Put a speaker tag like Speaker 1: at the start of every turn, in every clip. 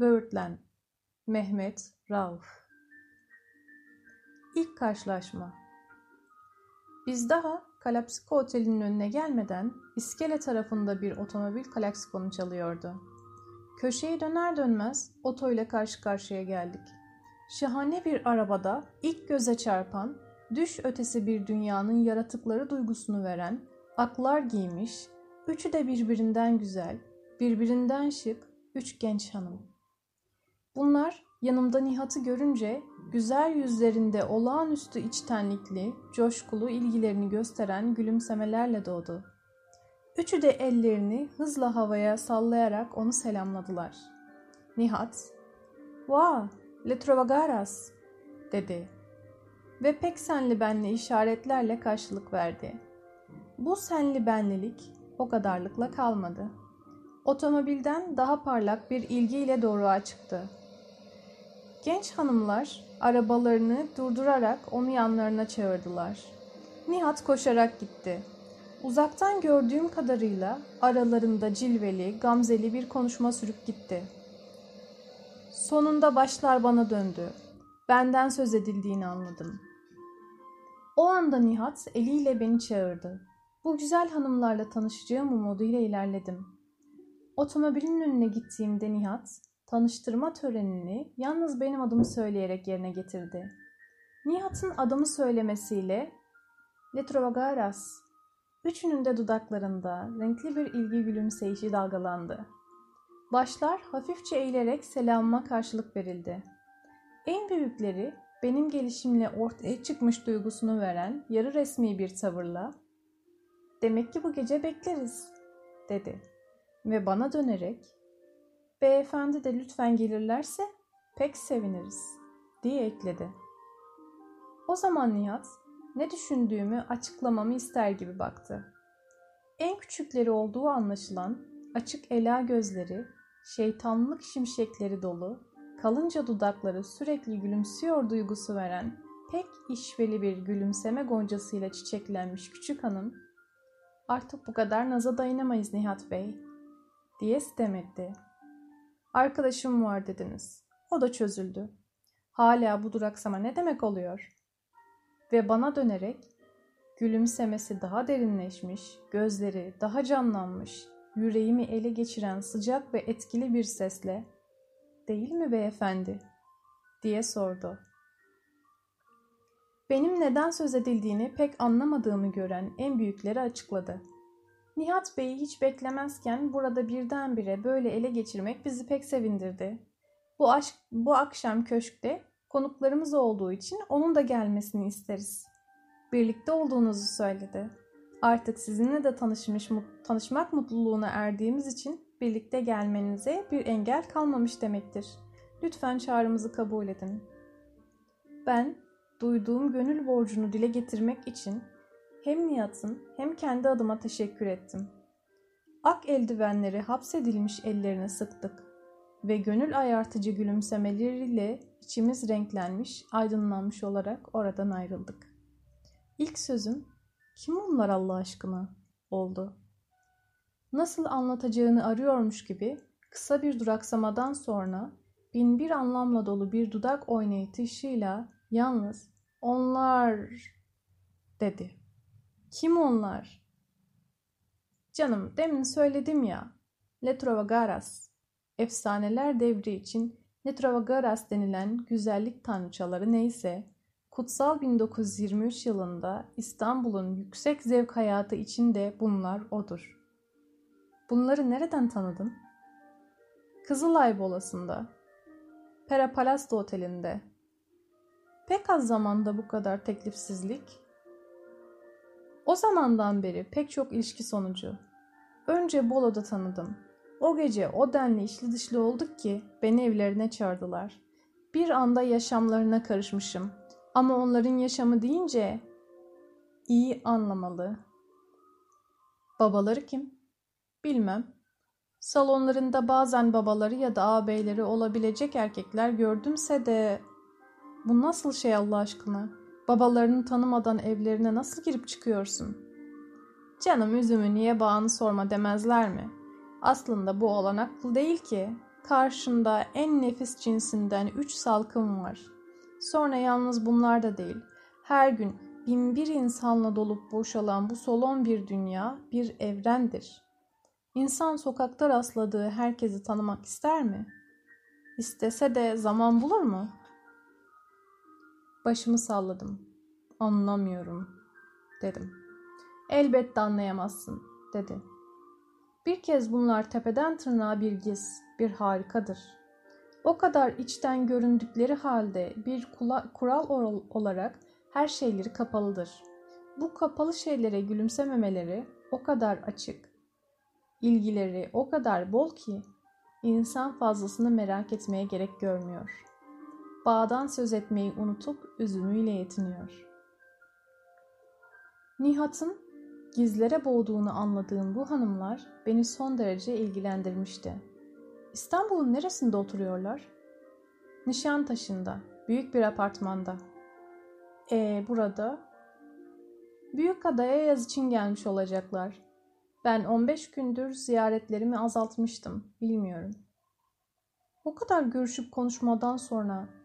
Speaker 1: Böğürtlen Mehmet Rauf İlk karşılaşma Biz daha Kalapsiko Oteli'nin önüne gelmeden iskele tarafında bir otomobil klaksikonu çalıyordu. Köşeyi döner dönmez oto ile karşı karşıya geldik. Şahane bir arabada ilk göze çarpan, düş ötesi bir dünyanın yaratıkları duygusunu veren, aklar giymiş, üçü de birbirinden güzel, birbirinden şık, üç genç hanım. Bunlar yanımda Nihat'ı görünce güzel yüzlerinde olağanüstü içtenlikli, coşkulu ilgilerini gösteren gülümsemelerle doğdu. Üçü de ellerini hızla havaya sallayarak onu selamladılar. Nihat, ''Wow, le trovagaras'' dedi ve pek senli benli işaretlerle karşılık verdi. Bu senli benlilik o kadarlıkla kalmadı. Otomobilden daha parlak bir ilgiyle doğruğa çıktı. Genç hanımlar arabalarını durdurarak onu yanlarına çağırdılar. Nihat koşarak gitti. Uzaktan gördüğüm kadarıyla aralarında cilveli, gamzeli bir konuşma sürüp gitti. Sonunda başlar bana döndü. Benden söz edildiğini anladım. O anda Nihat eliyle beni çağırdı. Bu güzel hanımlarla tanışacağım umuduyla ilerledim. Otomobilin önüne gittiğimde Nihat, tanıştırma törenini yalnız benim adımı söyleyerek yerine getirdi. Nihat'ın adımı söylemesiyle Letrovagaras, üçünün de dudaklarında renkli bir ilgi gülümseyişi dalgalandı. Başlar hafifçe eğilerek selamıma karşılık verildi. En büyükleri benim gelişimle ortaya çıkmış duygusunu veren yarı resmi bir tavırla ''Demek ki bu gece bekleriz'' dedi ve bana dönerek ''Beyefendi de lütfen gelirlerse pek seviniriz'' diye ekledi. O zaman Nihat ne düşündüğümü açıklamamı ister gibi baktı. En küçükleri olduğu anlaşılan açık ela gözleri, şeytanlık şimşekleri dolu, kalınca dudakları sürekli gülümsüyor duygusu veren pek işveli bir gülümseme goncasıyla çiçeklenmiş küçük hanım, artık bu kadar naza dayanamayız Nihat Bey, diye sitem etti. Arkadaşım var dediniz. O da çözüldü. Hala bu duraksama ne demek oluyor? Ve bana dönerek gülümsemesi daha derinleşmiş, gözleri daha canlanmış, yüreğimi ele geçiren sıcak ve etkili bir sesle "Değil mi beyefendi?" diye sordu. Benim neden söz edildiğini pek anlamadığımı gören en büyükleri açıkladı. Nihat Bey'i hiç beklemezken burada birdenbire böyle ele geçirmek bizi pek sevindirdi. Bu, aşk, bu akşam köşkte konuklarımız olduğu için onun da gelmesini isteriz. Birlikte olduğunuzu söyledi. Artık sizinle de tanışmış, tanışmak mutluluğuna erdiğimiz için birlikte gelmenize bir engel kalmamış demektir. Lütfen çağrımızı kabul edin. Ben duyduğum gönül borcunu dile getirmek için hem Nihat'ın hem kendi adıma teşekkür ettim. Ak eldivenleri hapsedilmiş ellerine sıktık ve gönül ayartıcı gülümsemeleriyle içimiz renklenmiş, aydınlanmış olarak oradan ayrıldık. İlk sözüm, kim onlar Allah aşkına, oldu. Nasıl anlatacağını arıyormuş gibi kısa bir duraksamadan sonra bin bir anlamla dolu bir dudak oynayışıyla yalnız onlar dedi. Kim onlar? Canım demin söyledim ya. Letrovagaras. Efsaneler devri için Letrovagaras denilen güzellik tanrıçaları neyse, kutsal 1923 yılında İstanbul'un yüksek zevk hayatı içinde bunlar odur. Bunları nereden tanıdın? Kızılay Bolası'nda, Perapalasto Oteli'nde. Pek az zamanda bu kadar teklifsizlik, o zamandan beri pek çok ilişki sonucu. Önce Bolo'da tanıdım. O gece o denli içli dışlı olduk ki beni evlerine çağırdılar. Bir anda yaşamlarına karışmışım. Ama onların yaşamı deyince iyi anlamalı. Babaları kim? Bilmem. Salonlarında bazen babaları ya da ağabeyleri olabilecek erkekler gördümse de bu nasıl şey Allah aşkına? Babalarını tanımadan evlerine nasıl girip çıkıyorsun? Canım üzümü niye bağını sorma demezler mi? Aslında bu olanaklı değil ki. Karşında en nefis cinsinden üç salkım var. Sonra yalnız bunlar da değil. Her gün bin bir insanla dolup boşalan bu solon bir dünya bir evrendir. İnsan sokakta rastladığı herkesi tanımak ister mi? İstese de zaman bulur mu? Başımı salladım. Anlamıyorum, dedim. Elbette anlayamazsın, dedi. Bir kez bunlar tepeden tırnağa bir giz, bir harikadır. O kadar içten göründükleri halde bir kural olarak her şeyleri kapalıdır. Bu kapalı şeylere gülümsememeleri o kadar açık, ilgileri o kadar bol ki insan fazlasını merak etmeye gerek görmüyor. Bağdan söz etmeyi unutup üzümüyle yetiniyor. Nihat'ın gizlere boğduğunu anladığım bu hanımlar beni son derece ilgilendirmişti. İstanbul'un neresinde oturuyorlar? Nişantaşı'nda, büyük bir apartmanda. E burada? Büyük adaya yaz için gelmiş olacaklar. Ben 15 gündür ziyaretlerimi azaltmıştım, bilmiyorum. O kadar görüşüp konuşmadan sonra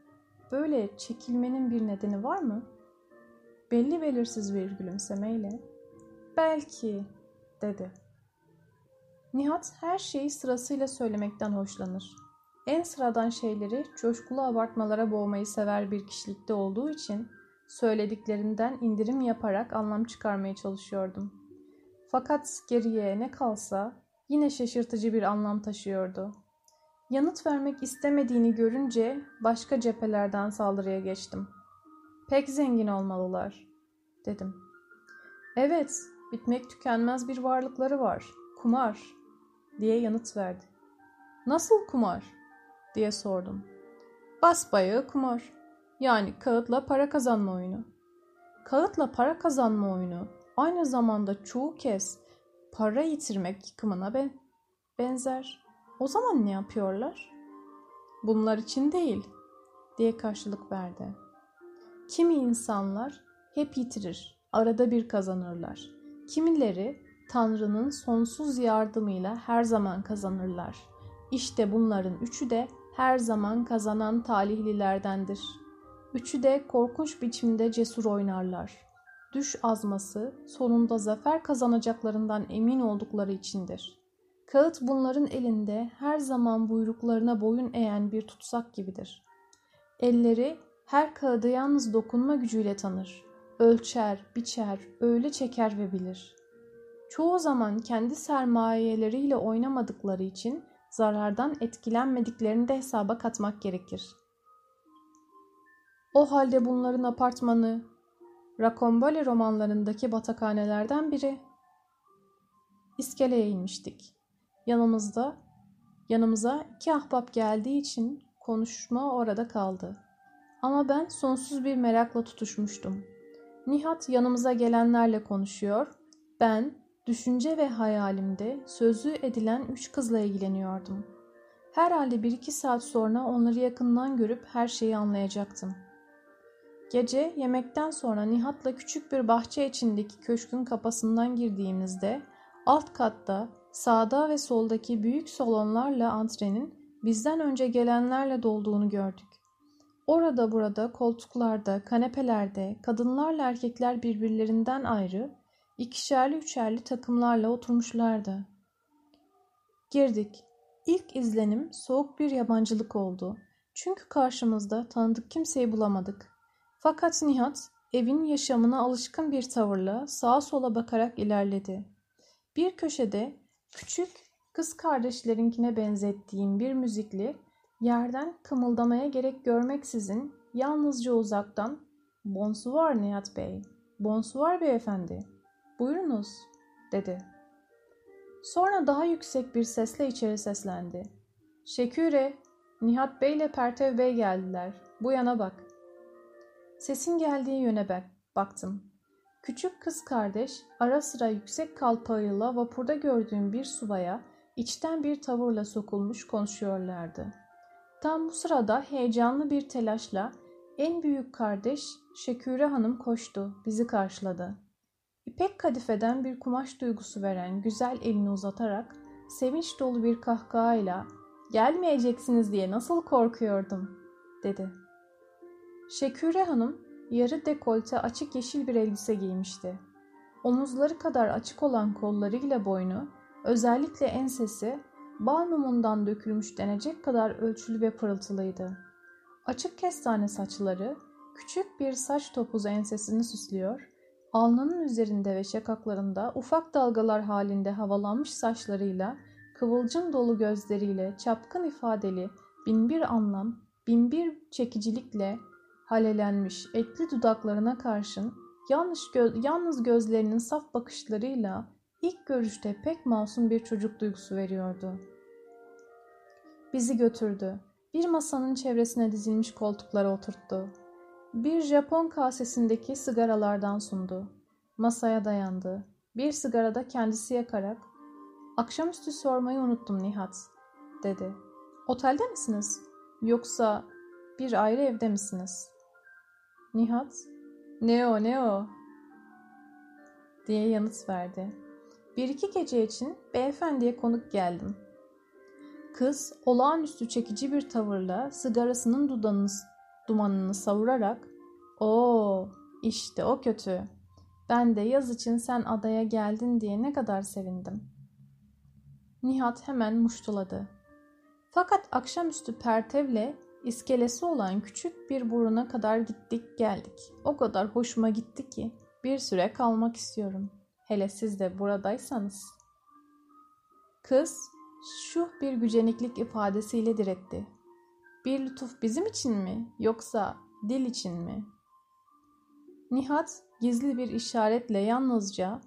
Speaker 1: böyle çekilmenin bir nedeni var mı? Belli belirsiz bir gülümsemeyle Belki, dedi. Nihat her şeyi sırasıyla söylemekten hoşlanır. En sıradan şeyleri coşkulu abartmalara boğmayı sever bir kişilikte olduğu için söylediklerinden indirim yaparak anlam çıkarmaya çalışıyordum. Fakat geriye ne kalsa yine şaşırtıcı bir anlam taşıyordu. Yanıt vermek istemediğini görünce başka cephelerden saldırıya geçtim. Pek zengin olmalılar, dedim. Evet, bitmek tükenmez bir varlıkları var. Kumar, diye yanıt verdi. Nasıl kumar? diye sordum. Basbayağı kumar. Yani kağıtla para kazanma oyunu. Kağıtla para kazanma oyunu aynı zamanda çoğu kez para yitirmek yıkımına ben benzer. O zaman ne yapıyorlar? Bunlar için değil diye karşılık verdi. Kimi insanlar hep yitirir, arada bir kazanırlar. Kimileri Tanrı'nın sonsuz yardımıyla her zaman kazanırlar. İşte bunların üçü de her zaman kazanan talihlilerdendir. Üçü de korkunç biçimde cesur oynarlar. Düş azması sonunda zafer kazanacaklarından emin oldukları içindir. Kağıt bunların elinde her zaman buyruklarına boyun eğen bir tutsak gibidir. Elleri her kağıdı yalnız dokunma gücüyle tanır ölçer, biçer, öyle çeker ve bilir. Çoğu zaman kendi sermayeleriyle oynamadıkları için zarardan etkilenmediklerini de hesaba katmak gerekir. O halde bunların apartmanı, Rakombole romanlarındaki batakhanelerden biri. İskeleye inmiştik. Yanımızda, yanımıza iki ahbap geldiği için konuşma orada kaldı. Ama ben sonsuz bir merakla tutuşmuştum. Nihat yanımıza gelenlerle konuşuyor. Ben düşünce ve hayalimde sözü edilen üç kızla ilgileniyordum. Herhalde bir iki saat sonra onları yakından görüp her şeyi anlayacaktım. Gece yemekten sonra Nihat'la küçük bir bahçe içindeki köşkün kapısından girdiğimizde alt katta sağda ve soldaki büyük salonlarla antrenin bizden önce gelenlerle dolduğunu gördük. Orada burada koltuklarda, kanepelerde kadınlarla erkekler birbirlerinden ayrı ikişerli üçerli takımlarla oturmuşlardı. Girdik. İlk izlenim soğuk bir yabancılık oldu. Çünkü karşımızda tanıdık kimseyi bulamadık. Fakat Nihat evin yaşamına alışkın bir tavırla sağa sola bakarak ilerledi. Bir köşede küçük kız kardeşlerinkine benzettiğim bir müzikli Yerden kımıldamaya gerek görmeksizin yalnızca uzaktan ''Bonsoir Nihat Bey, bonsoir beyefendi, buyurunuz'' dedi. Sonra daha yüksek bir sesle içeri seslendi. ''Şeküre, Nihat Bey ile Pertev Bey geldiler. Bu yana bak.'' Sesin geldiği yöne bak, baktım. Küçük kız kardeş ara sıra yüksek kalpağıyla vapurda gördüğüm bir subaya içten bir tavırla sokulmuş konuşuyorlardı. Tam bu sırada heyecanlı bir telaşla en büyük kardeş Şeküre Hanım koştu, bizi karşıladı. İpek kadifeden bir kumaş duygusu veren güzel elini uzatarak sevinç dolu bir kahkahayla Gelmeyeceksiniz diye nasıl korkuyordum, dedi. Şeküre Hanım yarı dekolte açık yeşil bir elbise giymişti. Omuzları kadar açık olan kollarıyla boynu, özellikle ensesi, bal mumundan dökülmüş denecek kadar ölçülü ve pırıltılıydı. Açık kestane saçları, küçük bir saç topuzu ensesini süslüyor, alnının üzerinde ve şakaklarında ufak dalgalar halinde havalanmış saçlarıyla, kıvılcım dolu gözleriyle, çapkın ifadeli, binbir anlam, binbir çekicilikle halelenmiş etli dudaklarına karşın Yanlış gö yalnız gözlerinin saf bakışlarıyla ilk görüşte pek masum bir çocuk duygusu veriyordu. Bizi götürdü. Bir masanın çevresine dizilmiş koltuklara oturttu. Bir Japon kasesindeki sigaralardan sundu. Masaya dayandı. Bir sigara da kendisi yakarak ''Akşamüstü sormayı unuttum Nihat'' dedi. ''Otelde misiniz? Yoksa bir ayrı evde misiniz?'' Nihat ne o ne o? diye yanıt verdi. Bir iki gece için beyefendiye konuk geldim. Kız olağanüstü çekici bir tavırla sigarasının dudağını, dumanını savurarak ''Oo işte o kötü. Ben de yaz için sen adaya geldin diye ne kadar sevindim.'' Nihat hemen muştuladı. Fakat akşamüstü Pertev'le İskelesi olan küçük bir buruna kadar gittik geldik. O kadar hoşuma gitti ki bir süre kalmak istiyorum. Hele siz de buradaysanız. Kız şu bir güceniklik ifadesiyle diretti. Bir lütuf bizim için mi yoksa dil için mi? Nihat gizli bir işaretle yalnızca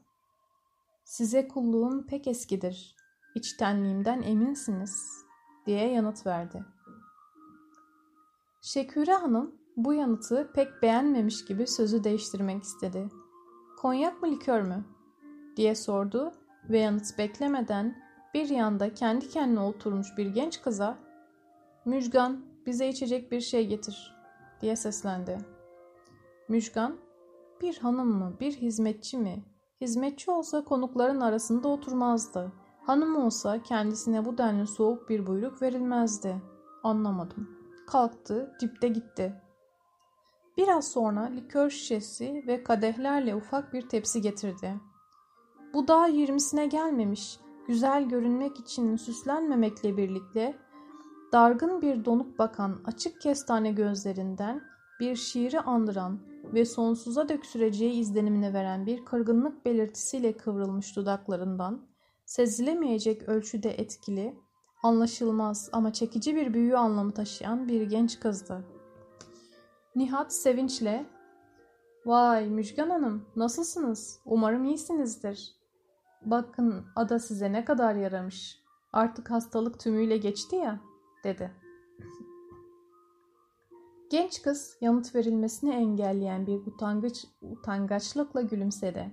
Speaker 1: size kulluğum pek eskidir. İçtenliğimden eminsiniz diye yanıt verdi. Şeküre Hanım bu yanıtı pek beğenmemiş gibi sözü değiştirmek istedi. Konyak mı likör mü? diye sordu ve yanıt beklemeden bir yanda kendi kendine oturmuş bir genç kıza Müjgan bize içecek bir şey getir diye seslendi. Müjgan bir hanım mı bir hizmetçi mi? Hizmetçi olsa konukların arasında oturmazdı. Hanım olsa kendisine bu denli soğuk bir buyruk verilmezdi. Anlamadım kalktı, dipte gitti. Biraz sonra likör şişesi ve kadehlerle ufak bir tepsi getirdi. Bu daha yirmisine gelmemiş, güzel görünmek için süslenmemekle birlikte dargın bir donuk bakan açık kestane gözlerinden bir şiiri andıran ve sonsuza dök süreceği izlenimini veren bir kırgınlık belirtisiyle kıvrılmış dudaklarından sezilemeyecek ölçüde etkili Anlaşılmaz ama çekici bir büyü anlamı taşıyan bir genç kızdı. Nihat sevinçle ''Vay Müjgan Hanım nasılsınız? Umarım iyisinizdir. Bakın ada size ne kadar yaramış. Artık hastalık tümüyle geçti ya.'' dedi. Genç kız yanıt verilmesini engelleyen bir utangaç, utangaçlıkla gülümsedi.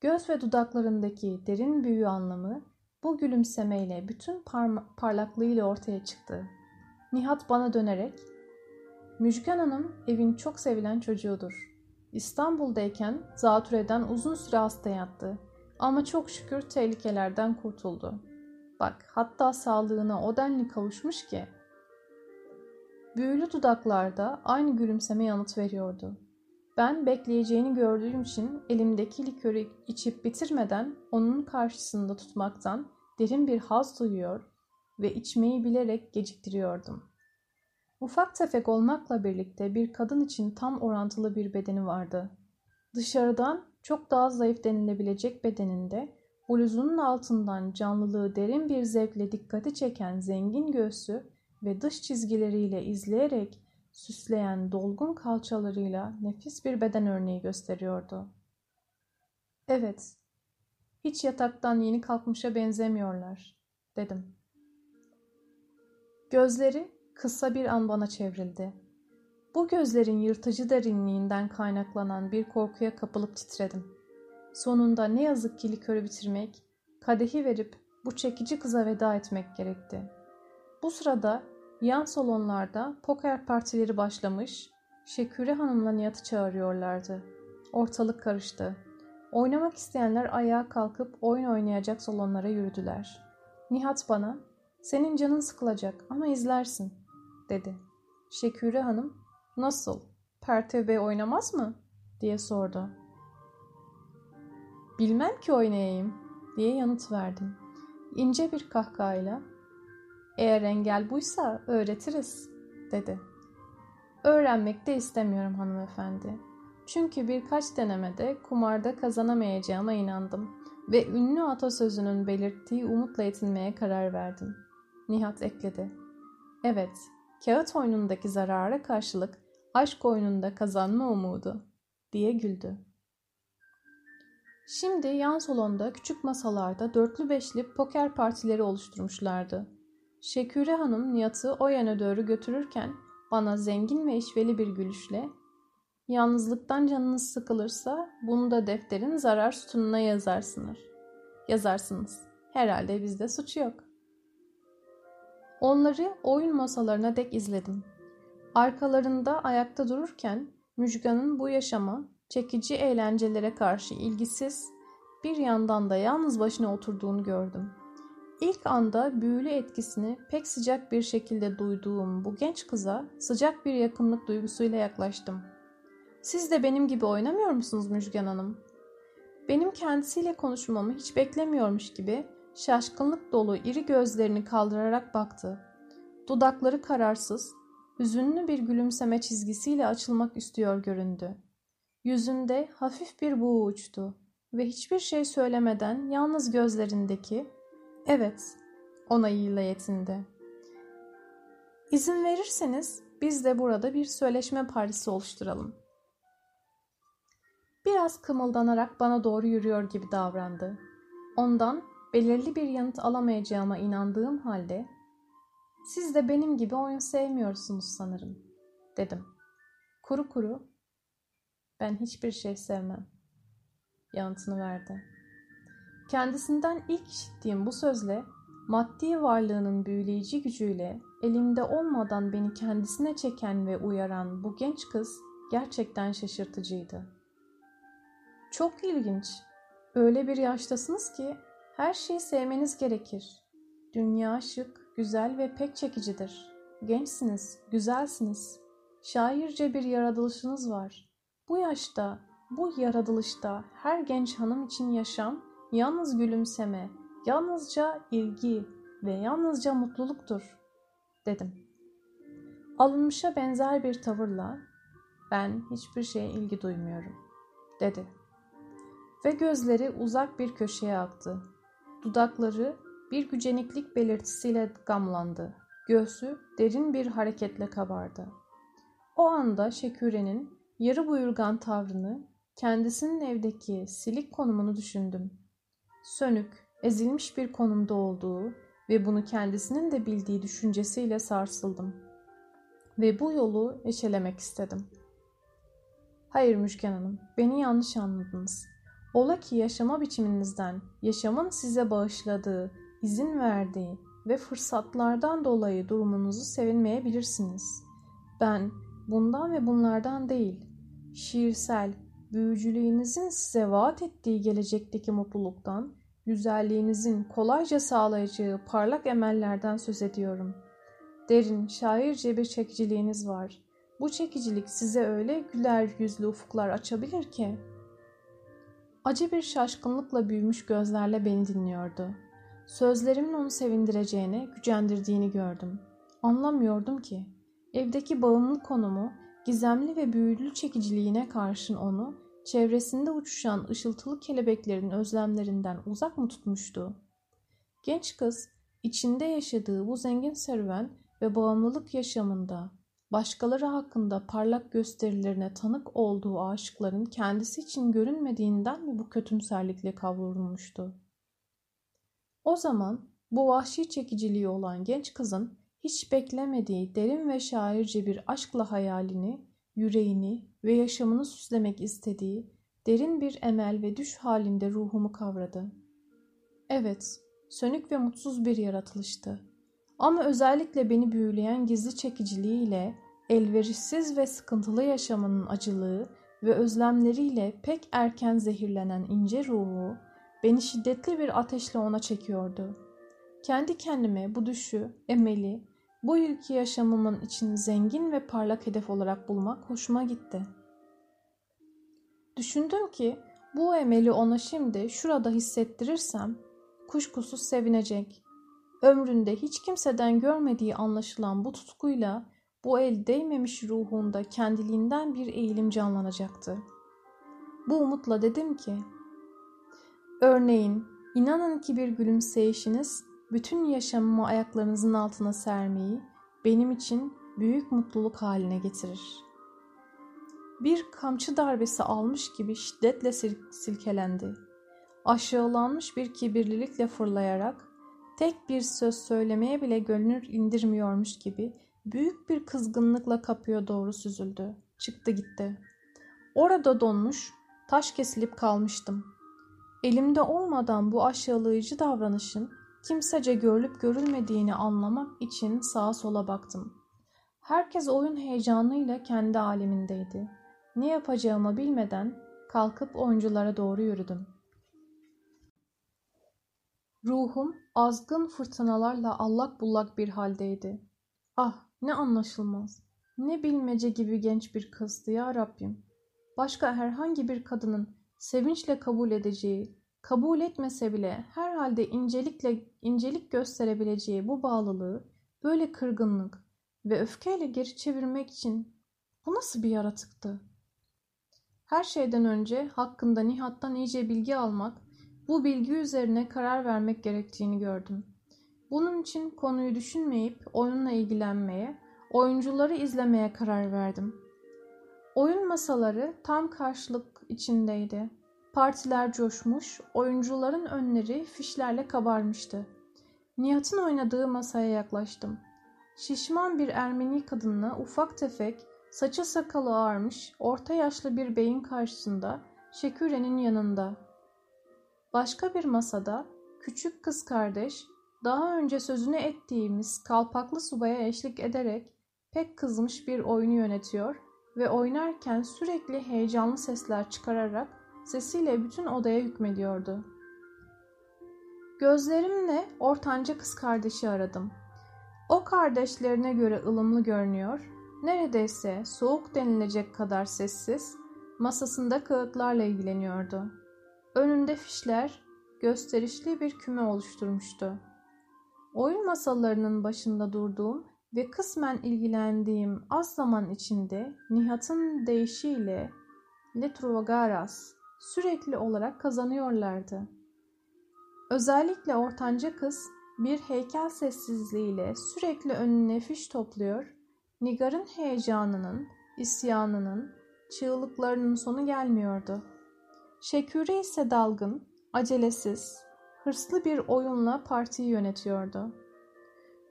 Speaker 1: Göz ve dudaklarındaki derin büyü anlamı bu gülümsemeyle bütün parlaklığıyla ortaya çıktı. Nihat bana dönerek, Müjgan Hanım evin çok sevilen çocuğudur. İstanbul'dayken zatürreden uzun süre hasta yattı. Ama çok şükür tehlikelerden kurtuldu. Bak hatta sağlığına o denli kavuşmuş ki. Büyülü dudaklarda aynı gülümseme yanıt veriyordu. Ben bekleyeceğini gördüğüm için elimdeki likörü içip bitirmeden onun karşısında tutmaktan derin bir haz duyuyor ve içmeyi bilerek geciktiriyordum. Ufak tefek olmakla birlikte bir kadın için tam orantılı bir bedeni vardı. Dışarıdan çok daha zayıf denilebilecek bedeninde bluzunun altından canlılığı derin bir zevkle dikkati çeken zengin göğsü ve dış çizgileriyle izleyerek süsleyen dolgun kalçalarıyla nefis bir beden örneği gösteriyordu. Evet, hiç yataktan yeni kalkmışa benzemiyorlar, dedim. Gözleri kısa bir an bana çevrildi. Bu gözlerin yırtıcı derinliğinden kaynaklanan bir korkuya kapılıp titredim. Sonunda ne yazık ki likörü bitirmek, kadehi verip bu çekici kıza veda etmek gerekti. Bu sırada Yan salonlarda poker partileri başlamış, Şeküre Hanım'la Nihat'ı çağırıyorlardı. Ortalık karıştı. Oynamak isteyenler ayağa kalkıp oyun oynayacak salonlara yürüdüler. Nihat bana, Senin canın sıkılacak ama izlersin, dedi. Şeküre Hanım, nasıl, Pertev oynamaz mı? diye sordu. Bilmem ki oynayayım, diye yanıt verdim. İnce bir kahkahayla, eğer engel buysa öğretiriz, dedi. Öğrenmek de istemiyorum hanımefendi. Çünkü birkaç denemede kumarda kazanamayacağıma inandım ve ünlü atasözünün belirttiği umutla yetinmeye karar verdim. Nihat ekledi. Evet, kağıt oyunundaki zarara karşılık aşk oyununda kazanma umudu diye güldü. Şimdi yan salonda küçük masalarda dörtlü beşli poker partileri oluşturmuşlardı. Şeküre Hanım Nihat'ı o yana doğru götürürken bana zengin ve işveli bir gülüşle Yalnızlıktan canınız sıkılırsa bunu da defterin zarar sütununa yazarsınız. Yazarsınız. Herhalde bizde suç yok. Onları oyun masalarına dek izledim. Arkalarında ayakta dururken Müjgan'ın bu yaşama, çekici eğlencelere karşı ilgisiz, bir yandan da yalnız başına oturduğunu gördüm. İlk anda büyülü etkisini pek sıcak bir şekilde duyduğum bu genç kıza sıcak bir yakınlık duygusuyla yaklaştım. Siz de benim gibi oynamıyor musunuz Müjgan Hanım? Benim kendisiyle konuşmamı hiç beklemiyormuş gibi şaşkınlık dolu iri gözlerini kaldırarak baktı. Dudakları kararsız, hüzünlü bir gülümseme çizgisiyle açılmak istiyor göründü. Yüzünde hafif bir buğu uçtu ve hiçbir şey söylemeden yalnız gözlerindeki evet onayıyla yetindi. İzin verirseniz biz de burada bir söyleşme partisi oluşturalım. Biraz kımıldanarak bana doğru yürüyor gibi davrandı. Ondan belirli bir yanıt alamayacağıma inandığım halde siz de benim gibi oyun sevmiyorsunuz sanırım dedim. Kuru kuru ben hiçbir şey sevmem yanıtını verdi. Kendisinden ilk işittiğim bu sözle maddi varlığının büyüleyici gücüyle elimde olmadan beni kendisine çeken ve uyaran bu genç kız gerçekten şaşırtıcıydı. Çok ilginç. Öyle bir yaştasınız ki her şeyi sevmeniz gerekir. Dünya şık, güzel ve pek çekicidir. Gençsiniz, güzelsiniz. Şairce bir yaratılışınız var. Bu yaşta, bu yaratılışta her genç hanım için yaşam yalnız gülümseme, yalnızca ilgi ve yalnızca mutluluktur, dedim. Alınmışa benzer bir tavırla, ben hiçbir şeye ilgi duymuyorum, dedi ve gözleri uzak bir köşeye aktı. Dudakları bir güceniklik belirtisiyle gamlandı. Göğsü derin bir hareketle kabardı. O anda Şeküre'nin yarı buyurgan tavrını, kendisinin evdeki silik konumunu düşündüm. Sönük, ezilmiş bir konumda olduğu ve bunu kendisinin de bildiği düşüncesiyle sarsıldım. Ve bu yolu eşelemek istedim. Hayır Müşken Hanım, beni yanlış anladınız. Ola ki yaşama biçiminizden, yaşamın size bağışladığı, izin verdiği ve fırsatlardan dolayı durumunuzu sevinmeyebilirsiniz. Ben bundan ve bunlardan değil, şiirsel, büyücülüğünüzün size vaat ettiği gelecekteki mutluluktan, güzelliğinizin kolayca sağlayacağı parlak emellerden söz ediyorum. Derin, şairce bir çekiciliğiniz var. Bu çekicilik size öyle güler yüzlü ufuklar açabilir ki, Acı bir şaşkınlıkla büyümüş gözlerle beni dinliyordu. Sözlerimin onu sevindireceğine, gücendirdiğini gördüm. Anlamıyordum ki. Evdeki bağımlı konumu, gizemli ve büyülü çekiciliğine karşın onu, çevresinde uçuşan ışıltılı kelebeklerin özlemlerinden uzak mı tutmuştu? Genç kız, içinde yaşadığı bu zengin serüven ve bağımlılık yaşamında başkaları hakkında parlak gösterilerine tanık olduğu aşıkların kendisi için görünmediğinden mi bu kötümserlikle kavrulmuştu? O zaman bu vahşi çekiciliği olan genç kızın hiç beklemediği derin ve şairce bir aşkla hayalini, yüreğini ve yaşamını süslemek istediği derin bir emel ve düş halinde ruhumu kavradı. Evet, sönük ve mutsuz bir yaratılıştı. Ama özellikle beni büyüleyen gizli çekiciliğiyle, elverişsiz ve sıkıntılı yaşamının acılığı ve özlemleriyle pek erken zehirlenen ince ruhu beni şiddetli bir ateşle ona çekiyordu. Kendi kendime bu düşü, emeli, bu ülke yaşamımın için zengin ve parlak hedef olarak bulmak hoşuma gitti. Düşündüm ki bu emeli ona şimdi şurada hissettirirsem kuşkusuz sevinecek. Ömründe hiç kimseden görmediği anlaşılan bu tutkuyla bu el değmemiş ruhunda kendiliğinden bir eğilim canlanacaktı. Bu umutla dedim ki, örneğin inanın ki bir gülümseyişiniz bütün yaşamımı ayaklarınızın altına sermeyi benim için büyük mutluluk haline getirir. Bir kamçı darbesi almış gibi şiddetle silkelendi. Aşağılanmış bir kibirlilikle fırlayarak tek bir söz söylemeye bile gönül indirmiyormuş gibi büyük bir kızgınlıkla kapıya doğru süzüldü. Çıktı gitti. Orada donmuş, taş kesilip kalmıştım. Elimde olmadan bu aşağılayıcı davranışın kimsece görülüp görülmediğini anlamak için sağa sola baktım. Herkes oyun heyecanıyla kendi alemindeydi. Ne yapacağımı bilmeden kalkıp oyunculara doğru yürüdüm. Ruhum azgın fırtınalarla allak bullak bir haldeydi. Ah ne anlaşılmaz, ne bilmece gibi genç bir kızdı ya Rabbim. Başka herhangi bir kadının sevinçle kabul edeceği, kabul etmese bile herhalde incelikle incelik gösterebileceği bu bağlılığı, böyle kırgınlık ve öfkeyle geri çevirmek için bu nasıl bir yaratıktı? Her şeyden önce hakkında Nihat'tan iyice bilgi almak, bu bilgi üzerine karar vermek gerektiğini gördüm. Bunun için konuyu düşünmeyip oyunla ilgilenmeye, oyuncuları izlemeye karar verdim. Oyun masaları tam karşılık içindeydi. Partiler coşmuş, oyuncuların önleri fişlerle kabarmıştı. Nihat'ın oynadığı masaya yaklaştım. Şişman bir Ermeni kadınla ufak tefek, saçı sakalı ağarmış, orta yaşlı bir beyin karşısında, Şeküre'nin yanında. Başka bir masada küçük kız kardeş, daha önce sözünü ettiğimiz kalpaklı subaya eşlik ederek pek kızmış bir oyunu yönetiyor ve oynarken sürekli heyecanlı sesler çıkararak sesiyle bütün odaya hükmediyordu. Gözlerimle ortanca kız kardeşi aradım. O kardeşlerine göre ılımlı görünüyor, neredeyse soğuk denilecek kadar sessiz, masasında kağıtlarla ilgileniyordu. Önünde fişler, gösterişli bir küme oluşturmuştu. Oyun masalarının başında durduğum ve kısmen ilgilendiğim az zaman içinde Nihat'ın deyişiyle Letruvagaras sürekli olarak kazanıyorlardı. Özellikle ortanca kız bir heykel sessizliğiyle sürekli önüne fiş topluyor, Nigar'ın heyecanının, isyanının, çığlıklarının sonu gelmiyordu. Şeküre ise dalgın, acelesiz, hırslı bir oyunla partiyi yönetiyordu.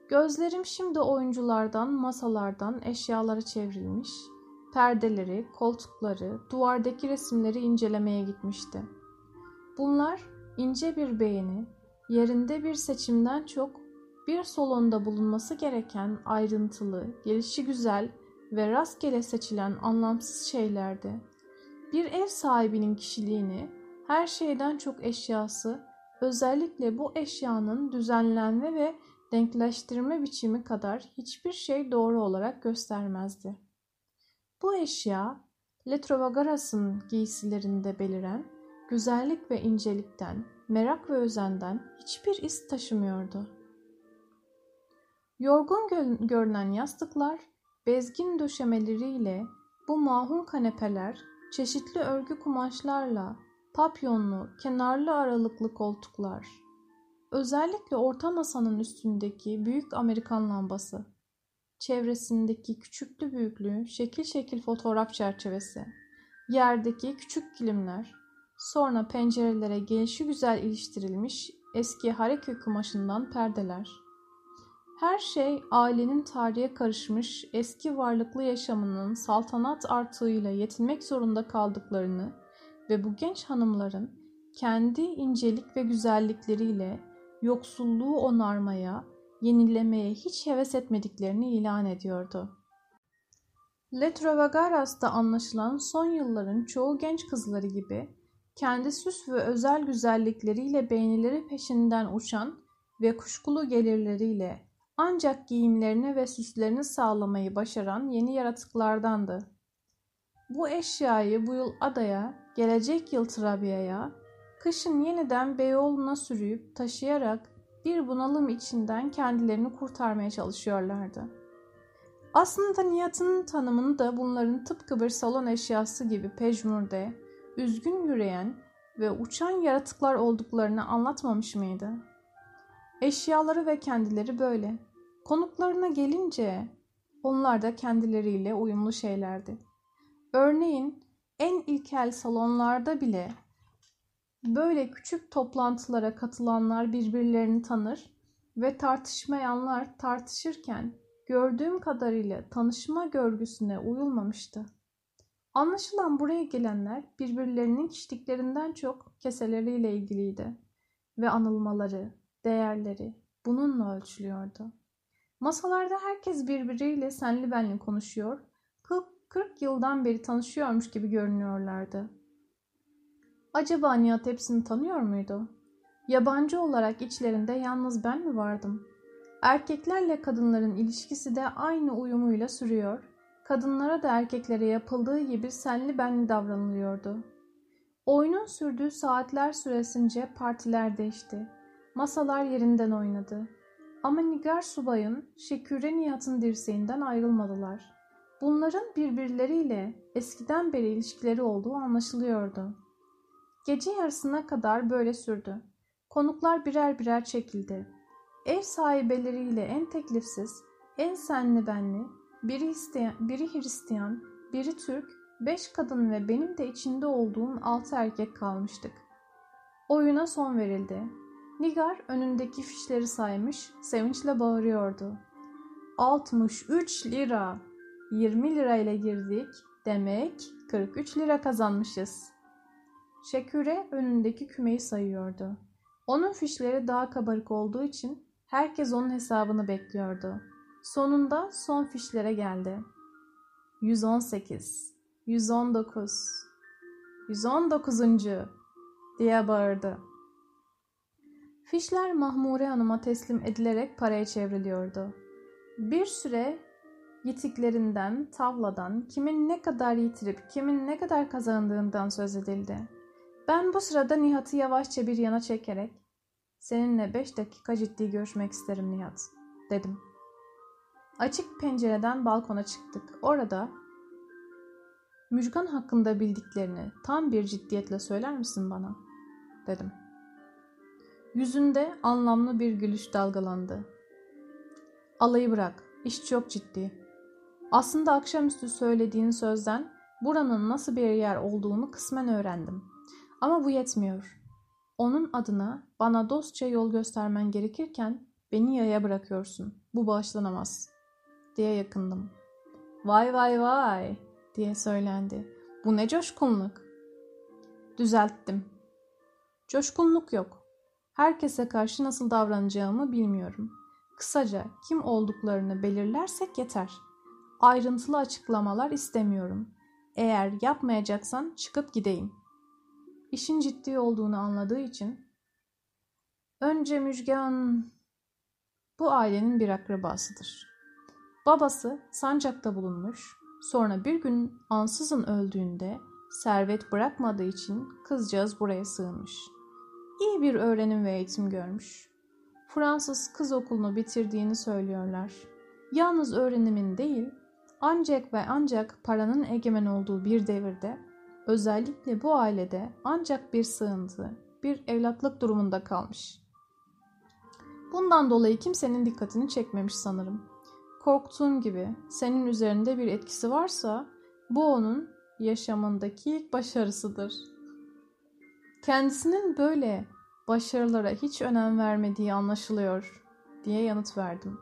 Speaker 1: Gözlerim şimdi oyunculardan, masalardan eşyalara çevrilmiş, perdeleri, koltukları, duvardaki resimleri incelemeye gitmişti. Bunlar ince bir beğeni, yerinde bir seçimden çok bir salonda bulunması gereken ayrıntılı, gelişi güzel ve rastgele seçilen anlamsız şeylerdi. Bir ev sahibinin kişiliğini, her şeyden çok eşyası, özellikle bu eşyanın düzenlenme ve denkleştirme biçimi kadar hiçbir şey doğru olarak göstermezdi. Bu eşya, Letrovagaras'ın giysilerinde beliren güzellik ve incelikten, merak ve özenden hiçbir iz taşımıyordu. Yorgun görünen yastıklar, bezgin döşemeleriyle bu mahun kanepeler, çeşitli örgü kumaşlarla, papyonlu, kenarlı aralıklı koltuklar, özellikle orta masanın üstündeki büyük Amerikan lambası, çevresindeki küçüklü büyüklü şekil şekil fotoğraf çerçevesi, yerdeki küçük kilimler, sonra pencerelere gelişi güzel iliştirilmiş eski hareke kumaşından perdeler. Her şey ailenin tarihe karışmış eski varlıklı yaşamının saltanat artığıyla yetinmek zorunda kaldıklarını ve bu genç hanımların kendi incelik ve güzellikleriyle yoksulluğu onarmaya, yenilemeye hiç heves etmediklerini ilan ediyordu. Letrovagaras'ta anlaşılan son yılların çoğu genç kızları gibi kendi süs ve özel güzellikleriyle beğenileri peşinden uçan ve kuşkulu gelirleriyle ancak giyimlerini ve süslerini sağlamayı başaran yeni yaratıklardandı. Bu eşyayı bu yıl adaya, gelecek yıl Trabya'ya, kışın yeniden Beyoğlu'na sürüyüp taşıyarak bir bunalım içinden kendilerini kurtarmaya çalışıyorlardı. Aslında Nihat'ın tanımını da bunların tıpkı bir salon eşyası gibi pejmurde, üzgün yürüyen ve uçan yaratıklar olduklarını anlatmamış mıydı? Eşyaları ve kendileri böyle. Konuklarına gelince onlar da kendileriyle uyumlu şeylerdi. Örneğin en ilkel salonlarda bile böyle küçük toplantılara katılanlar birbirlerini tanır ve tartışmayanlar tartışırken gördüğüm kadarıyla tanışma görgüsüne uyulmamıştı. Anlaşılan buraya gelenler birbirlerinin kişiliklerinden çok keseleriyle ilgiliydi ve anılmaları, değerleri bununla ölçülüyordu. Masalarda herkes birbiriyle senli benli konuşuyor, 40 yıldan beri tanışıyormuş gibi görünüyorlardı. Acaba Nihat hepsini tanıyor muydu? Yabancı olarak içlerinde yalnız ben mi vardım? Erkeklerle kadınların ilişkisi de aynı uyumuyla sürüyor, kadınlara da erkeklere yapıldığı gibi senli benli davranılıyordu. Oyunun sürdüğü saatler süresince partiler değişti. Masalar yerinden oynadı. Ama Nigar Subay'ın Şeküre Nihat'ın dirseğinden ayrılmadılar. Bunların birbirleriyle eskiden beri ilişkileri olduğu anlaşılıyordu. Gece yarısına kadar böyle sürdü. Konuklar birer birer çekildi. Ev sahibeleriyle en teklifsiz, en senli benli, biri, isteyen, biri Hristiyan, biri Türk, beş kadın ve benim de içinde olduğum altı erkek kalmıştık. Oyuna son verildi. Nigar önündeki fişleri saymış, sevinçle bağırıyordu. 63 lira. 20 lirayla girdik. Demek 43 lira kazanmışız. Şeküre önündeki kümeyi sayıyordu. Onun fişleri daha kabarık olduğu için herkes onun hesabını bekliyordu. Sonunda son fişlere geldi. 118, 119, 119. diye bağırdı. Fişler Mahmure Hanım'a teslim edilerek paraya çevriliyordu. Bir süre yitiklerinden, tavladan, kimin ne kadar yitirip kimin ne kadar kazandığından söz edildi. Ben bu sırada Nihat'ı yavaşça bir yana çekerek ''Seninle beş dakika ciddi görüşmek isterim Nihat'' dedim. Açık pencereden balkona çıktık. Orada Müjgan hakkında bildiklerini tam bir ciddiyetle söyler misin bana? dedim. Yüzünde anlamlı bir gülüş dalgalandı. Alayı bırak, iş çok ciddi. Aslında akşamüstü söylediğin sözden buranın nasıl bir yer olduğunu kısmen öğrendim. Ama bu yetmiyor. Onun adına bana dostça yol göstermen gerekirken beni yaya bırakıyorsun. Bu bağışlanamaz. Diye yakındım. Vay vay vay diye söylendi. Bu ne coşkunluk. Düzelttim. Coşkunluk yok. Herkese karşı nasıl davranacağımı bilmiyorum. Kısaca kim olduklarını belirlersek yeter. Ayrıntılı açıklamalar istemiyorum. Eğer yapmayacaksan çıkıp gideyim. İşin ciddi olduğunu anladığı için önce Müjgan bu ailenin bir akrabasıdır. Babası sancakta bulunmuş, sonra bir gün ansızın öldüğünde servet bırakmadığı için kızcağız buraya sığınmış. İyi bir öğrenim ve eğitim görmüş. Fransız kız okulunu bitirdiğini söylüyorlar. Yalnız öğrenimin değil, ancak ve ancak paranın egemen olduğu bir devirde, özellikle bu ailede ancak bir sığıntı, bir evlatlık durumunda kalmış. Bundan dolayı kimsenin dikkatini çekmemiş sanırım. Korktuğun gibi senin üzerinde bir etkisi varsa bu onun yaşamındaki ilk başarısıdır. Kendisinin böyle başarılara hiç önem vermediği anlaşılıyor diye yanıt verdim.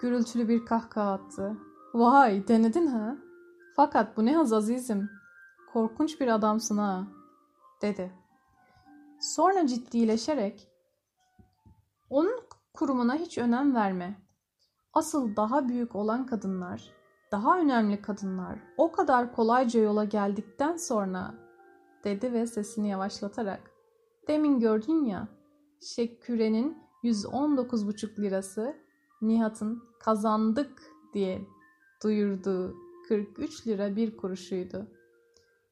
Speaker 1: Gürültülü bir kahkaha attı. Vay denedin ha? Fakat bu ne haz azizim. Korkunç bir adamsın ha dedi. Sonra ciddileşerek onun kurumuna hiç önem verme. Asıl daha büyük olan kadınlar, daha önemli kadınlar o kadar kolayca yola geldikten sonra dedi ve sesini yavaşlatarak Demin gördün ya, Şekküre'nin 119,5 lirası Nihat'ın kazandık diye duyurduğu 43 lira bir kuruşuydu.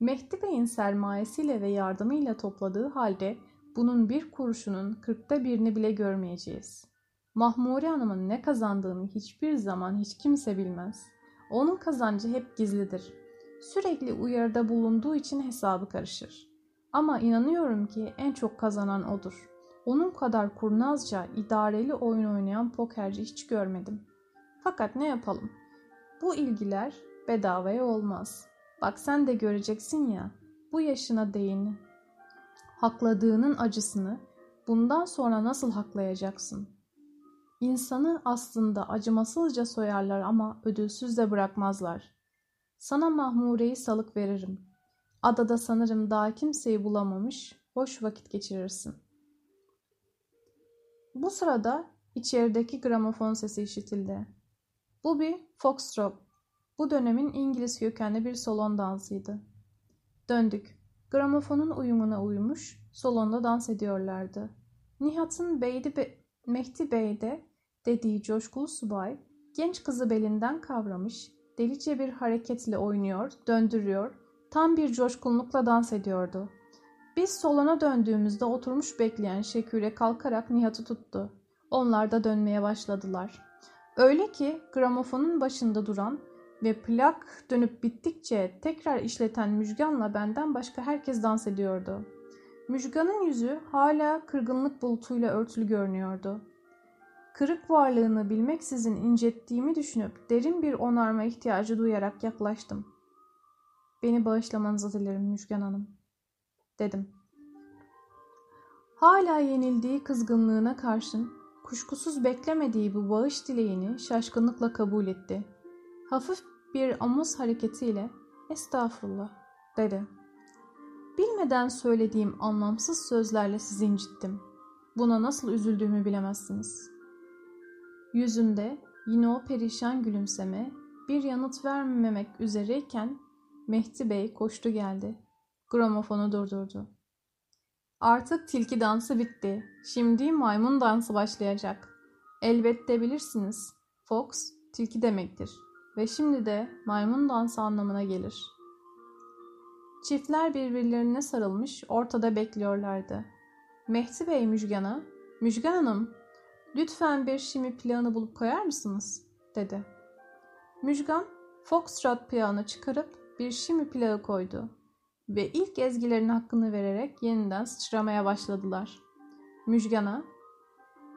Speaker 1: Mehdi Bey'in sermayesiyle ve yardımıyla topladığı halde bunun bir kuruşunun kırkta birini bile görmeyeceğiz. Mahmure Hanım'ın ne kazandığını hiçbir zaman hiç kimse bilmez. Onun kazancı hep gizlidir. Sürekli uyarıda bulunduğu için hesabı karışır. Ama inanıyorum ki en çok kazanan odur. Onun kadar kurnazca, idareli oyun oynayan pokerci hiç görmedim. Fakat ne yapalım? Bu ilgiler bedavaya olmaz. Bak sen de göreceksin ya, bu yaşına değin. Hakladığının acısını bundan sonra nasıl haklayacaksın? İnsanı aslında acımasızca soyarlar ama ödülsüz de bırakmazlar. Sana Mahmure'yi salık veririm. Adada sanırım daha kimseyi bulamamış, hoş vakit geçirirsin. Bu sırada içerideki gramofon sesi işitildi. Bu bir foxtrot. Bu dönemin İngiliz kökenli bir salon dansıydı. Döndük. Gramofonun uyumuna uymuş, salonda dans ediyorlardı. Nihat'ın Beydi Be Mehdi Bey'de dediği coşkulu subay, genç kızı belinden kavramış, delice bir hareketle oynuyor, döndürüyor, tam bir coşkunlukla dans ediyordu. Biz solana döndüğümüzde oturmuş bekleyen Şeküre kalkarak Nihat'ı tuttu. Onlar da dönmeye başladılar. Öyle ki gramofonun başında duran ve plak dönüp bittikçe tekrar işleten Müjgan'la benden başka herkes dans ediyordu. Müjgan'ın yüzü hala kırgınlık bulutuyla örtülü görünüyordu. Kırık varlığını bilmeksizin incettiğimi düşünüp derin bir onarma ihtiyacı duyarak yaklaştım. Beni bağışlamanızı dilerim Müjgan Hanım, dedim. Hala yenildiği kızgınlığına karşın kuşkusuz beklemediği bu bağış dileğini şaşkınlıkla kabul etti. Hafif bir omuz hareketiyle estağfurullah dedi. Bilmeden söylediğim anlamsız sözlerle sizi incittim. Buna nasıl üzüldüğümü bilemezsiniz. Yüzünde yine o perişan gülümseme bir yanıt vermemek üzereyken Mehdi Bey koştu geldi. Gramofonu durdurdu. Artık tilki dansı bitti. Şimdi maymun dansı başlayacak. Elbette bilirsiniz. Fox tilki demektir ve şimdi de maymun dansı anlamına gelir. Çiftler birbirlerine sarılmış ortada bekliyorlardı. Mehdi Bey Müjgan'a, Müjgan Hanım lütfen bir şimi planı bulup koyar mısınız? dedi. Müjgan Foxtrot planı çıkarıp bir şimi plağı koydu ve ilk ezgilerin hakkını vererek yeniden sıçramaya başladılar. Müjgan'a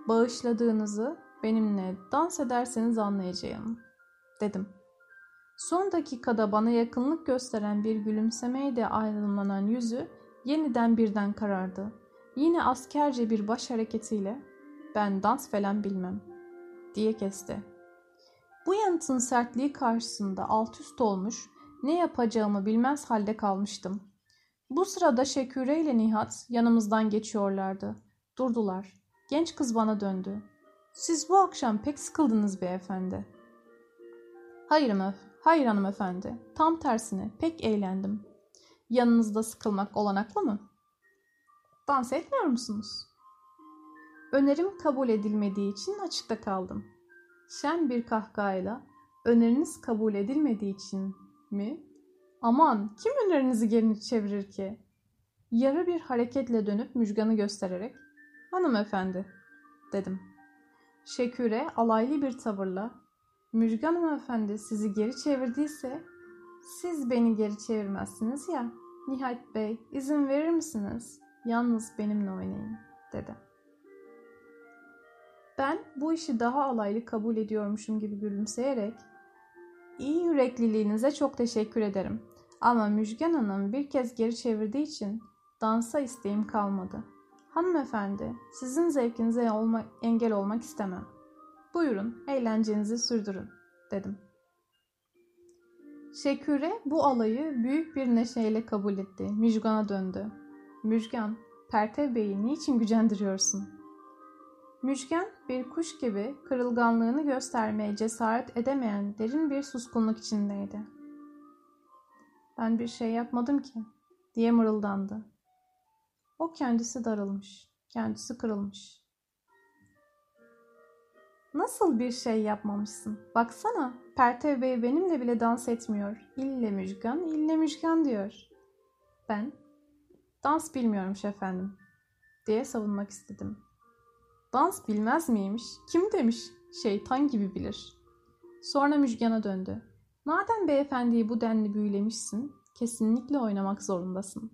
Speaker 1: bağışladığınızı benimle dans ederseniz anlayacağım dedim. Son dakikada bana yakınlık gösteren bir gülümsemeyle aydınlanan yüzü yeniden birden karardı. Yine askerce bir baş hareketiyle ben dans falan bilmem diye kesti. Bu yanıtın sertliği karşısında alt üst olmuş ne yapacağımı bilmez halde kalmıştım. Bu sırada Şeküre ile Nihat yanımızdan geçiyorlardı. Durdular. Genç kız bana döndü. Siz bu akşam pek sıkıldınız beyefendi. Hayır, hanım, hayır hanımefendi. Tam tersine pek eğlendim. Yanınızda sıkılmak olanaklı mı? Dans etmiyor musunuz? Önerim kabul edilmediği için açıkta kaldım. Şen bir kahkahayla öneriniz kabul edilmediği için mi? Aman kim önerinizi geri çevirir ki? Yarı bir hareketle dönüp Müjgan'ı göstererek hanımefendi dedim. Şeküre alaylı bir tavırla Müjgan hanımefendi sizi geri çevirdiyse siz beni geri çevirmezsiniz ya. Nihat Bey izin verir misiniz? Yalnız benimle oynayın dedi. Ben bu işi daha alaylı kabul ediyormuşum gibi gülümseyerek İyi yürekliliğinize çok teşekkür ederim. Ama Müjgan Hanım bir kez geri çevirdiği için dansa isteğim kalmadı. Hanımefendi, sizin zevkinize olma, engel olmak istemem. Buyurun, eğlencenizi sürdürün, dedim. Şeküre bu alayı büyük bir neşeyle kabul etti. Müjgan'a döndü. Müjgan, Pertev Bey'i niçin gücendiriyorsun?'' Müjgan bir kuş gibi kırılganlığını göstermeye cesaret edemeyen derin bir suskunluk içindeydi. Ben bir şey yapmadım ki diye mırıldandı. O kendisi darılmış, kendisi kırılmış. Nasıl bir şey yapmamışsın? Baksana, Pertev Bey benimle bile dans etmiyor. İlle müjgan, ille müjgan diyor. Ben, dans bilmiyormuş efendim, diye savunmak istedim. Dans bilmez miymiş? Kim demiş? Şeytan gibi bilir. Sonra Müjgan'a döndü. Madem beyefendiyi bu denli büyülemişsin, kesinlikle oynamak zorundasın.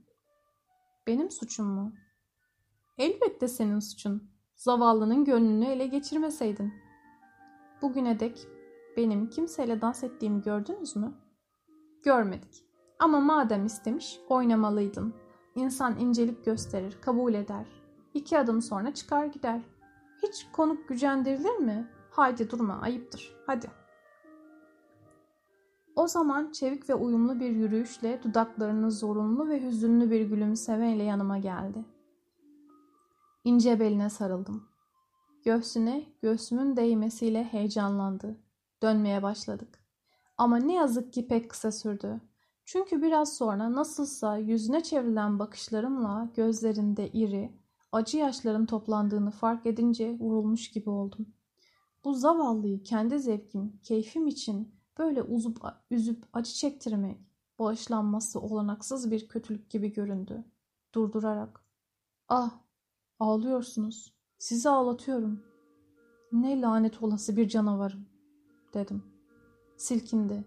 Speaker 1: Benim suçum mu? Elbette senin suçun. Zavallının gönlünü ele geçirmeseydin. Bugüne dek benim kimseyle dans ettiğimi gördünüz mü? Görmedik. Ama madem istemiş oynamalıydın. İnsan incelik gösterir, kabul eder. İki adım sonra çıkar gider. Hiç konuk gücendirilir mi? Haydi durma, ayıptır. Hadi. O zaman çevik ve uyumlu bir yürüyüşle dudaklarını zorunlu ve hüzünlü bir gülümsemeyle yanıma geldi. İnce beline sarıldım. Göğsüne göğsümün değmesiyle heyecanlandı. Dönmeye başladık. Ama ne yazık ki pek kısa sürdü. Çünkü biraz sonra nasılsa yüzüne çevrilen bakışlarımla gözlerinde iri, acı yaşların toplandığını fark edince vurulmuş gibi oldum. Bu zavallıyı kendi zevkim, keyfim için böyle uzup, üzüp acı çektirmek, bağışlanması olanaksız bir kötülük gibi göründü. Durdurarak, ah ağlıyorsunuz, sizi ağlatıyorum. Ne lanet olası bir canavarım, dedim. Silkindi.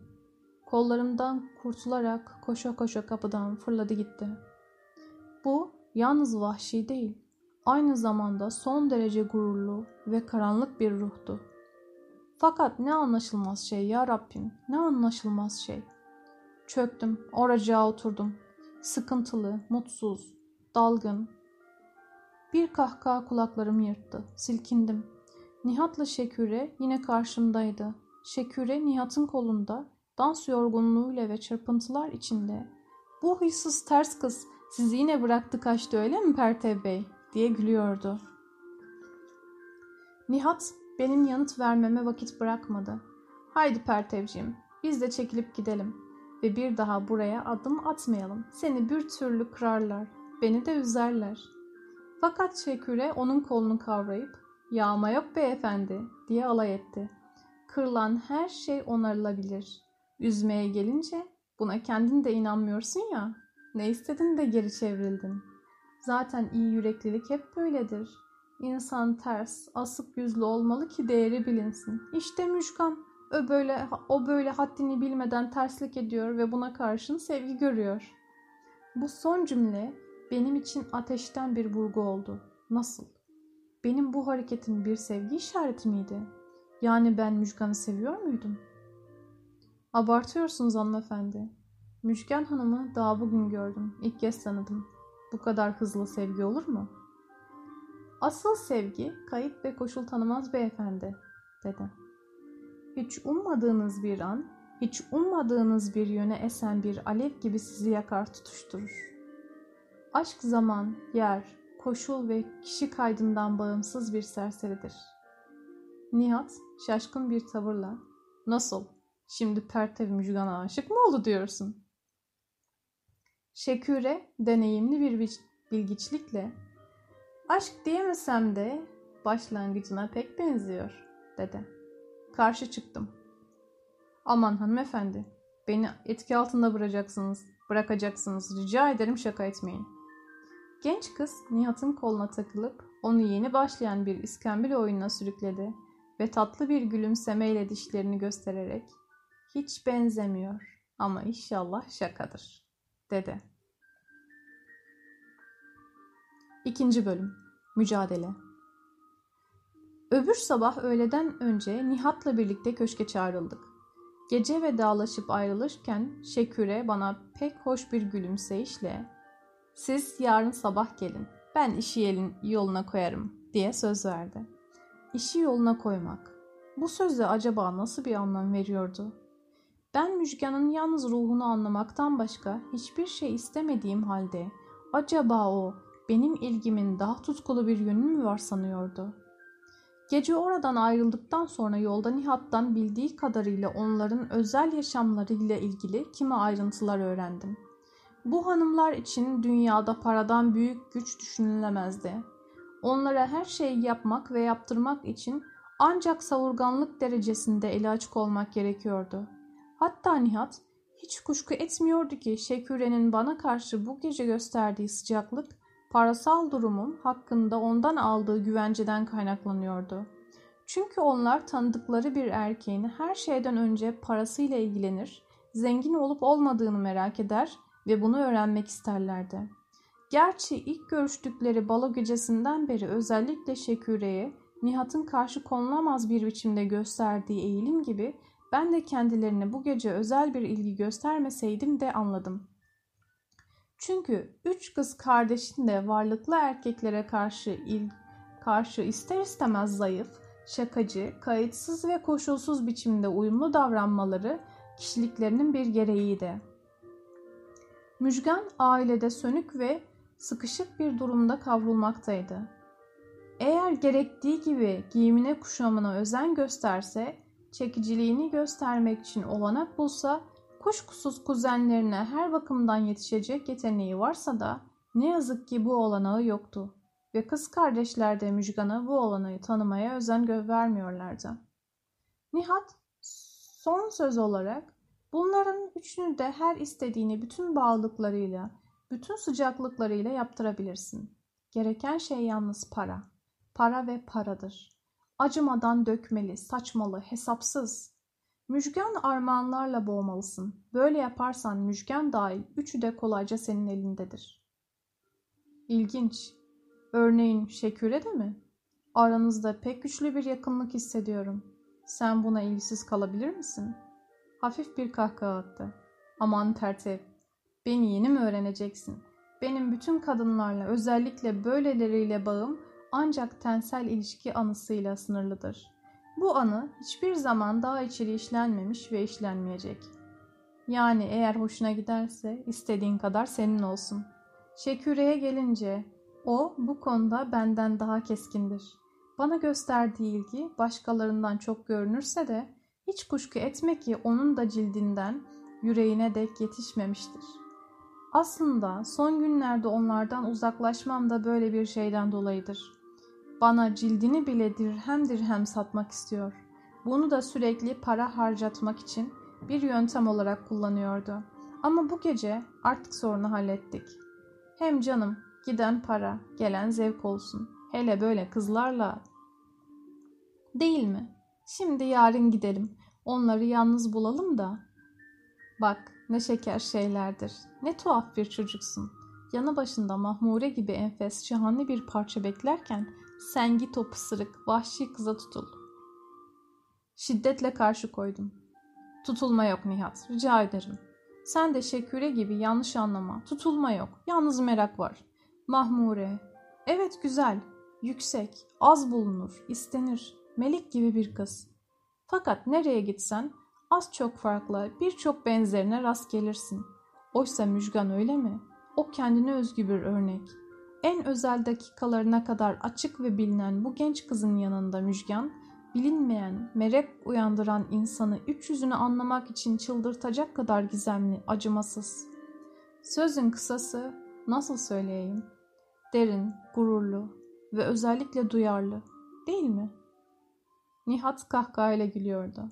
Speaker 1: Kollarımdan kurtularak koşa koşa kapıdan fırladı gitti. Bu yalnız vahşi değil, aynı zamanda son derece gururlu ve karanlık bir ruhtu. Fakat ne anlaşılmaz şey ya Rabbim, ne anlaşılmaz şey. Çöktüm, oracağa oturdum. Sıkıntılı, mutsuz, dalgın. Bir kahkaha kulaklarımı yırttı. Silkindim. Nihat'la Şeküre yine karşımdaydı. Şeküre Nihat'ın kolunda, dans yorgunluğuyla ve çırpıntılar içinde. Bu hıysız ters kız sizi yine bıraktı kaçtı öyle mi Pertev Bey? diye gülüyordu. Nihat benim yanıt vermeme vakit bırakmadı. Haydi Pertevciğim, biz de çekilip gidelim ve bir daha buraya adım atmayalım. Seni bir türlü kırarlar, beni de üzerler. Fakat Şeküre onun kolunu kavrayıp, yağma yok beyefendi diye alay etti. Kırılan her şey onarılabilir. Üzmeye gelince buna kendin de inanmıyorsun ya. Ne istedin de geri çevrildin. Zaten iyi yüreklilik hep böyledir. İnsan ters, asık yüzlü olmalı ki değeri bilinsin. İşte Müşkan, o böyle, o böyle haddini bilmeden terslik ediyor ve buna karşın sevgi görüyor. Bu son cümle benim için ateşten bir vurgu oldu. Nasıl? Benim bu hareketim bir sevgi işareti miydi? Yani ben Müjgan'ı seviyor muydum? Abartıyorsunuz hanımefendi. Müjgan Hanım'ı daha bugün gördüm. İlk kez tanıdım. Bu kadar hızlı sevgi olur mu?'' Asıl sevgi kayıp ve koşul tanımaz beyefendi, dedi. Hiç ummadığınız bir an, hiç ummadığınız bir yöne esen bir alev gibi sizi yakar tutuşturur. Aşk zaman, yer, koşul ve kişi kaydından bağımsız bir serseridir. Nihat şaşkın bir tavırla, nasıl, şimdi Pertev Müjgan'a aşık mı oldu diyorsun? Şeküre deneyimli bir bilgiçlikle Aşk diyemesem de başlangıcına pek benziyor, dedi. Karşı çıktım. Aman hanımefendi, beni etki altında bırakacaksınız, bırakacaksınız. Rica ederim şaka etmeyin. Genç kız Nihat'ın koluna takılıp onu yeni başlayan bir iskambil oyununa sürükledi ve tatlı bir gülümsemeyle dişlerini göstererek hiç benzemiyor ama inşallah şakadır, dedi. İkinci bölüm Mücadele Öbür sabah öğleden önce Nihat'la birlikte köşke çağrıldık. Gece vedalaşıp ayrılırken Şeküre bana pek hoş bir gülümseyişle ''Siz yarın sabah gelin, ben işi yelin yoluna koyarım.'' diye söz verdi. İşi yoluna koymak. Bu sözle acaba nasıl bir anlam veriyordu? Ben Müjgan'ın yalnız ruhunu anlamaktan başka hiçbir şey istemediğim halde acaba o benim ilgimin daha tutkulu bir yönü mü var sanıyordu. Gece oradan ayrıldıktan sonra yolda Nihat'tan bildiği kadarıyla onların özel yaşamlarıyla ilgili kimi ayrıntılar öğrendim. Bu hanımlar için dünyada paradan büyük güç düşünülemezdi. Onlara her şeyi yapmak ve yaptırmak için Ancak savurganlık derecesinde eli açık olmak gerekiyordu. Hatta Nihat hiç kuşku etmiyordu ki Şeküre'nin bana karşı bu gece gösterdiği sıcaklık parasal durumum hakkında ondan aldığı güvenceden kaynaklanıyordu. Çünkü onlar tanıdıkları bir erkeğin her şeyden önce parasıyla ilgilenir, zengin olup olmadığını merak eder ve bunu öğrenmek isterlerdi. Gerçi ilk görüştükleri balo gecesinden beri özellikle Şeküre'ye Nihat'ın karşı konulamaz bir biçimde gösterdiği eğilim gibi ben de kendilerine bu gece özel bir ilgi göstermeseydim de anladım. Çünkü üç kız kardeşin de varlıklı erkeklere karşı il, karşı ister istemez zayıf, şakacı, kayıtsız ve koşulsuz biçimde uyumlu davranmaları kişiliklerinin bir gereğiydi. Müjgan ailede sönük ve sıkışık bir durumda kavrulmaktaydı. Eğer gerektiği gibi giyimine kuşamına özen gösterse, çekiciliğini göstermek için olanak bulsa, kuşkusuz kuzenlerine her bakımdan yetişecek yeteneği varsa da ne yazık ki bu olanağı yoktu ve kız kardeşler de Müjgan'a bu olanağı tanımaya özen vermiyorlardı. Nihat son söz olarak bunların üçünü de her istediğini bütün bağlılıklarıyla, bütün sıcaklıklarıyla yaptırabilirsin. Gereken şey yalnız para. Para ve paradır. Acımadan dökmeli, saçmalı, hesapsız. Müjgan armağanlarla boğmalısın. Böyle yaparsan müjgan dahil üçü de kolayca senin elindedir. İlginç. Örneğin Şeküre de mi? Aranızda pek güçlü bir yakınlık hissediyorum. Sen buna ilgisiz kalabilir misin? Hafif bir kahkaha attı. Aman tertib. Beni yeni mi öğreneceksin? Benim bütün kadınlarla özellikle böyleleriyle bağım ancak tensel ilişki anısıyla sınırlıdır. Bu anı hiçbir zaman daha içeri işlenmemiş ve işlenmeyecek. Yani eğer hoşuna giderse istediğin kadar senin olsun. Şeküre'ye gelince o bu konuda benden daha keskindir. Bana gösterdiği ilgi başkalarından çok görünürse de hiç kuşku etme ki onun da cildinden yüreğine dek yetişmemiştir. Aslında son günlerde onlardan uzaklaşmam da böyle bir şeyden dolayıdır. Bana cildini bile dirhem dirhem satmak istiyor. Bunu da sürekli para harcatmak için bir yöntem olarak kullanıyordu. Ama bu gece artık sorunu hallettik. Hem canım giden para, gelen zevk olsun. Hele böyle kızlarla. Değil mi? Şimdi yarın gidelim. Onları yalnız bulalım da. Bak ne şeker şeylerdir. Ne tuhaf bir çocuksun. Yanı başında mahmure gibi enfes şahane bir parça beklerken sen git o pısırık vahşi kıza tutul. Şiddetle karşı koydum. Tutulma yok Nihat, rica ederim. Sen de Şeküre gibi yanlış anlama. Tutulma yok, yalnız merak var. Mahmure. Evet güzel, yüksek, az bulunur, istenir. Melik gibi bir kız. Fakat nereye gitsen az çok farklı birçok benzerine rast gelirsin. Oysa Müjgan öyle mi? O kendine özgü bir örnek. En özel dakikalarına kadar açık ve bilinen bu genç kızın yanında Müjgan, bilinmeyen, merak uyandıran insanı üç yüzünü anlamak için çıldırtacak kadar gizemli, acımasız. Sözün kısası, nasıl söyleyeyim? Derin, gururlu ve özellikle duyarlı, değil mi? Nihat kahkahayla gülüyordu.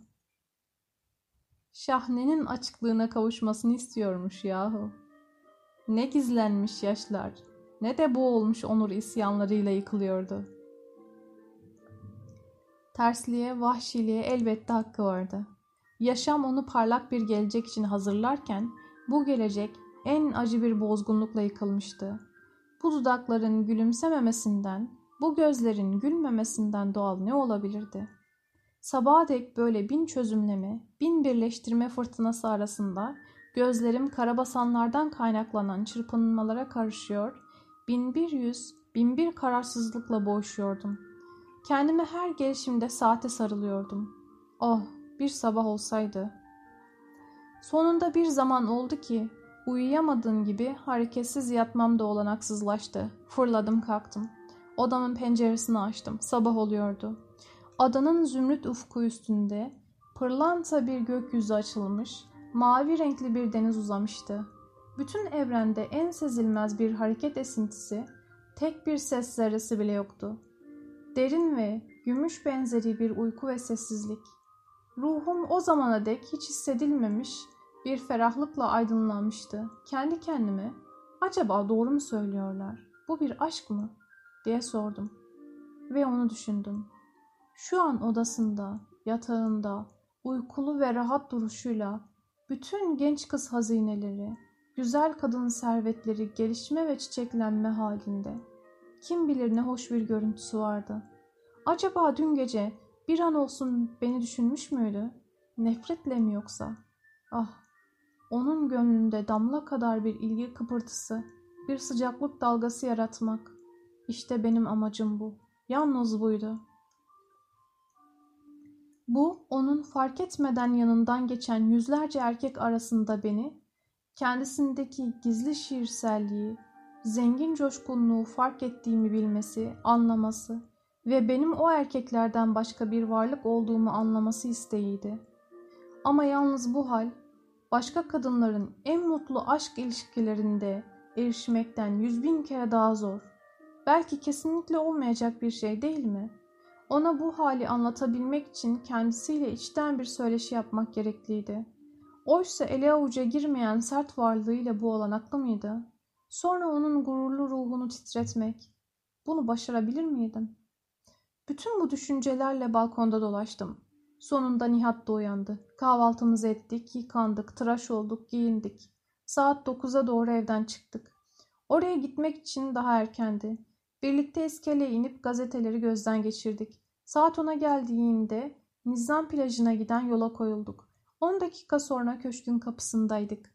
Speaker 1: Şahnenin açıklığına kavuşmasını istiyormuş yahu. Ne gizlenmiş yaşlar, ne de bu olmuş onur isyanlarıyla yıkılıyordu. Tersliğe, vahşiliğe elbette hakkı vardı. Yaşam onu parlak bir gelecek için hazırlarken bu gelecek en acı bir bozgunlukla yıkılmıştı. Bu dudakların gülümsememesinden, bu gözlerin gülmemesinden doğal ne olabilirdi? Sabaha dek böyle bin çözümleme, bin birleştirme fırtınası arasında gözlerim karabasanlardan kaynaklanan çırpınmalara karışıyor, bin bir yüz, bin bir kararsızlıkla boğuşuyordum. Kendime her gelişimde saate sarılıyordum. Oh, bir sabah olsaydı. Sonunda bir zaman oldu ki uyuyamadığım gibi hareketsiz yatmam da olanaksızlaştı. Fırladım kalktım. Odamın penceresini açtım. Sabah oluyordu. Adanın zümrüt ufku üstünde pırlanta bir gökyüzü açılmış, mavi renkli bir deniz uzamıştı. Bütün evrende en sezilmez bir hareket esintisi, tek bir ses zerresi bile yoktu. Derin ve Gümüş benzeri bir uyku ve sessizlik. Ruhum o zamana dek hiç hissedilmemiş bir ferahlıkla aydınlanmıştı. Kendi kendime acaba doğru mu söylüyorlar? Bu bir aşk mı? diye sordum. Ve onu düşündüm. Şu an odasında, yatağında, uykulu ve rahat duruşuyla bütün genç kız hazineleri, güzel kadın servetleri gelişme ve çiçeklenme halinde. Kim bilir ne hoş bir görüntüsü vardı. Acaba dün gece bir an olsun beni düşünmüş müydü? Nefretle mi yoksa? Ah, onun gönlünde damla kadar bir ilgi kıpırtısı, bir sıcaklık dalgası yaratmak. İşte benim amacım bu. Yalnız buydu. Bu onun fark etmeden yanından geçen yüzlerce erkek arasında beni, kendisindeki gizli şiirselliği, zengin coşkunluğu fark ettiğimi bilmesi, anlaması ve benim o erkeklerden başka bir varlık olduğumu anlaması isteğiydi. Ama yalnız bu hal, başka kadınların en mutlu aşk ilişkilerinde erişmekten yüz bin kere daha zor. Belki kesinlikle olmayacak bir şey değil mi?'' Ona bu hali anlatabilmek için kendisiyle içten bir söyleşi yapmak gerekliydi. Oysa ele avuca girmeyen sert varlığıyla bu olanaklı mıydı? Sonra onun gururlu ruhunu titretmek. Bunu başarabilir miydim? Bütün bu düşüncelerle balkonda dolaştım. Sonunda Nihat da uyandı. Kahvaltımızı ettik, yıkandık, tıraş olduk, giyindik. Saat 9'a doğru evden çıktık. Oraya gitmek için daha erkendi. Birlikte iskeleye inip gazeteleri gözden geçirdik. Saat 10'a geldiğinde Nizam plajına giden yola koyulduk. 10 dakika sonra köşkün kapısındaydık.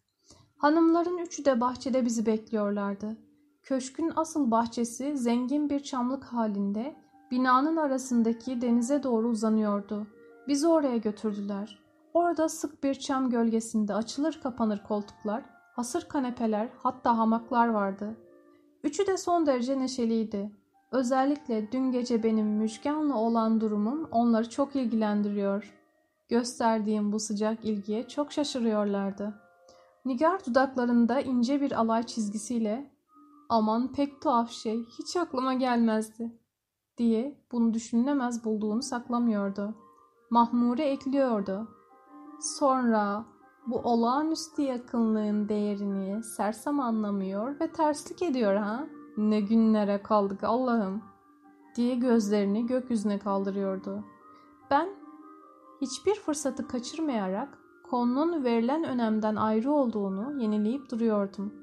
Speaker 1: Hanımların üçü de bahçede bizi bekliyorlardı. Köşkün asıl bahçesi zengin bir çamlık halinde binanın arasındaki denize doğru uzanıyordu. Bizi oraya götürdüler. Orada sık bir çam gölgesinde açılır kapanır koltuklar, hasır kanepeler hatta hamaklar vardı. Üçü de son derece neşeliydi. Özellikle dün gece benim Müjgan'la olan durumum onları çok ilgilendiriyor. Gösterdiğim bu sıcak ilgiye çok şaşırıyorlardı. Nigar dudaklarında ince bir alay çizgisiyle ''Aman pek tuhaf şey, hiç aklıma gelmezdi.'' diye bunu düşünülemez bulduğunu saklamıyordu. Mahmure ekliyordu. Sonra bu olağanüstü yakınlığın değerini sersem anlamıyor ve terslik ediyor ha? Ne günlere kaldık Allah'ım diye gözlerini gökyüzüne kaldırıyordu. Ben hiçbir fırsatı kaçırmayarak konunun verilen önemden ayrı olduğunu yenileyip duruyordum.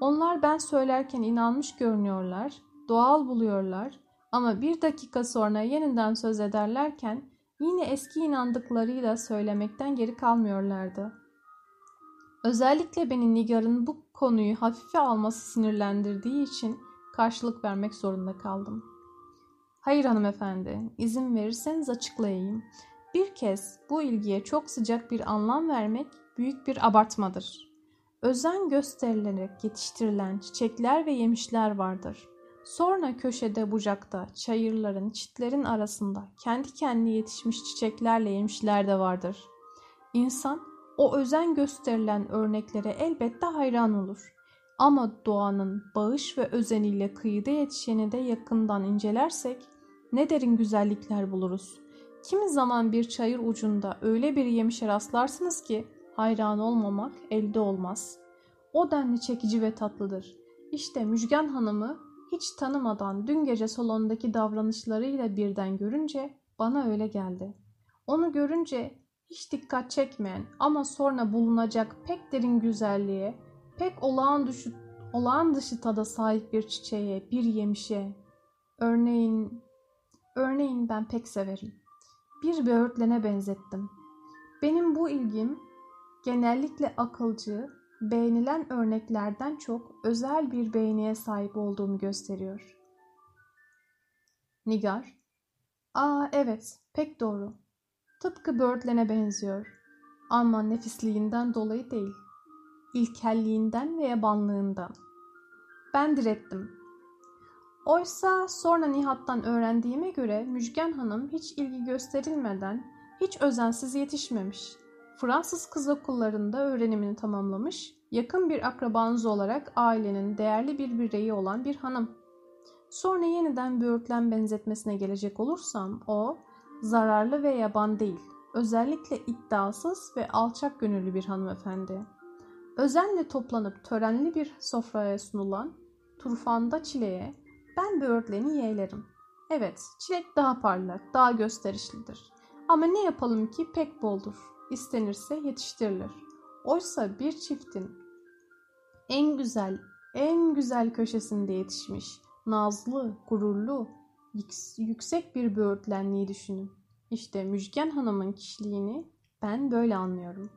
Speaker 1: Onlar ben söylerken inanmış görünüyorlar, doğal buluyorlar ama bir dakika sonra yeniden söz ederlerken yine eski inandıklarıyla söylemekten geri kalmıyorlardı. Özellikle beni Nigar'ın bu konuyu hafife alması sinirlendirdiği için karşılık vermek zorunda kaldım. Hayır hanımefendi, izin verirseniz açıklayayım. Bir kez bu ilgiye çok sıcak bir anlam vermek büyük bir abartmadır. Özen gösterilerek yetiştirilen çiçekler ve yemişler vardır. Sonra köşede bucakta, çayırların, çitlerin arasında kendi kendine yetişmiş çiçeklerle yemişler de vardır. İnsan o özen gösterilen örneklere elbette hayran olur. Ama doğanın bağış ve özeniyle kıyıda yetişeni de yakından incelersek ne derin güzellikler buluruz. Kimi zaman bir çayır ucunda öyle bir yemişe rastlarsınız ki hayran olmamak elde olmaz. O denli çekici ve tatlıdır. İşte Müjgan Hanım'ı hiç tanımadan dün gece salondaki davranışlarıyla birden görünce bana öyle geldi. Onu görünce hiç dikkat çekmeyen ama sonra bulunacak pek derin güzelliğe, pek olağan dışı, olağan dışı tada sahip bir çiçeğe, bir yemişe, örneğin, örneğin ben pek severim. Bir böğürtlene benzettim. Benim bu ilgim genellikle akılcı, beğenilen örneklerden çok özel bir beğeniye sahip olduğumu gösteriyor. Nigar, ''Aa evet, pek doğru. Tıpkı böğürtlene benziyor. Ama nefisliğinden dolayı değil.'' ilkelliğinden ve yabanlığından. Ben direttim. Oysa sonra Nihat'tan öğrendiğime göre Müjgan Hanım hiç ilgi gösterilmeden, hiç özensiz yetişmemiş. Fransız kız okullarında öğrenimini tamamlamış, yakın bir akrabanız olarak ailenin değerli bir bireyi olan bir hanım. Sonra yeniden böğürtlen benzetmesine gelecek olursam o zararlı ve yaban değil. Özellikle iddiasız ve alçak gönüllü bir hanımefendi. Özenle toplanıp törenli bir sofraya sunulan turfanda çileğe ben böğürtleni yeğlerim. Evet, çilek daha parlak, daha gösterişlidir. Ama ne yapalım ki pek boldur. İstenirse yetiştirilir. Oysa bir çiftin en güzel, en güzel köşesinde yetişmiş, nazlı, gururlu, yüksek bir böğürtlenliği düşünün. İşte Müjgan Hanım'ın kişiliğini ben böyle anlıyorum.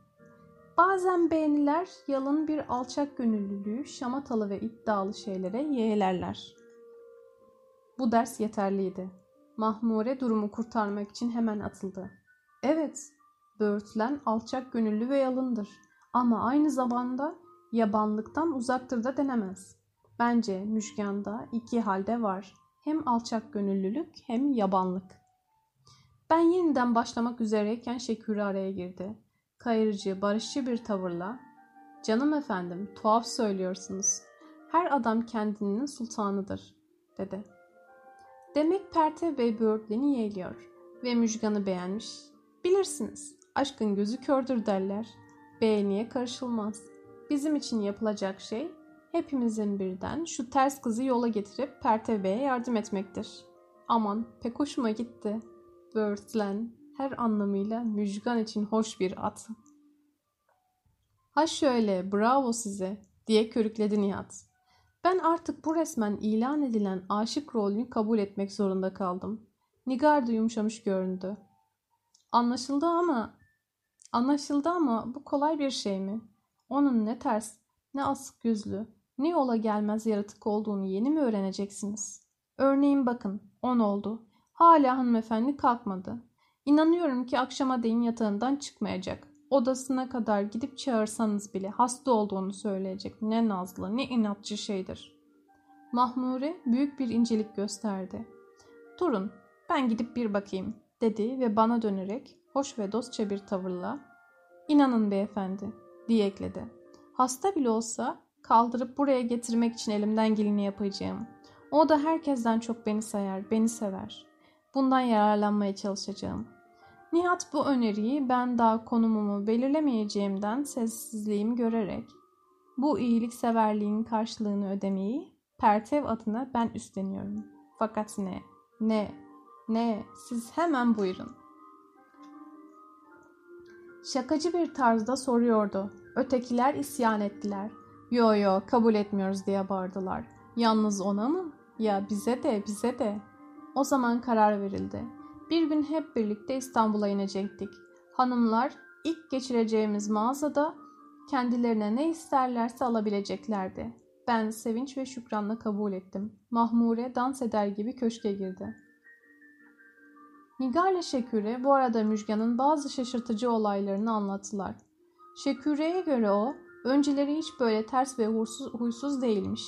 Speaker 1: Bazen beğeniler yalın bir alçak gönüllülüğü şamatalı ve iddialı şeylere yeğlerler. Bu ders yeterliydi. Mahmure durumu kurtarmak için hemen atıldı. Evet, böğürtlen alçak gönüllü ve yalındır. Ama aynı zamanda yabanlıktan uzaktır da denemez. Bence Müjgan'da iki halde var. Hem alçak gönüllülük hem yabanlık. Ben yeniden başlamak üzereyken Şekürü araya girdi. Kayırıcı, barışçı bir tavırla ''Canım efendim, tuhaf söylüyorsunuz. Her adam kendinin sultanıdır.'' dedi. Demek Perte Bey böğürtleni yeğliyor ve Müjgan'ı beğenmiş. Bilirsiniz, aşkın gözü kördür derler. Beğeniye karışılmaz. Bizim için yapılacak şey hepimizin birden şu ters kızı yola getirip Perte Bey'e yardım etmektir. Aman pek hoşuma gitti. Böğürtlen her anlamıyla müjgan için hoş bir at. Ha şöyle bravo size diye körükledi Nihat. Ben artık bu resmen ilan edilen aşık rolünü kabul etmek zorunda kaldım. Nigar da yumuşamış göründü. Anlaşıldı ama anlaşıldı ama bu kolay bir şey mi? Onun ne ters, ne asık yüzlü, ne yola gelmez yaratık olduğunu yeni mi öğreneceksiniz? Örneğin bakın, on oldu. Hala hanımefendi kalkmadı. İnanıyorum ki akşama değin yatağından çıkmayacak. Odasına kadar gidip çağırsanız bile hasta olduğunu söyleyecek. Ne nazlı, ne inatçı şeydir. Mahmure büyük bir incelik gösterdi. Durun, ben gidip bir bakayım, dedi ve bana dönerek hoş ve dostça bir tavırla ''İnanın beyefendi'' diye ekledi. Hasta bile olsa kaldırıp buraya getirmek için elimden geleni yapacağım. O da herkesten çok beni sayar, beni sever. Bundan yararlanmaya çalışacağım. Nihat bu öneriyi ben daha konumumu belirlemeyeceğimden sessizliğimi görerek bu iyilikseverliğin karşılığını ödemeyi Pertev adına ben üstleniyorum. Fakat ne? Ne? Ne? Siz hemen buyurun. Şakacı bir tarzda soruyordu. Ötekiler isyan ettiler. Yo yo kabul etmiyoruz diye bağırdılar. Yalnız ona mı? Ya bize de bize de. O zaman karar verildi. Bir gün hep birlikte İstanbul'a inecektik. Hanımlar ilk geçireceğimiz mağazada kendilerine ne isterlerse alabileceklerdi. Ben sevinç ve şükranla kabul ettim. Mahmure dans eder gibi köşke girdi. Nigar ile Şeküre bu arada Müjgan'ın bazı şaşırtıcı olaylarını anlattılar. Şeküre'ye göre o, önceleri hiç böyle ters ve huysuz, huysuz değilmiş.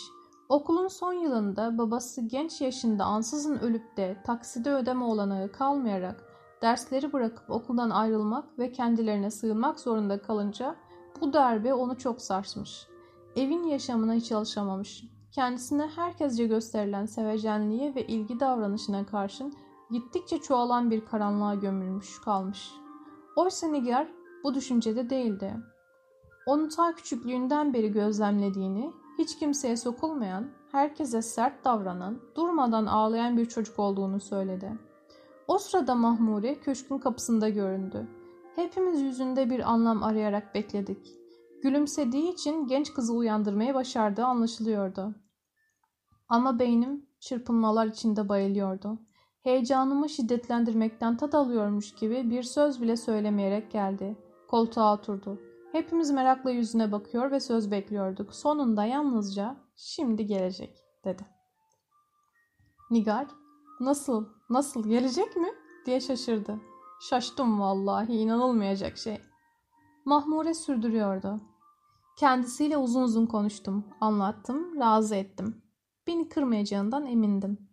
Speaker 1: Okulun son yılında babası genç yaşında ansızın ölüp de takside ödeme olanağı kalmayarak dersleri bırakıp okuldan ayrılmak ve kendilerine sığınmak zorunda kalınca bu darbe onu çok sarsmış. Evin yaşamına hiç alışamamış. Kendisine herkesce gösterilen sevecenliğe ve ilgi davranışına karşın gittikçe çoğalan bir karanlığa gömülmüş kalmış. Oysa Nigar bu düşüncede değildi. Onu ta küçüklüğünden beri gözlemlediğini hiç kimseye sokulmayan, herkese sert davranan, durmadan ağlayan bir çocuk olduğunu söyledi. O sırada Mahmure köşkün kapısında göründü. Hepimiz yüzünde bir anlam arayarak bekledik. Gülümsediği için genç kızı uyandırmayı başardığı anlaşılıyordu. Ama beynim çırpınmalar içinde bayılıyordu. Heyecanımı şiddetlendirmekten tat alıyormuş gibi bir söz bile söylemeyerek geldi. Koltuğa oturdu. Hepimiz merakla yüzüne bakıyor ve söz bekliyorduk. Sonunda yalnızca şimdi gelecek dedi. Nigar nasıl nasıl gelecek mi diye şaşırdı. Şaştım vallahi inanılmayacak şey. Mahmure sürdürüyordu. Kendisiyle uzun uzun konuştum, anlattım, razı ettim. Beni kırmayacağından emindim.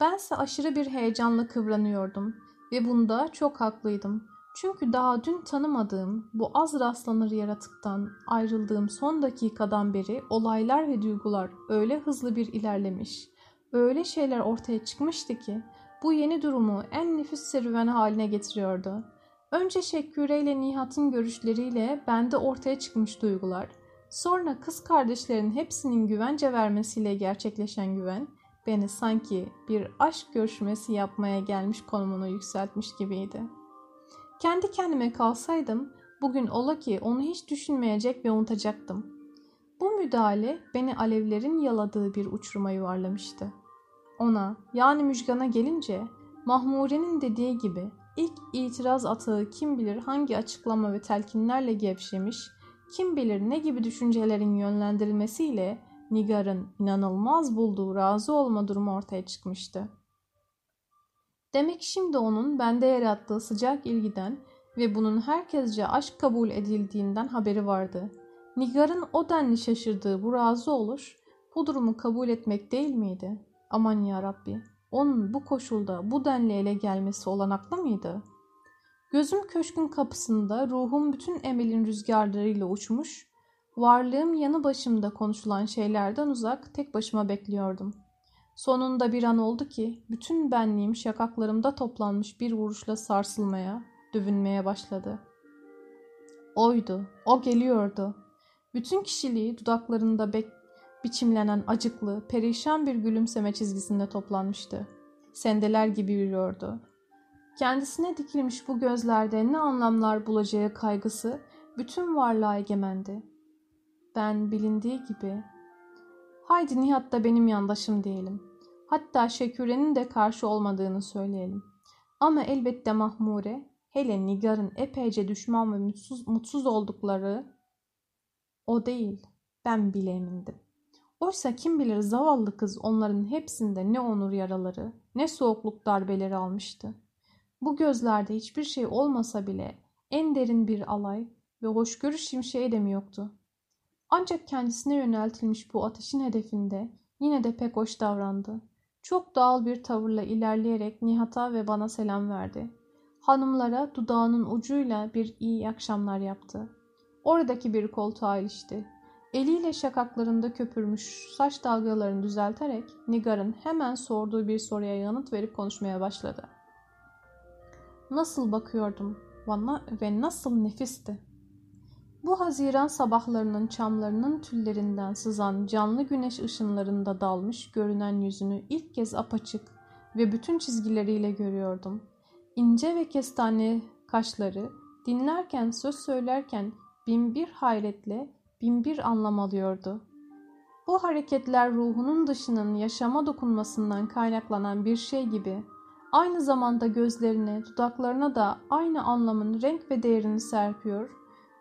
Speaker 1: Bense aşırı bir heyecanla kıvranıyordum ve bunda çok haklıydım. Çünkü daha dün tanımadığım bu az rastlanır yaratıktan ayrıldığım son dakikadan beri olaylar ve duygular öyle hızlı bir ilerlemiş, öyle şeyler ortaya çıkmıştı ki bu yeni durumu en nefis serüven haline getiriyordu. Önce Şekküre ile Nihat'ın görüşleriyle bende ortaya çıkmış duygular, sonra kız kardeşlerin hepsinin güvence vermesiyle gerçekleşen güven, beni sanki bir aşk görüşmesi yapmaya gelmiş konumunu yükseltmiş gibiydi. Kendi kendime kalsaydım bugün ola ki onu hiç düşünmeyecek ve unutacaktım. Bu müdahale beni alevlerin yaladığı bir uçuruma yuvarlamıştı. Ona yani Müjgan'a gelince Mahmure'nin dediği gibi ilk itiraz atağı kim bilir hangi açıklama ve telkinlerle gevşemiş, kim bilir ne gibi düşüncelerin yönlendirilmesiyle Nigar'ın inanılmaz bulduğu razı olma durumu ortaya çıkmıştı. Demek şimdi onun bende yarattığı sıcak ilgiden ve bunun herkesce aşk kabul edildiğinden haberi vardı. Nigar'ın o denli şaşırdığı bu razı oluş bu durumu kabul etmek değil miydi? Aman ya Rabbi, onun bu koşulda bu denli ele gelmesi olanaklı mıydı? Gözüm köşkün kapısında ruhum bütün emelin rüzgarlarıyla uçmuş, varlığım yanı başımda konuşulan şeylerden uzak tek başıma bekliyordum. Sonunda bir an oldu ki bütün benliğim şakaklarımda toplanmış bir vuruşla sarsılmaya, dövünmeye başladı. Oydu, o geliyordu. Bütün kişiliği dudaklarında bek biçimlenen acıklı, perişan bir gülümseme çizgisinde toplanmıştı. Sendeler gibi yürüyordu. Kendisine dikilmiş bu gözlerde ne anlamlar bulacağı kaygısı bütün varlığa egemendi. Ben bilindiği gibi, haydi Nihat da benim yandaşım diyelim. Hatta Şeküre'nin de karşı olmadığını söyleyelim. Ama elbette Mahmure, hele Nigar'ın epeyce düşman ve mutsuz, mutsuz oldukları o değil, ben bile emindim. Oysa kim bilir zavallı kız onların hepsinde ne onur yaraları, ne soğukluk darbeleri almıştı. Bu gözlerde hiçbir şey olmasa bile en derin bir alay ve hoşgörü şimşeği de mi yoktu? Ancak kendisine yöneltilmiş bu ateşin hedefinde yine de pek hoş davrandı. Çok doğal bir tavırla ilerleyerek Nihat'a ve bana selam verdi. Hanımlara dudağının ucuyla bir iyi akşamlar yaptı. Oradaki bir koltuğa ilişti. Eliyle şakaklarında köpürmüş saç dalgalarını düzelterek Nigar'ın hemen sorduğu bir soruya yanıt verip konuşmaya başladı. Nasıl bakıyordum bana ve nasıl nefisti. Bu haziran sabahlarının çamlarının tüllerinden sızan canlı güneş ışınlarında dalmış görünen yüzünü ilk kez apaçık ve bütün çizgileriyle görüyordum. İnce ve kestane kaşları dinlerken söz söylerken binbir hayretle binbir anlam alıyordu. Bu hareketler ruhunun dışının yaşama dokunmasından kaynaklanan bir şey gibi aynı zamanda gözlerine, dudaklarına da aynı anlamın renk ve değerini serpiyor.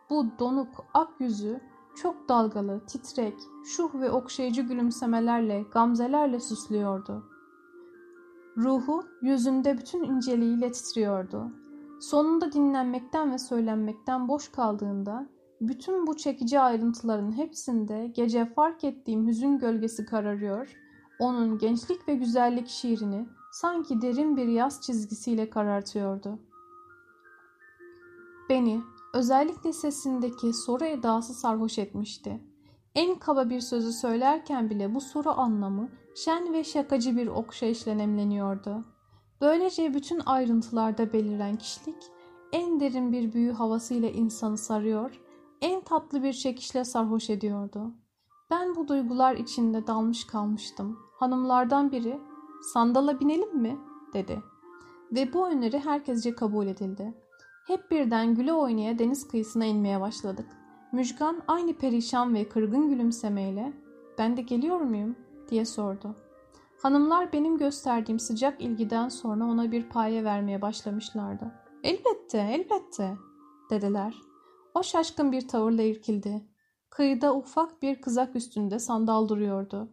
Speaker 1: Bu donuk ak yüzü çok dalgalı, titrek, şuh ve okşayıcı gülümsemelerle, gamzelerle süslüyordu. Ruhu yüzünde bütün inceliğiyle titriyordu. Sonunda dinlenmekten ve söylenmekten boş kaldığında bütün bu çekici ayrıntıların hepsinde gece fark ettiğim hüzün gölgesi kararıyor, onun gençlik ve güzellik şiirini sanki derin bir yaz çizgisiyle karartıyordu. Beni özellikle sesindeki soru edası sarhoş etmişti. En kaba bir sözü söylerken bile bu soru anlamı şen ve şakacı bir okşayışla nemleniyordu. Böylece bütün ayrıntılarda beliren kişilik en derin bir büyü havasıyla insanı sarıyor en tatlı bir çekişle sarhoş ediyordu. Ben bu duygular içinde dalmış kalmıştım. Hanımlardan biri sandala binelim mi dedi. Ve bu öneri herkesce kabul edildi. Hep birden güle oynaya deniz kıyısına inmeye başladık. Müjgan aynı perişan ve kırgın gülümsemeyle ben de geliyor muyum diye sordu. Hanımlar benim gösterdiğim sıcak ilgiden sonra ona bir paye vermeye başlamışlardı. Elbette, elbette dediler. O şaşkın bir tavırla irkildi. Kıyıda ufak bir kızak üstünde sandal duruyordu.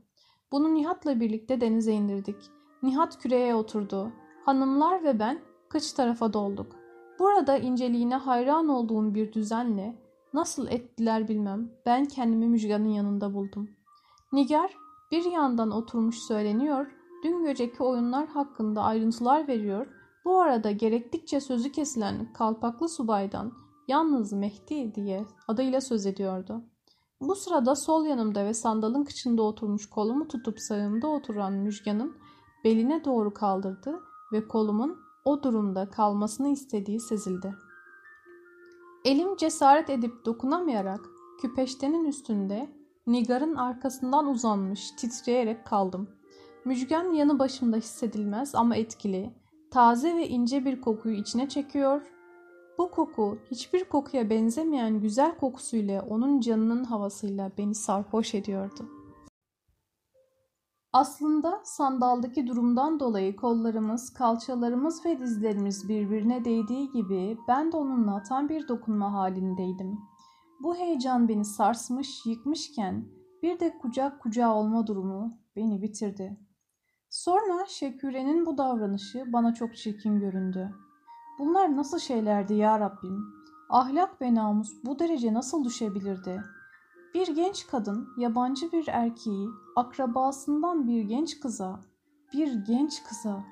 Speaker 1: Bunu Nihat'la birlikte denize indirdik. Nihat küreye oturdu. Hanımlar ve ben kıç tarafa dolduk. Burada inceliğine hayran olduğum bir düzenle nasıl ettiler bilmem ben kendimi Müjgan'ın yanında buldum. Nigar bir yandan oturmuş söyleniyor, dün geceki oyunlar hakkında ayrıntılar veriyor, bu arada gerektikçe sözü kesilen kalpaklı subaydan Yalnız Mehdi diye adıyla söz ediyordu. Bu sırada sol yanımda ve sandalın kıçında oturmuş kolumu tutup sağımda oturan Müjgan'ın beline doğru kaldırdı ve kolumun o durumda kalmasını istediği sezildi. Elim cesaret edip dokunamayarak küpeştenin üstünde Nigar'ın arkasından uzanmış titreyerek kaldım. Müjgan yanı başımda hissedilmez ama etkili, taze ve ince bir kokuyu içine çekiyor. Bu koku hiçbir kokuya benzemeyen güzel kokusuyla onun canının havasıyla beni sarhoş ediyordu. Aslında sandaldaki durumdan dolayı kollarımız, kalçalarımız ve dizlerimiz birbirine değdiği gibi ben de onunla tam bir dokunma halindeydim. Bu heyecan beni sarsmış, yıkmışken bir de kucak kucağa olma durumu beni bitirdi. Sonra Şeküre'nin bu davranışı bana çok çirkin göründü. Bunlar nasıl şeylerdi ya Rabbim? Ahlak ve namus bu derece nasıl düşebilirdi? Bir genç kadın yabancı bir erkeği akrabasından bir genç kıza, bir genç kıza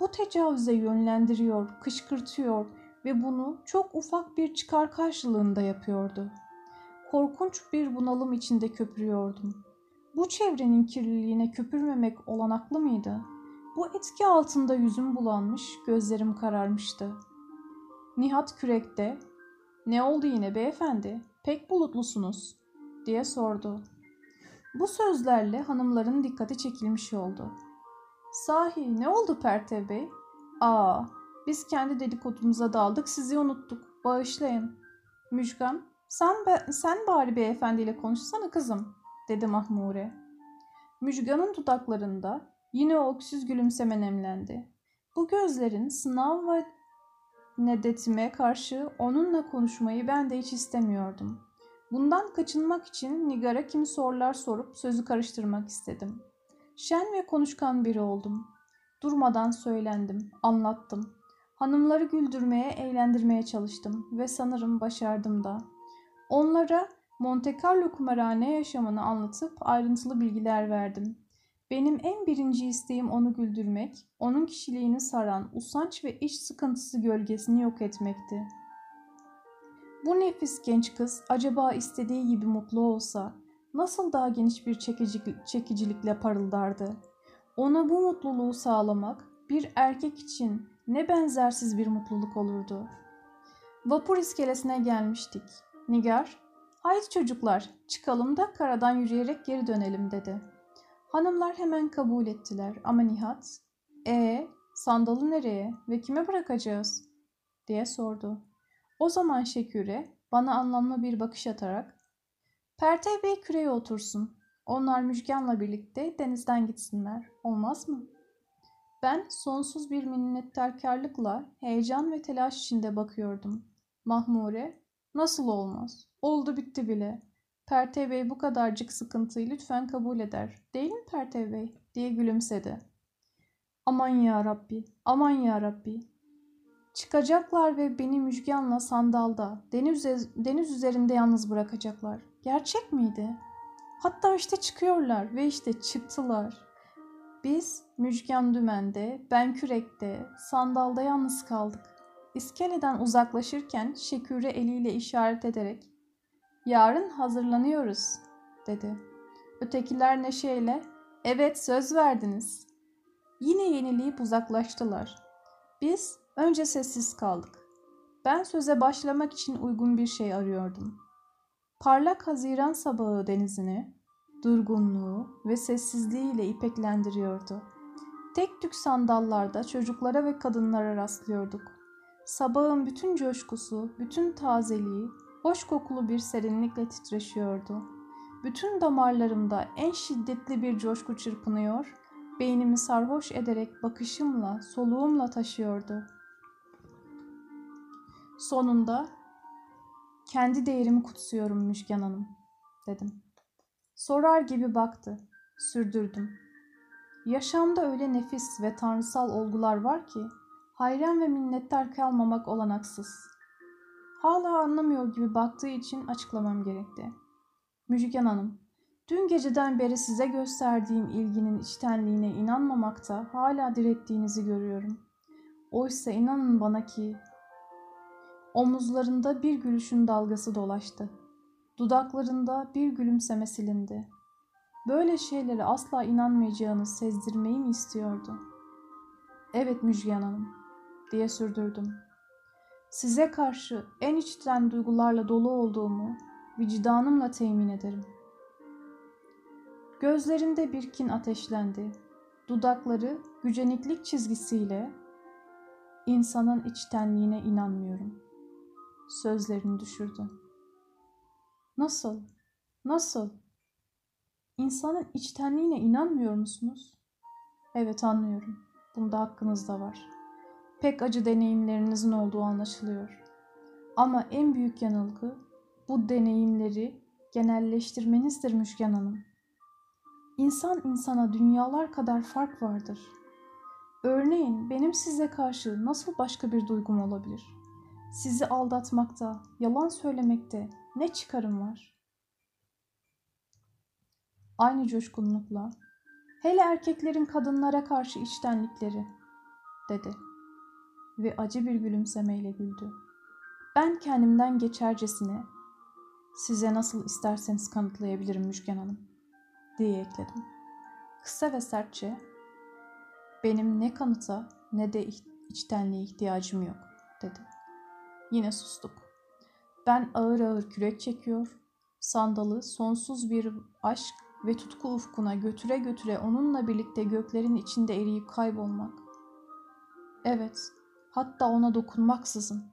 Speaker 1: bu tecavüze yönlendiriyor, kışkırtıyor ve bunu çok ufak bir çıkar karşılığında yapıyordu. Korkunç bir bunalım içinde köpürüyordum. Bu çevrenin kirliliğine köpürmemek olanaklı mıydı? Bu etki altında yüzüm bulanmış, gözlerim kararmıştı. Nihat kürekte, ''Ne oldu yine beyefendi? Pek bulutlusunuz.'' Diye sordu. Bu sözlerle hanımların dikkati çekilmiş oldu. ''Sahi ne oldu Pertev Bey?'' ''Aa, biz kendi dedikodumuza daldık, sizi unuttuk. Bağışlayın.'' Müjgan, sen, be, sen bari beyefendiyle konuşsana kızım, dedi Mahmure. Müjgan'ın dudaklarında yine o öksüz gülümseme nemlendi. Bu gözlerin sınav ve nedetime karşı onunla konuşmayı ben de hiç istemiyordum. Bundan kaçınmak için Nigar'a kimi sorular sorup sözü karıştırmak istedim. Şen ve konuşkan biri oldum. Durmadan söylendim, anlattım. Hanımları güldürmeye, eğlendirmeye çalıştım ve sanırım başardım da. Onlara Monte Carlo kumarhane yaşamını anlatıp ayrıntılı bilgiler verdim. Benim en birinci isteğim onu güldürmek, onun kişiliğini saran usanç ve iş sıkıntısı gölgesini yok etmekti. Bu nefis genç kız acaba istediği gibi mutlu olsa nasıl daha geniş bir çekicilik, çekicilikle parıldardı? Ona bu mutluluğu sağlamak bir erkek için ne benzersiz bir mutluluk olurdu. Vapur iskelesine gelmiştik. Nigar, haydi çocuklar çıkalım da karadan yürüyerek geri dönelim dedi. Hanımlar hemen kabul ettiler ama Nihat, e sandalı nereye ve kime bırakacağız diye sordu. O zaman Şeküre bana anlamlı bir bakış atarak Pertev Bey küreye otursun. Onlar Müjgan'la birlikte denizden gitsinler. Olmaz mı? Ben sonsuz bir minnettarkarlıkla heyecan ve telaş içinde bakıyordum. Mahmure Nasıl olmaz? Oldu bitti bile. Pertev Bey bu kadarcık sıkıntıyı lütfen kabul eder. Değil mi Pertev Bey? diye gülümsedi. Aman ya Rabbi, aman ya Rabbi. Çıkacaklar ve beni Müjgan'la sandalda, deniz, deniz üzerinde yalnız bırakacaklar. Gerçek miydi? Hatta işte çıkıyorlar ve işte çıktılar. Biz Müjgan dümende, ben kürekte, sandalda yalnız kaldık. İskeleden uzaklaşırken Şeküre eliyle işaret ederek ''Yarın hazırlanıyoruz.'' dedi. Ötekiler neşeyle ''Evet söz verdiniz.'' Yine yenileyip uzaklaştılar. Biz önce sessiz kaldık. Ben söze başlamak için uygun bir şey arıyordum. Parlak Haziran sabahı denizini, durgunluğu ve sessizliğiyle ipeklendiriyordu. Tek tük sandallarda çocuklara ve kadınlara rastlıyorduk. Sabahın bütün coşkusu, bütün tazeliği, hoş kokulu bir serinlikle titreşiyordu. Bütün damarlarımda en şiddetli bir coşku çırpınıyor, beynimi sarhoş ederek bakışımla, soluğumla taşıyordu. Sonunda, kendi değerimi kutsuyorum Müşken Hanım, dedim. Sorar gibi baktı, sürdürdüm. Yaşamda öyle nefis ve tanrısal olgular var ki, hayran ve minnettar kalmamak olanaksız. Hala anlamıyor gibi baktığı için açıklamam gerekti. Müjgan Hanım, dün geceden beri size gösterdiğim ilginin içtenliğine inanmamakta hala direttiğinizi görüyorum. Oysa inanın bana ki omuzlarında bir gülüşün dalgası dolaştı. Dudaklarında bir gülümseme silindi. Böyle şeylere asla inanmayacağını sezdirmeyi mi istiyordu? Evet Müjgan Hanım, diye sürdürdüm. Size karşı en içten duygularla dolu olduğumu vicdanımla temin ederim. Gözlerinde bir kin ateşlendi. Dudakları güceniklik çizgisiyle insanın içtenliğine inanmıyorum. Sözlerini düşürdü. Nasıl? Nasıl? İnsanın içtenliğine inanmıyor musunuz? Evet anlıyorum. Bunda hakkınız da var. Pek acı deneyimlerinizin olduğu anlaşılıyor. Ama en büyük yanılgı bu deneyimleri genelleştirmenizdir Müşken Hanım. İnsan insana dünyalar kadar fark vardır. Örneğin benim size karşı nasıl başka bir duygum olabilir? Sizi aldatmakta, yalan söylemekte ne çıkarım var? Aynı coşkunlukla, hele erkeklerin kadınlara karşı içtenlikleri, dedi. Ve acı bir gülümsemeyle güldü. Ben kendimden geçercesine, size nasıl isterseniz kanıtlayabilirim Müşken Hanım, diye ekledim. Kısa ve sertçe, benim ne kanıta ne de içtenliğe ihtiyacım yok. Yine sustuk. Ben ağır ağır kürek çekiyor, sandalı sonsuz bir aşk ve tutku ufkuna götüre götüre onunla birlikte göklerin içinde eriyip kaybolmak. Evet, hatta ona dokunmaksızın.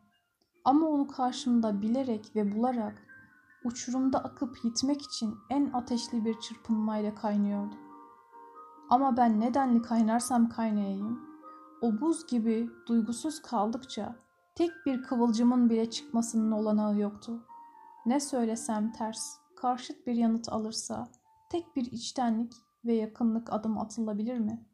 Speaker 1: Ama onu karşımda bilerek ve bularak uçurumda akıp gitmek için en ateşli bir çırpınmayla kaynıyordu. Ama ben nedenli kaynarsam kaynayayım, o buz gibi duygusuz kaldıkça tek bir kıvılcımın bile çıkmasının olanağı yoktu. Ne söylesem ters, karşıt bir yanıt alırsa tek bir içtenlik ve yakınlık adım atılabilir mi?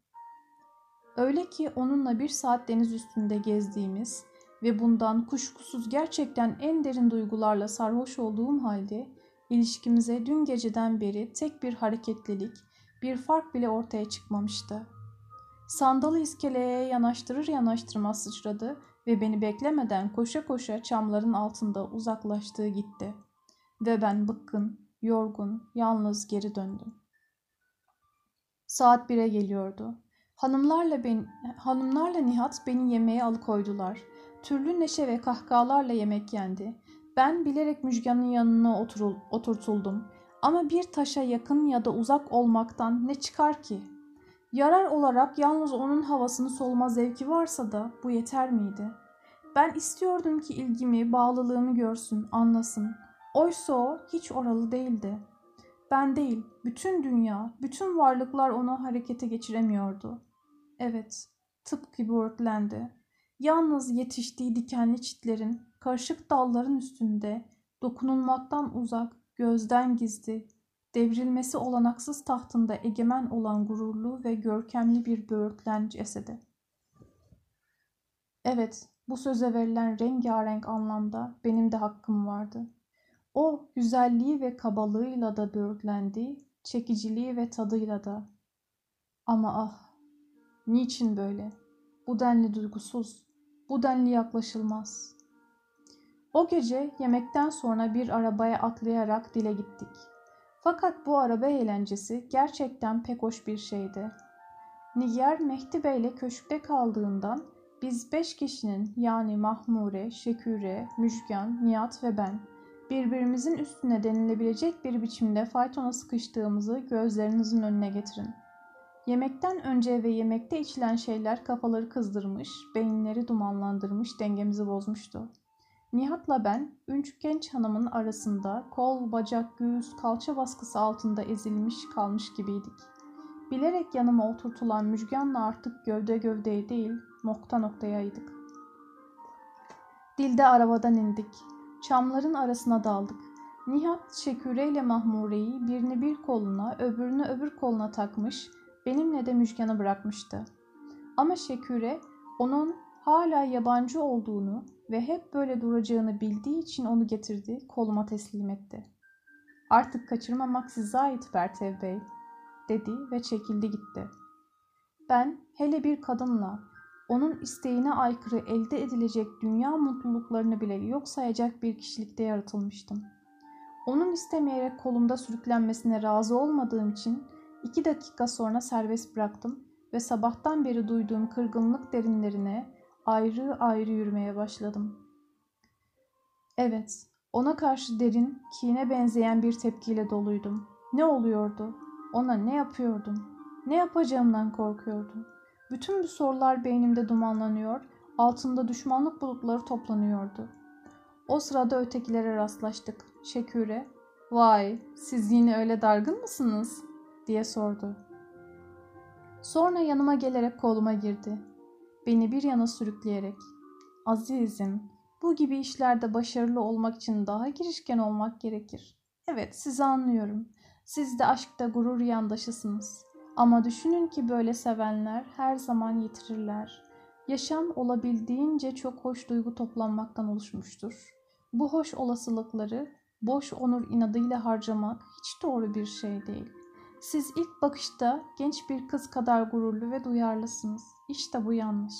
Speaker 1: Öyle ki onunla bir saat deniz üstünde gezdiğimiz ve bundan kuşkusuz gerçekten en derin duygularla sarhoş olduğum halde ilişkimize dün geceden beri tek bir hareketlilik, bir fark bile ortaya çıkmamıştı. Sandalı iskeleye yanaştırır yanaştırmaz sıçradı ve beni beklemeden koşa koşa çamların altında uzaklaştığı gitti. Ve ben bıkkın, yorgun, yalnız geri döndüm. Saat bire geliyordu. Hanımlarla ben, hanımlarla Nihat beni yemeğe alıkoydular. Türlü neşe ve kahkahalarla yemek yendi. Ben bilerek Müjgan'ın yanına oturul, oturtuldum. Ama bir taşa yakın ya da uzak olmaktan ne çıkar ki? Yarar olarak yalnız onun havasını solma zevki varsa da bu yeter miydi? Ben istiyordum ki ilgimi, bağlılığımı görsün, anlasın. Oysa o hiç oralı değildi. Ben değil, bütün dünya, bütün varlıklar onu harekete geçiremiyordu. Evet, tıpkı böğürtlendi. Yalnız yetiştiği dikenli çitlerin, karışık dalların üstünde, dokunulmaktan uzak, gözden gizli, devrilmesi olanaksız tahtında egemen olan gururlu ve görkemli bir böğürtlen cesedi. Evet, bu söze verilen rengarenk anlamda benim de hakkım vardı. O güzelliği ve kabalığıyla da böğürtlendi, çekiciliği ve tadıyla da. Ama ah, niçin böyle? Bu denli duygusuz, bu denli yaklaşılmaz. O gece yemekten sonra bir arabaya atlayarak dile gittik. Fakat bu araba eğlencesi gerçekten pek hoş bir şeydi. Nigar Mehdi Bey'le köşkte kaldığından biz beş kişinin yani Mahmure, Şeküre, Müjgan, Nihat ve ben birbirimizin üstüne denilebilecek bir biçimde faytona sıkıştığımızı gözlerinizin önüne getirin. Yemekten önce ve yemekte içilen şeyler kafaları kızdırmış, beyinleri dumanlandırmış, dengemizi bozmuştu. Nihat'la ben, üç genç hanımın arasında kol, bacak, göğüs, kalça baskısı altında ezilmiş kalmış gibiydik. Bilerek yanıma oturtulan Müjgan'la artık gövde gövdeye değil, nokta noktayaydık. Dilde arabadan indik. Çamların arasına daldık. Nihat Şeküre ile Mahmure'yi birini bir koluna, öbürünü öbür koluna takmış, benimle de Müjgan'ı bırakmıştı. Ama Şeküre onun hala yabancı olduğunu ve hep böyle duracağını bildiği için onu getirdi, koluma teslim etti. Artık kaçırmamak size ait Bertev Bey, dedi ve çekildi gitti. Ben hele bir kadınla, onun isteğine aykırı elde edilecek dünya mutluluklarını bile yok sayacak bir kişilikte yaratılmıştım. Onun istemeyerek kolumda sürüklenmesine razı olmadığım için iki dakika sonra serbest bıraktım ve sabahtan beri duyduğum kırgınlık derinlerine ayrı ayrı yürümeye başladım. Evet, ona karşı derin, kine benzeyen bir tepkiyle doluydum. Ne oluyordu? Ona ne yapıyordum? Ne yapacağımdan korkuyordum. Bütün bu sorular beynimde dumanlanıyor, altında düşmanlık bulutları toplanıyordu. O sırada ötekilere rastlaştık. Şeküre, ''Vay, siz yine öyle dargın mısınız?'' diye sordu. Sonra yanıma gelerek koluma girdi. Beni bir yana sürükleyerek, ''Azizim, bu gibi işlerde başarılı olmak için daha girişken olmak gerekir. Evet, sizi anlıyorum. Siz de aşkta gurur yandaşısınız. Ama düşünün ki böyle sevenler her zaman yitirirler. Yaşam olabildiğince çok hoş duygu toplanmaktan oluşmuştur. Bu hoş olasılıkları boş onur inadıyla harcamak hiç doğru bir şey değil. Siz ilk bakışta genç bir kız kadar gururlu ve duyarlısınız. İşte bu yanlış.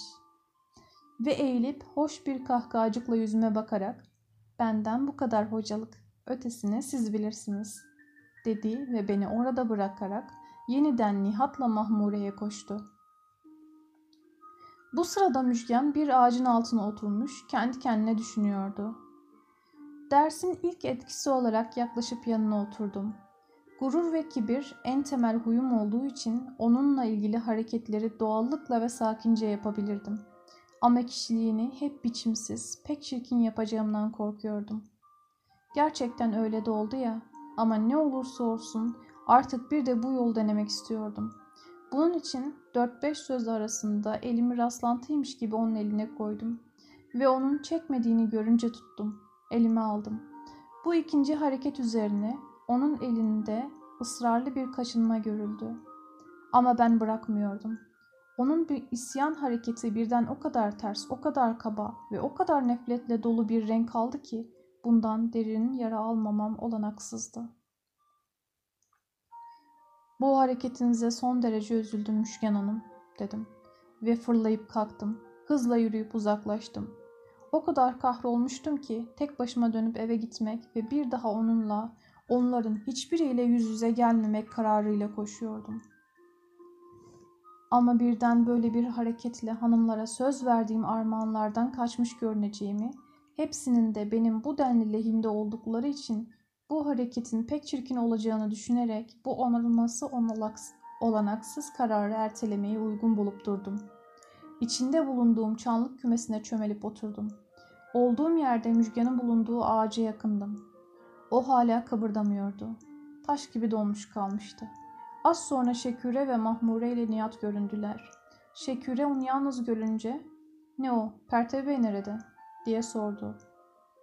Speaker 1: Ve eğilip hoş bir kahkahacıkla yüzüme bakarak benden bu kadar hocalık, ötesini siz bilirsiniz dedi ve beni orada bırakarak yeniden Nihat'la Mahmure'ye koştu. Bu sırada Müjgan bir ağacın altına oturmuş kendi kendine düşünüyordu. Dersin ilk etkisi olarak yaklaşıp yanına oturdum. Gurur ve kibir en temel huyum olduğu için onunla ilgili hareketleri doğallıkla ve sakince yapabilirdim. Ama kişiliğini hep biçimsiz, pek çirkin yapacağımdan korkuyordum. Gerçekten öyle de oldu ya ama ne olursa olsun artık bir de bu yol denemek istiyordum. Bunun için 4-5 söz arasında elimi rastlantıymış gibi onun eline koydum ve onun çekmediğini görünce tuttum elime aldım. Bu ikinci hareket üzerine onun elinde ısrarlı bir kaşınma görüldü. Ama ben bırakmıyordum. Onun bir isyan hareketi birden o kadar ters, o kadar kaba ve o kadar nefretle dolu bir renk aldı ki bundan derin yara almamam olanaksızdı. Bu hareketinize son derece üzüldüm Müşken Hanım, dedim ve fırlayıp kalktım. Hızla yürüyüp uzaklaştım. O kadar kahrolmuştum ki tek başıma dönüp eve gitmek ve bir daha onunla, onların hiçbiriyle yüz yüze gelmemek kararıyla koşuyordum. Ama birden böyle bir hareketle hanımlara söz verdiğim armağanlardan kaçmış görüneceğimi, hepsinin de benim bu denli lehimde oldukları için bu hareketin pek çirkin olacağını düşünerek bu onarılması olanaksız kararı ertelemeyi uygun bulup durdum. İçinde bulunduğum çanlık kümesine çömelip oturdum. Olduğum yerde Müjgan'ın bulunduğu ağaca yakındım. O hala kıpırdamıyordu. Taş gibi donmuş kalmıştı. Az sonra Şeküre ve Mahmure ile Nihat göründüler. Şeküre onu yalnız görünce ''Ne o, Pertev Bey nerede?'' diye sordu.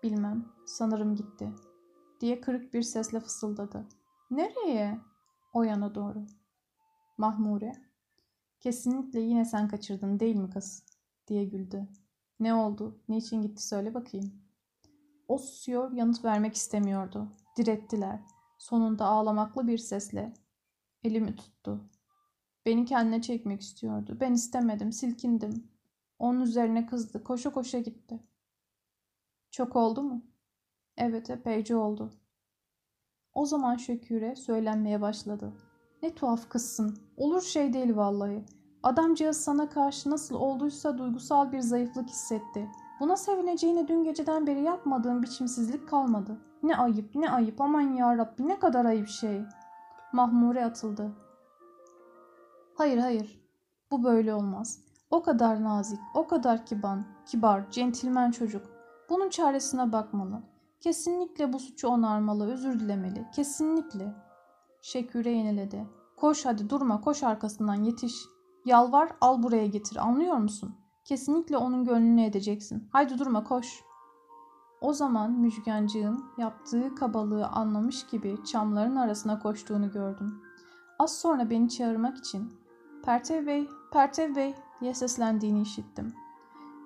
Speaker 1: ''Bilmem, sanırım gitti.'' diye kırık bir sesle fısıldadı. ''Nereye?'' O yana doğru. Mahmure ''Kesinlikle yine sen kaçırdın değil mi kız?'' diye güldü. Ne oldu? Niçin gitti söyle bakayım. O susuyor, yanıt vermek istemiyordu. Direttiler. Sonunda ağlamaklı bir sesle. Elimi tuttu. Beni kendine çekmek istiyordu. Ben istemedim, silkindim. Onun üzerine kızdı. Koşa koşa gitti. Çok oldu mu? Evet, epeyce oldu. O zaman Şöküre söylenmeye başladı. Ne tuhaf kızsın. Olur şey değil vallahi. Adamcağız sana karşı nasıl olduysa duygusal bir zayıflık hissetti. Buna sevineceğine dün geceden beri yapmadığım biçimsizlik kalmadı. Ne ayıp ne ayıp aman ya Rabbi ne kadar ayıp şey. Mahmure atıldı. Hayır hayır bu böyle olmaz. O kadar nazik, o kadar kiban, kibar, centilmen çocuk. Bunun çaresine bakmalı. Kesinlikle bu suçu onarmalı, özür dilemeli. Kesinlikle. Şeküre yeniledi. Koş hadi durma, koş arkasından yetiş. Yalvar al buraya getir anlıyor musun? Kesinlikle onun gönlünü edeceksin. Haydi durma koş. O zaman müjgancığın yaptığı kabalığı anlamış gibi çamların arasına koştuğunu gördüm. Az sonra beni çağırmak için Pertev Bey, Pertev Bey diye seslendiğini işittim.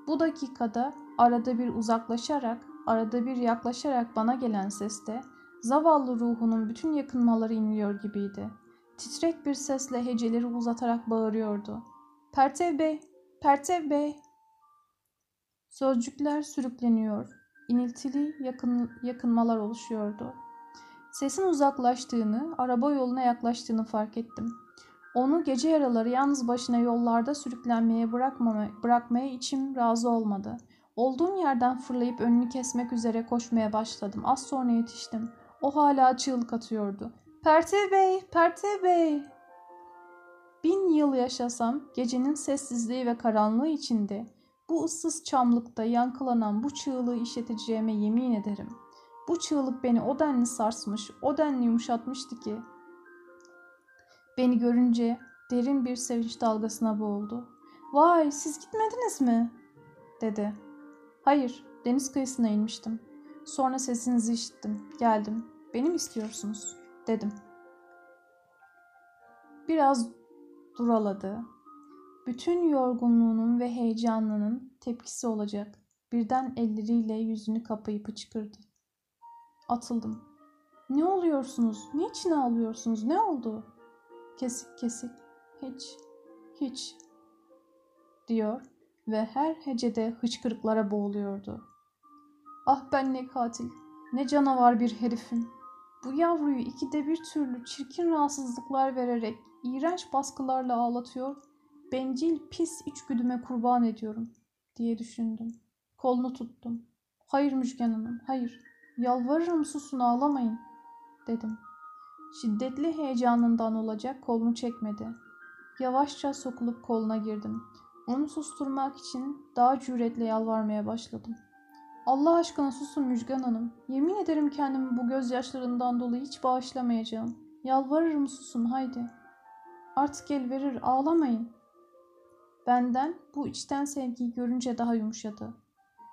Speaker 1: Bu dakikada arada bir uzaklaşarak, arada bir yaklaşarak bana gelen seste zavallı ruhunun bütün yakınmaları inliyor gibiydi. Titrek bir sesle heceleri uzatarak bağırıyordu. Pertev Bey, Pertev Bey. Sözcükler sürükleniyor. İniltili yakın, yakınmalar oluşuyordu. Sesin uzaklaştığını, araba yoluna yaklaştığını fark ettim. Onu gece yaraları yalnız başına yollarda sürüklenmeye bırakmama, bırakmaya içim razı olmadı. Olduğum yerden fırlayıp önünü kesmek üzere koşmaya başladım. Az sonra yetiştim. O hala çığlık atıyordu. Pertev Bey, Pertev Bey. Bin yıl yaşasam gecenin sessizliği ve karanlığı içinde bu ıssız çamlıkta yankılanan bu çığlığı işiteceğime yemin ederim. Bu çığlık beni o denli sarsmış, o denli yumuşatmıştı ki. Beni görünce derin bir sevinç dalgasına boğuldu. Vay siz gitmediniz mi? dedi. Hayır deniz kıyısına inmiştim. Sonra sesinizi işittim. Geldim. Beni mi istiyorsunuz? dedim. Biraz duraladı. Bütün yorgunluğunun ve heyecanının tepkisi olacak. Birden elleriyle yüzünü kapayıp hıçkırdı. Atıldım. Ne oluyorsunuz? Niçin ağlıyorsunuz? Ne oldu? Kesik kesik. Hiç, hiç diyor ve her hecede hıçkırıklara boğuluyordu. Ah ben ne katil, ne canavar bir herifim. Bu yavruyu ikide bir türlü çirkin rahatsızlıklar vererek, iğrenç baskılarla ağlatıyor, bencil pis içgüdüme kurban ediyorum diye düşündüm. Kolunu tuttum. Hayır Müjgan Hanım, hayır. Yalvarırım susun ağlamayın dedim. Şiddetli heyecanından olacak kolunu çekmedi. Yavaşça sokulup koluna girdim. Onu susturmak için daha cüretle yalvarmaya başladım. Allah aşkına susun Müjgan Hanım. Yemin ederim kendimi bu gözyaşlarından dolayı hiç bağışlamayacağım. Yalvarırım susun haydi. Artık el verir ağlamayın. Benden bu içten sevgiyi görünce daha yumuşadı.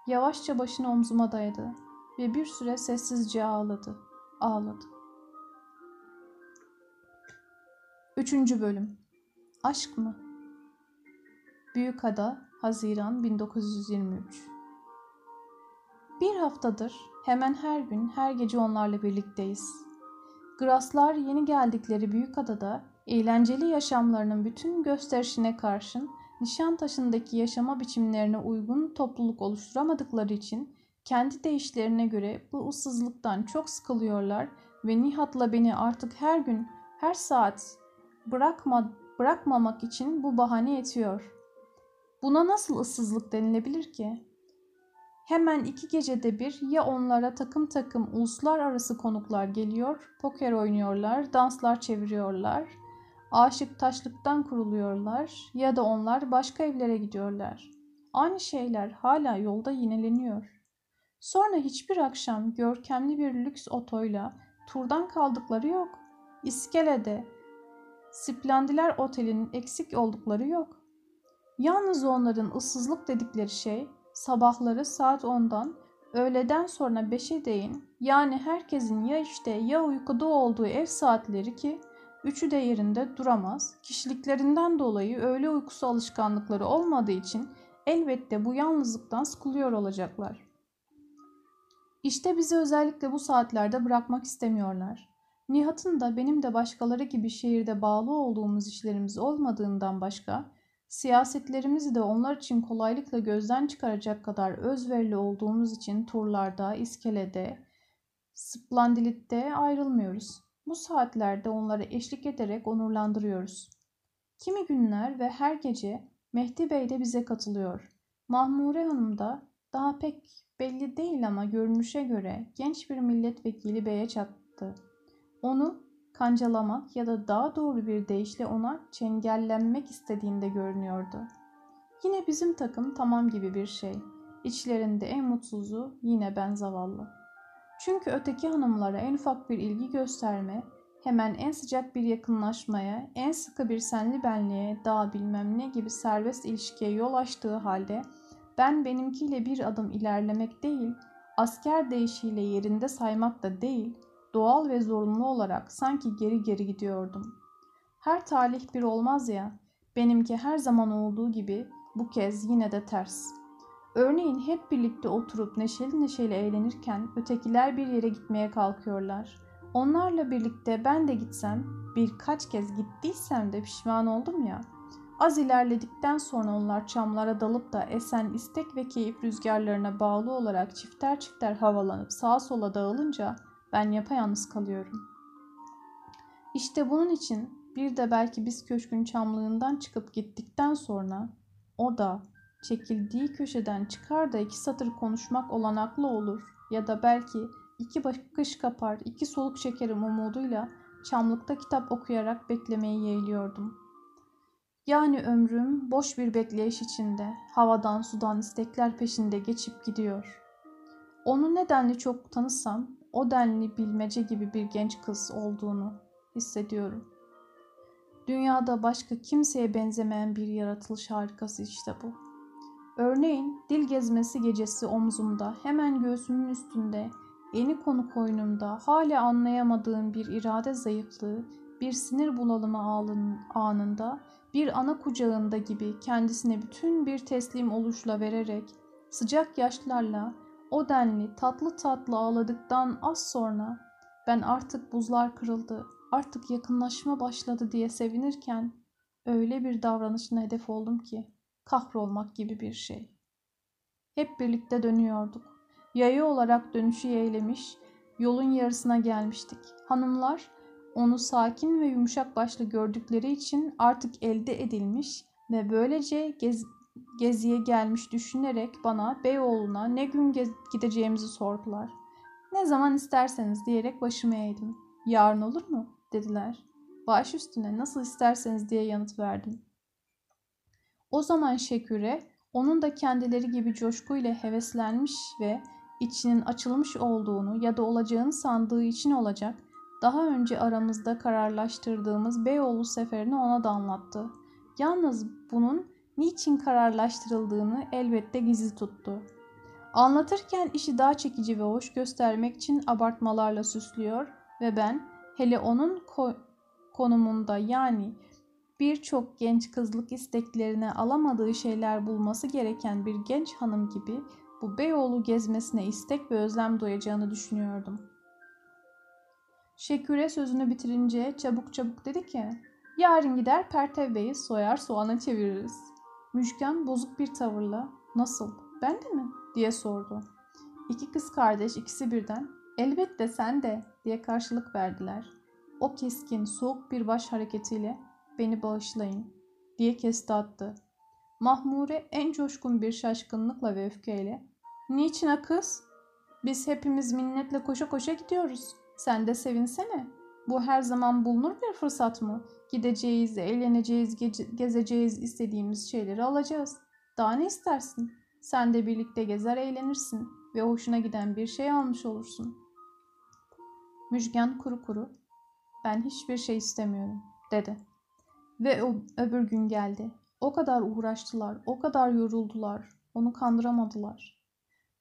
Speaker 1: Yavaşça başını omzuma dayadı ve bir süre sessizce ağladı. Ağladı. Üçüncü bölüm Aşk mı? Büyükada, Haziran 1923 Bir haftadır hemen her gün her gece onlarla birlikteyiz. Graslar yeni geldikleri Büyükada'da eğlenceli yaşamlarının bütün gösterişine karşın Nişantaşı'ndaki yaşama biçimlerine uygun topluluk oluşturamadıkları için kendi değişlerine göre bu ıssızlıktan çok sıkılıyorlar ve Nihat'la beni artık her gün, her saat bırakma, bırakmamak için bu bahane yetiyor. Buna nasıl ıssızlık denilebilir ki? Hemen iki gecede bir ya onlara takım takım uluslararası konuklar geliyor, poker oynuyorlar, danslar çeviriyorlar, aşık taşlıktan kuruluyorlar ya da onlar başka evlere gidiyorlar. Aynı şeyler hala yolda yineleniyor. Sonra hiçbir akşam görkemli bir lüks otoyla turdan kaldıkları yok. İskele'de Splendiler Oteli'nin eksik oldukları yok. Yalnız onların ıssızlık dedikleri şey sabahları saat 10'dan öğleden sonra 5'e değin yani herkesin ya işte ya uykuda olduğu ev saatleri ki üçü de yerinde duramaz. Kişiliklerinden dolayı öğle uykusu alışkanlıkları olmadığı için elbette bu yalnızlıktan sıkılıyor olacaklar. İşte bizi özellikle bu saatlerde bırakmak istemiyorlar. Nihat'ın da benim de başkaları gibi şehirde bağlı olduğumuz işlerimiz olmadığından başka, siyasetlerimizi de onlar için kolaylıkla gözden çıkaracak kadar özverili olduğumuz için turlarda, iskelede, splandilitte ayrılmıyoruz. Bu saatlerde onlara eşlik ederek onurlandırıyoruz. Kimi günler ve her gece Mehdi Bey de bize katılıyor. Mahmure Hanım da daha pek belli değil ama görünüşe göre genç bir milletvekili beye çattı. Onu kancalamak ya da daha doğru bir deyişle ona çengellenmek istediğinde görünüyordu. Yine bizim takım tamam gibi bir şey. İçlerinde en mutsuzu yine ben zavallı. Çünkü öteki hanımlara en ufak bir ilgi gösterme, hemen en sıcak bir yakınlaşmaya, en sıkı bir senli benliğe, daha bilmem ne gibi serbest ilişkiye yol açtığı halde ben benimkiyle bir adım ilerlemek değil, asker değişiyle yerinde saymak da değil, doğal ve zorunlu olarak sanki geri geri gidiyordum. Her talih bir olmaz ya, benimki her zaman olduğu gibi bu kez yine de ters. Örneğin hep birlikte oturup neşeli neşeli eğlenirken ötekiler bir yere gitmeye kalkıyorlar. Onlarla birlikte ben de gitsem, birkaç kez gittiysem de pişman oldum ya.'' Az ilerledikten sonra onlar çamlara dalıp da esen istek ve keyif rüzgarlarına bağlı olarak çifter çifter havalanıp sağa sola dağılınca Ben yapayalnız kalıyorum. İşte bunun için bir de belki biz köşkün çamlığından çıkıp gittikten sonra o da çekildiği köşeden çıkar da iki satır konuşmak olanaklı olur ya da belki iki bakış kapar, iki soluk çekerim umuduyla çamlıkta kitap okuyarak beklemeyi yeğliyordum. Yani ömrüm boş bir bekleyiş içinde, havadan sudan istekler peşinde geçip gidiyor. Onu nedenli çok tanısam, o denli bilmece gibi bir genç kız olduğunu hissediyorum. Dünyada başka kimseye benzemeyen bir yaratılış harikası işte bu. Örneğin dil gezmesi gecesi omzumda, hemen göğsümün üstünde, yeni konu koynumda, hala anlayamadığım bir irade zayıflığı, bir sinir bulalımı anında, bir ana kucağında gibi kendisine bütün bir teslim oluşla vererek, sıcak yaşlarla, o denli tatlı tatlı ağladıktan az sonra ben artık buzlar kırıldı, artık yakınlaşma başladı diye sevinirken öyle bir davranışına hedef oldum ki kahrolmak gibi bir şey. Hep birlikte dönüyorduk. Yayı olarak dönüşü yeğlemiş, yolun yarısına gelmiştik. Hanımlar onu sakin ve yumuşak başlı gördükleri için artık elde edilmiş ve böylece gez, geziye gelmiş düşünerek bana Beyoğlu'na ne gün gideceğimizi sordular. Ne zaman isterseniz diyerek başımı eğdim. Yarın olur mu? dediler. Baş üstüne nasıl isterseniz diye yanıt verdim. O zaman Şeküre onun da kendileri gibi coşkuyla heveslenmiş ve içinin açılmış olduğunu ya da olacağını sandığı için olacak daha önce aramızda kararlaştırdığımız Beyoğlu seferini ona da anlattı. Yalnız bunun niçin kararlaştırıldığını elbette gizli tuttu. Anlatırken işi daha çekici ve hoş göstermek için abartmalarla süslüyor ve ben hele onun ko- konumunda yani birçok genç kızlık isteklerine alamadığı şeyler bulması gereken bir genç hanım gibi bu Beyoğlu gezmesine istek ve özlem duyacağını düşünüyordum. Şeküre sözünü bitirince çabuk çabuk dedi ki yarın gider Pertev Bey'i soyar soğana çeviririz. Müşken bozuk bir tavırla nasıl ben de mi diye sordu. İki kız kardeş ikisi birden elbette sen de diye karşılık verdiler. O keskin soğuk bir baş hareketiyle beni bağışlayın diye kesti attı. Mahmure en coşkun bir şaşkınlıkla ve öfkeyle Niçin ha kız? Biz hepimiz minnetle koşa koşa gidiyoruz. Sen de sevinsene. Bu her zaman bulunur bir fırsat mı? Gideceğiz, eğleneceğiz, ge- gezeceğiz, istediğimiz şeyleri alacağız. Daha ne istersin? Sen de birlikte gezer eğlenirsin ve hoşuna giden bir şey almış olursun. Müjgan kuru kuru, ben hiçbir şey istemiyorum, dedi. Ve o öbür gün geldi. O kadar uğraştılar, o kadar yoruldular, onu kandıramadılar.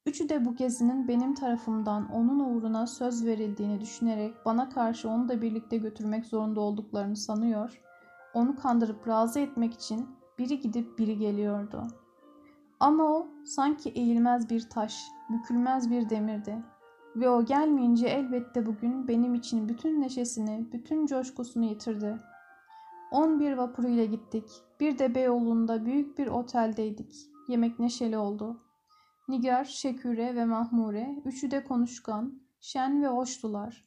Speaker 1: Üçü de bu gezinin benim tarafımdan onun uğruna söz verildiğini düşünerek bana karşı onu da birlikte götürmek zorunda olduklarını sanıyor, onu kandırıp razı etmek için biri gidip biri geliyordu. Ama o sanki eğilmez bir taş, bükülmez bir demirdi. Ve o gelmeyince elbette bugün benim için bütün neşesini, bütün coşkusunu yitirdi. 11 vapuruyla gittik. Bir de Beyoğlu'nda büyük bir oteldeydik. Yemek neşeli oldu. Nigar, Şeküre ve Mahmure üçü de konuşkan, şen ve hoştular.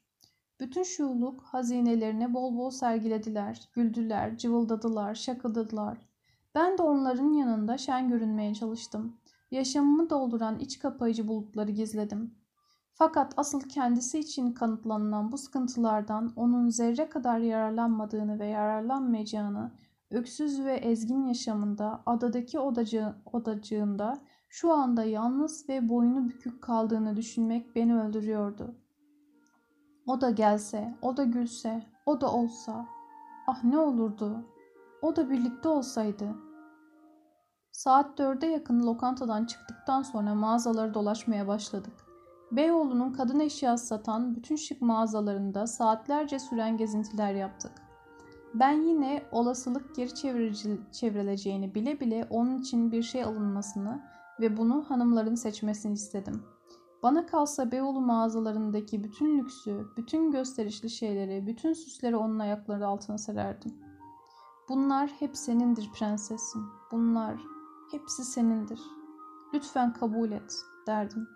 Speaker 1: Bütün şuurluk hazinelerini bol bol sergilediler, güldüler, cıvıldadılar, şakıdadılar. Ben de onların yanında şen görünmeye çalıştım. Yaşamımı dolduran iç kapayıcı bulutları gizledim. Fakat asıl kendisi için kanıtlanılan bu sıkıntılardan onun zerre kadar yararlanmadığını ve yararlanmayacağını, öksüz ve ezgin yaşamında adadaki odacı, odacığında şu anda yalnız ve boynu bükük kaldığını düşünmek beni öldürüyordu. O da gelse, o da gülse, o da olsa. Ah ne olurdu? O da birlikte olsaydı. Saat dörde yakın lokantadan çıktıktan sonra mağazaları dolaşmaya başladık. Beyoğlu'nun kadın eşyası satan bütün şık mağazalarında saatlerce süren gezintiler yaptık. Ben yine olasılık geri çevrileceğini bile bile onun için bir şey alınmasını ve bunu hanımların seçmesini istedim. Bana kalsa Beyoğlu mağazalarındaki bütün lüksü, bütün gösterişli şeyleri, bütün süsleri onun ayakları altına sererdim. Bunlar hep senindir prensesim. Bunlar hepsi senindir. Lütfen kabul et derdim.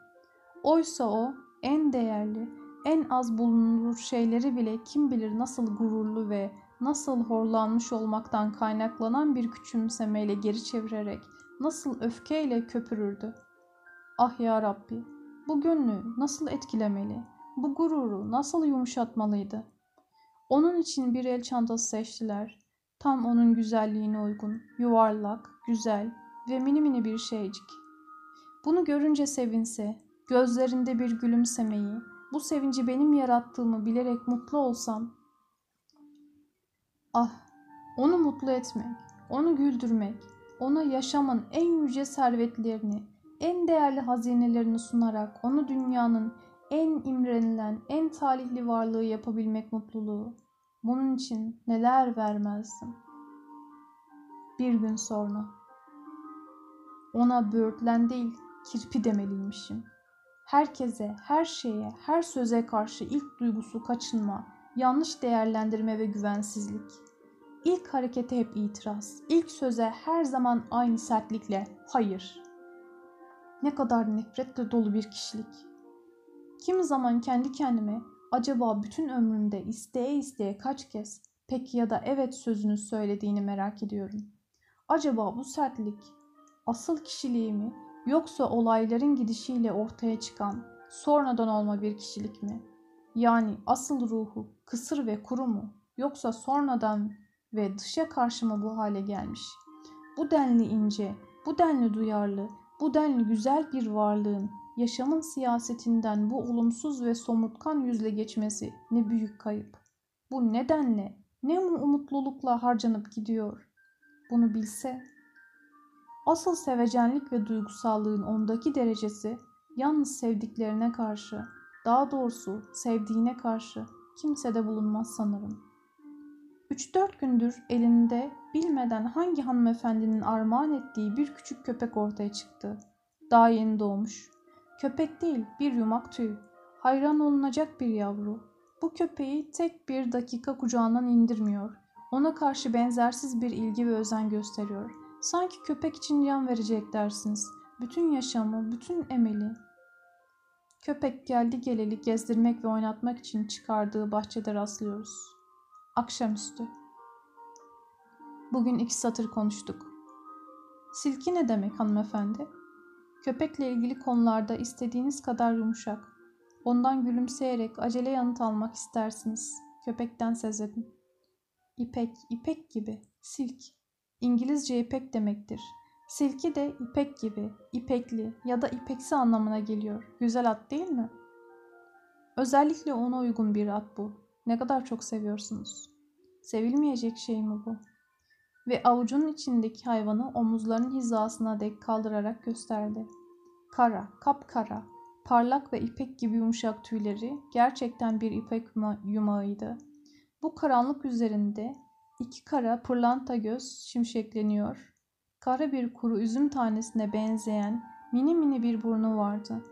Speaker 1: Oysa o en değerli, en az bulunur şeyleri bile kim bilir nasıl gururlu ve nasıl horlanmış olmaktan kaynaklanan bir küçümsemeyle geri çevirerek nasıl öfkeyle köpürürdü. Ah ya Rabbi, bu gönlü nasıl etkilemeli, bu gururu nasıl yumuşatmalıydı? Onun için bir el çantası seçtiler. Tam onun güzelliğine uygun, yuvarlak, güzel ve mini mini bir şeycik. Bunu görünce sevinse, gözlerinde bir gülümsemeyi, bu sevinci benim yarattığımı bilerek mutlu olsam, ah, onu mutlu etmek, onu güldürmek, ona yaşamın en yüce servetlerini, en değerli hazinelerini sunarak onu dünyanın en imrenilen, en talihli varlığı yapabilmek mutluluğu. Bunun için neler vermezdim. Bir gün sonra ona böğürtlen değil, kirpi demeliymişim. Herkese, her şeye, her söze karşı ilk duygusu kaçınma, yanlış değerlendirme ve güvensizlik. İlk harekete hep itiraz, ilk söze her zaman aynı sertlikle hayır. Ne kadar nefretle dolu bir kişilik. Kimi zaman kendi kendime acaba bütün ömrümde isteye isteye kaç kez peki ya da evet sözünü söylediğini merak ediyorum. Acaba bu sertlik asıl kişiliği mi yoksa olayların gidişiyle ortaya çıkan sonradan olma bir kişilik mi? Yani asıl ruhu kısır ve kuru mu yoksa sonradan ve dışa karşı mı bu hale gelmiş? Bu denli ince, bu denli duyarlı, bu denli güzel bir varlığın yaşamın siyasetinden bu olumsuz ve somurtkan yüzle geçmesi ne büyük kayıp. Bu nedenle ne umutlulukla harcanıp gidiyor. Bunu bilse. Asıl sevecenlik ve duygusallığın ondaki derecesi yalnız sevdiklerine karşı, daha doğrusu sevdiğine karşı kimsede bulunmaz sanırım. 3-4 gündür elinde bilmeden hangi hanımefendinin armağan ettiği bir küçük köpek ortaya çıktı. Daha yeni doğmuş. Köpek değil, bir yumak tüy. Hayran olunacak bir yavru. Bu köpeği tek bir dakika kucağından indirmiyor. Ona karşı benzersiz bir ilgi ve özen gösteriyor. Sanki köpek için can verecek dersiniz. Bütün yaşamı, bütün emeli. Köpek geldi geleli gezdirmek ve oynatmak için çıkardığı bahçede rastlıyoruz. Akşamüstü. Bugün iki satır konuştuk. Silki ne demek hanımefendi? Köpekle ilgili konularda istediğiniz kadar yumuşak. Ondan gülümseyerek acele yanıt almak istersiniz. Köpekten sezerim. İpek, ipek gibi, silk. İngilizce ipek demektir. Silki de ipek gibi, ipekli ya da ipeksi anlamına geliyor. Güzel at değil mi? Özellikle ona uygun bir at bu. Ne kadar çok seviyorsunuz. Sevilmeyecek şey mi bu? ve avucunun içindeki hayvanı omuzlarının hizasına dek kaldırarak gösterdi. Kara, kapkara, parlak ve ipek gibi yumuşak tüyleri gerçekten bir ipek yumağıydı. Bu karanlık üzerinde iki kara pırlanta göz şimşekleniyor. Kara bir kuru üzüm tanesine benzeyen mini mini bir burnu vardı.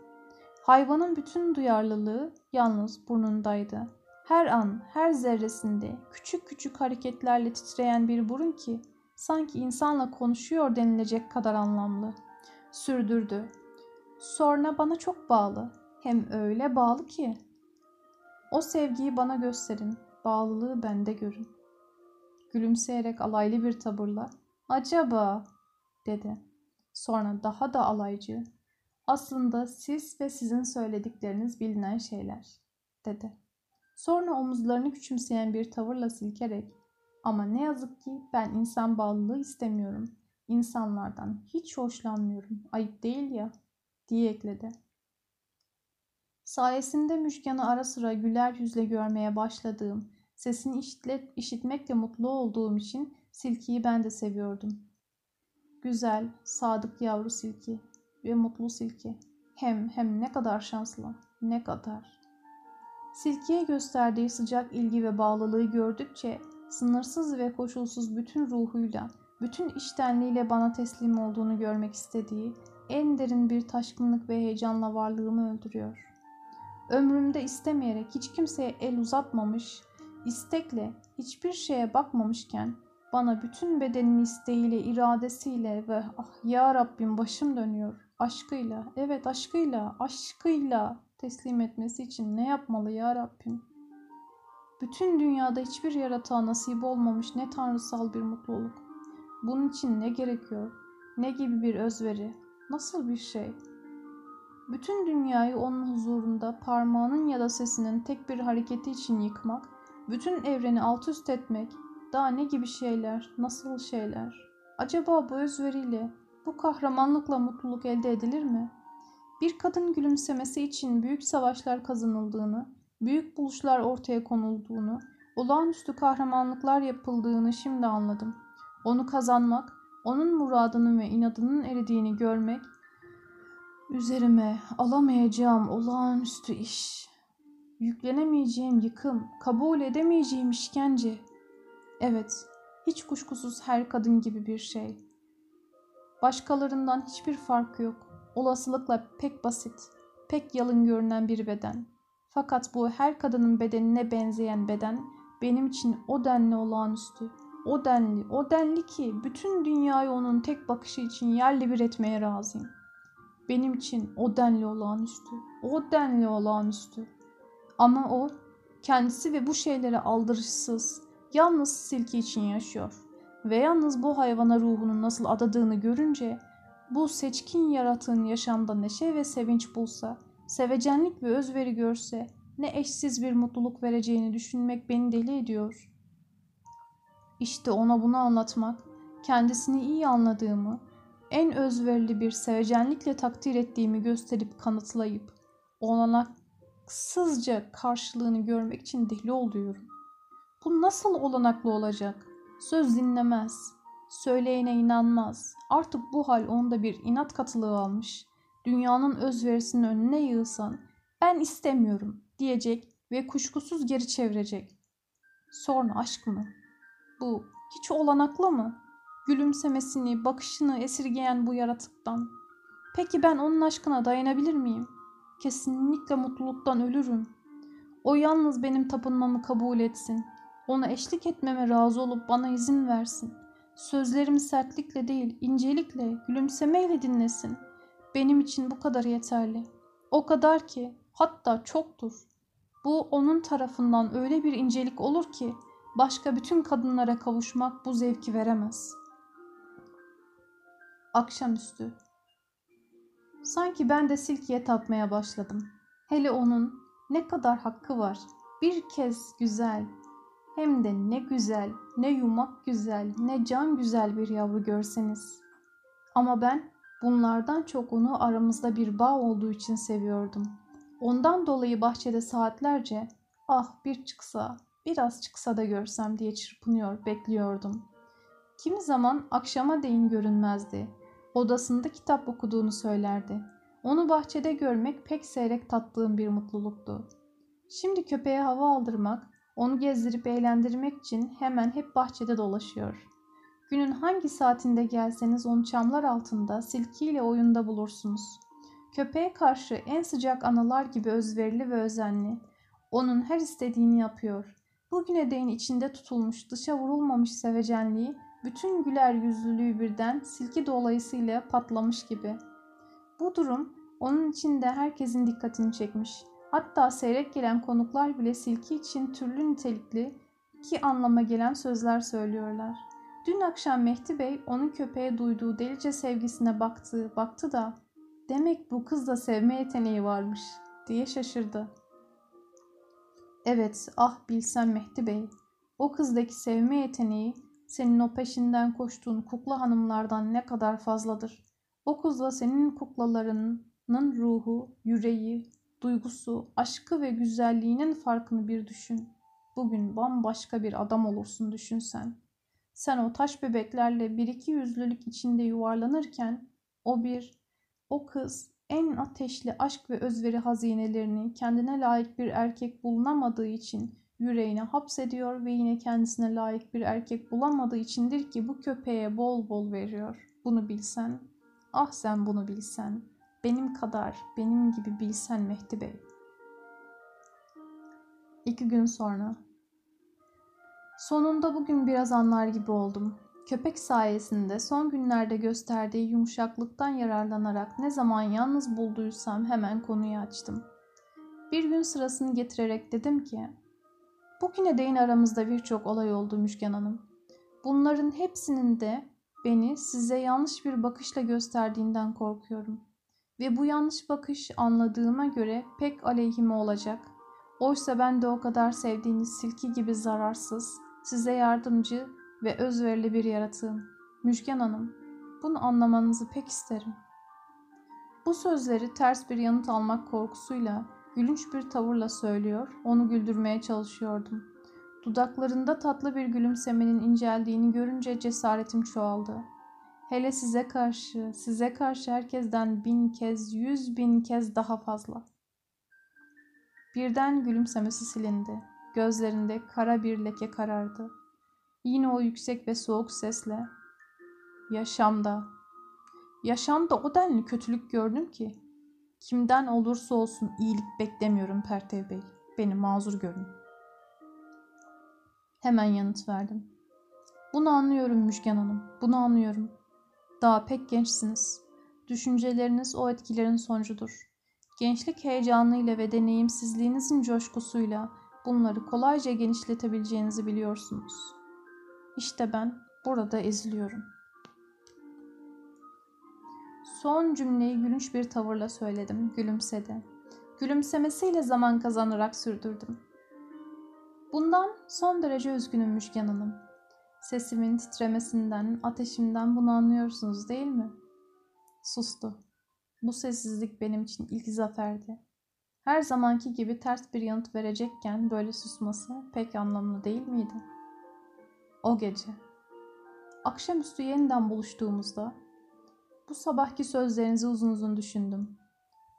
Speaker 1: Hayvanın bütün duyarlılığı yalnız burnundaydı. Her an, her zerresinde küçük küçük hareketlerle titreyen bir burun ki sanki insanla konuşuyor denilecek kadar anlamlı. Sürdürdü. Sonra bana çok bağlı. Hem öyle bağlı ki. O sevgiyi bana gösterin. Bağlılığı bende görün. Gülümseyerek alaylı bir tavırla acaba dedi. Sonra daha da alaycı. Aslında siz ve sizin söyledikleriniz bilinen şeyler dedi. Sonra omuzlarını küçümseyen bir tavırla silkerek ama ne yazık ki ben insan bağlılığı istemiyorum. İnsanlardan hiç hoşlanmıyorum. Ayıp değil ya diye ekledi. Sayesinde Müşkan'ı ara sıra güler yüzle görmeye başladığım, sesini işitle, işitmekle mutlu olduğum için Silki'yi ben de seviyordum. Güzel, sadık yavru Silki ve mutlu Silki. Hem hem ne kadar şanslı, ne kadar. Silki'ye gösterdiği sıcak ilgi ve bağlılığı gördükçe sınırsız ve koşulsuz bütün ruhuyla, bütün iştenliğiyle bana teslim olduğunu görmek istediği en derin bir taşkınlık ve heyecanla varlığımı öldürüyor. Ömrümde istemeyerek hiç kimseye el uzatmamış, istekle hiçbir şeye bakmamışken bana bütün bedenini isteğiyle, iradesiyle ve ah ya Rabbim başım dönüyor. Aşkıyla, evet aşkıyla, aşkıyla teslim etmesi için ne yapmalı ya Rabbim? Bütün dünyada hiçbir yaratığa nasip olmamış ne tanrısal bir mutluluk. Bunun için ne gerekiyor? Ne gibi bir özveri? Nasıl bir şey? Bütün dünyayı onun huzurunda parmağının ya da sesinin tek bir hareketi için yıkmak, bütün evreni alt üst etmek, daha ne gibi şeyler, nasıl şeyler? Acaba bu özveriyle, bu kahramanlıkla mutluluk elde edilir mi? Bir kadın gülümsemesi için büyük savaşlar kazanıldığını, büyük buluşlar ortaya konulduğunu, olağanüstü kahramanlıklar yapıldığını şimdi anladım. Onu kazanmak, onun muradının ve inadının eridiğini görmek, üzerime alamayacağım olağanüstü iş, yüklenemeyeceğim yıkım, kabul edemeyeceğim işkence. Evet, hiç kuşkusuz her kadın gibi bir şey. Başkalarından hiçbir fark yok. Olasılıkla pek basit, pek yalın görünen bir beden. Fakat bu her kadının bedenine benzeyen beden benim için o denli olağanüstü. O denli, o denli ki bütün dünyayı onun tek bakışı için yerli bir etmeye razıyım. Benim için o denli olağanüstü, o denli olağanüstü. Ama o kendisi ve bu şeylere aldırışsız, yalnız silki için yaşıyor. Ve yalnız bu hayvana ruhunun nasıl adadığını görünce bu seçkin yaratığın yaşamda neşe ve sevinç bulsa, sevecenlik ve özveri görse ne eşsiz bir mutluluk vereceğini düşünmek beni deli ediyor. İşte ona bunu anlatmak, kendisini iyi anladığımı, en özverili bir sevecenlikle takdir ettiğimi gösterip kanıtlayıp olanaksızca karşılığını görmek için deli oluyorum. Bu nasıl olanaklı olacak? Söz dinlemez, söyleyene inanmaz. Artık bu hal onda bir inat katılığı almış. Dünyanın özverisinin önüne yığsan, ben istemiyorum diyecek ve kuşkusuz geri çevirecek. Sonra aşk mı? Bu hiç olanaklı mı? Gülümsemesini, bakışını esirgeyen bu yaratıktan. Peki ben onun aşkına dayanabilir miyim? Kesinlikle mutluluktan ölürüm. O yalnız benim tapınmamı kabul etsin. Ona eşlik etmeme razı olup bana izin versin. Sözlerimi sertlikle değil, incelikle, gülümsemeyle dinlesin. Benim için bu kadar yeterli. O kadar ki, hatta çoktur. Bu onun tarafından öyle bir incelik olur ki, başka bütün kadınlara kavuşmak bu zevki veremez. Akşamüstü. Sanki ben de silkiye tapmaya başladım. Hele onun ne kadar hakkı var. Bir kez güzel, hem de ne güzel, ne yumak güzel, ne can güzel bir yavru görseniz. Ama ben bunlardan çok onu aramızda bir bağ olduğu için seviyordum. Ondan dolayı bahçede saatlerce ah bir çıksa, biraz çıksa da görsem diye çırpınıyor, bekliyordum. Kimi zaman akşama değin görünmezdi. Odasında kitap okuduğunu söylerdi. Onu bahçede görmek pek seyrek tattığım bir mutluluktu. Şimdi köpeğe hava aldırmak, onu gezdirip eğlendirmek için hemen hep bahçede dolaşıyor. Günün hangi saatinde gelseniz onu çamlar altında silkiyle oyunda bulursunuz. Köpeğe karşı en sıcak analar gibi özverili ve özenli. Onun her istediğini yapıyor. Bugüne değin içinde tutulmuş, dışa vurulmamış sevecenliği, bütün güler yüzlülüğü birden silki dolayısıyla patlamış gibi. Bu durum onun içinde herkesin dikkatini çekmiş. Hatta seyrek gelen konuklar bile silki için türlü nitelikli iki anlama gelen sözler söylüyorlar. Dün akşam Mehdi Bey onun köpeğe duyduğu delice sevgisine baktı, baktı da demek bu kız da sevme yeteneği varmış diye şaşırdı. Evet, ah bilsem Mehdi Bey, o kızdaki sevme yeteneği senin o peşinden koştuğun kukla hanımlardan ne kadar fazladır. O kızla senin kuklalarının ruhu, yüreği, duygusu, aşkı ve güzelliğinin farkını bir düşün. Bugün bambaşka bir adam olursun düşünsen. Sen o taş bebeklerle bir iki yüzlülük içinde yuvarlanırken o bir, o kız en ateşli aşk ve özveri hazinelerini kendine layık bir erkek bulunamadığı için yüreğine hapsediyor ve yine kendisine layık bir erkek bulamadığı içindir ki bu köpeğe bol bol veriyor. Bunu bilsen, ah sen bunu bilsen, benim kadar, benim gibi bilsen Mehdi Bey. İki gün sonra. Sonunda bugün biraz anlar gibi oldum. Köpek sayesinde son günlerde gösterdiği yumuşaklıktan yararlanarak ne zaman yalnız bulduysam hemen konuyu açtım. Bir gün sırasını getirerek dedim ki, bugüne değin aramızda birçok olay oldu Müşken Hanım. Bunların hepsinin de beni size yanlış bir bakışla gösterdiğinden korkuyorum. Ve bu yanlış bakış anladığıma göre pek aleyhime olacak. Oysa ben de o kadar sevdiğiniz silki gibi zararsız, size yardımcı ve özverili bir yaratığım. Müjgan Hanım, bunu anlamanızı pek isterim. Bu sözleri ters bir yanıt almak korkusuyla, gülünç bir tavırla söylüyor, onu güldürmeye çalışıyordum. Dudaklarında tatlı bir gülümsemenin inceldiğini görünce cesaretim çoğaldı. Hele size karşı, size karşı herkesten bin kez, yüz bin kez daha fazla. Birden gülümsemesi silindi. Gözlerinde kara bir leke karardı. Yine o yüksek ve soğuk sesle Yaşamda, yaşamda o denli kötülük gördüm ki kimden olursa olsun iyilik beklemiyorum Pertev Bey. Beni mazur görün. Hemen yanıt verdim. Bunu anlıyorum Müşken Hanım, bunu anlıyorum. Daha pek gençsiniz. Düşünceleriniz o etkilerin sonucudur. Gençlik heyecanıyla ve deneyimsizliğinizin coşkusuyla bunları kolayca genişletebileceğinizi biliyorsunuz. İşte ben burada eziliyorum. Son cümleyi gülünç bir tavırla söyledim, gülümsedi. Gülümsemesiyle zaman kazanarak sürdürdüm. Bundan son derece üzgünüm Hanım. Sesimin titremesinden, ateşimden bunu anlıyorsunuz değil mi? Sustu. Bu sessizlik benim için ilk zaferdi. Her zamanki gibi ters bir yanıt verecekken böyle susması pek anlamlı değil miydi? O gece. Akşamüstü yeniden buluştuğumuzda bu sabahki sözlerinizi uzun uzun düşündüm.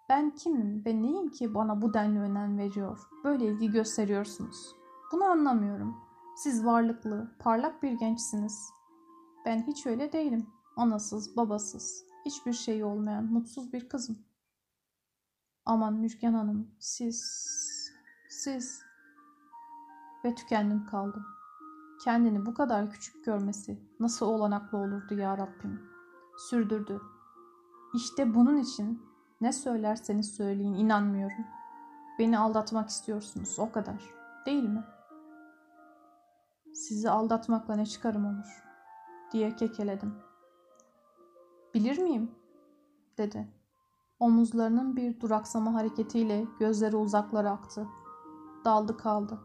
Speaker 1: Ben kimim ve neyim ki bana bu denli önem veriyor, böyle ilgi gösteriyorsunuz? Bunu anlamıyorum. Siz varlıklı, parlak bir gençsiniz. Ben hiç öyle değilim. Anasız, babasız, hiçbir şey olmayan mutsuz bir kızım. Aman Müşken Hanım, siz, siz ve tükendim kaldım. Kendini bu kadar küçük görmesi nasıl olanaklı olurdu ya Rabbim? Sürdürdü. İşte bunun için ne söylerseniz söyleyin inanmıyorum. Beni aldatmak istiyorsunuz o kadar. Değil mi? Sizi aldatmakla ne çıkarım olur? diye kekeledim. Bilir miyim? dedi. Omuzlarının bir duraksama hareketiyle gözleri uzaklara aktı. Daldı kaldı.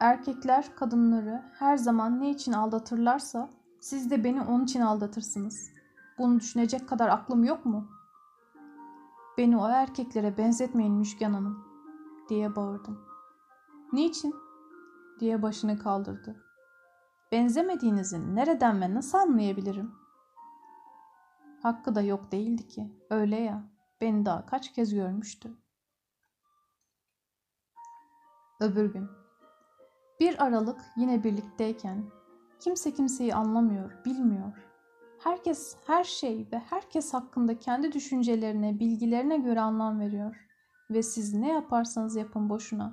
Speaker 1: Erkekler kadınları her zaman ne için aldatırlarsa siz de beni onun için aldatırsınız. Bunu düşünecek kadar aklım yok mu? Beni o erkeklere benzetmeyin Müşken Hanım diye bağırdım. Niçin? diye başını kaldırdı. Benzemediğinizi nereden ve nasıl anlayabilirim? Hakkı da yok değildi ki. Öyle ya. Beni daha kaç kez görmüştü. Öbür gün. Bir Aralık yine birlikteyken kimse kimseyi anlamıyor, bilmiyor. Herkes her şey ve herkes hakkında kendi düşüncelerine, bilgilerine göre anlam veriyor. Ve siz ne yaparsanız yapın boşuna.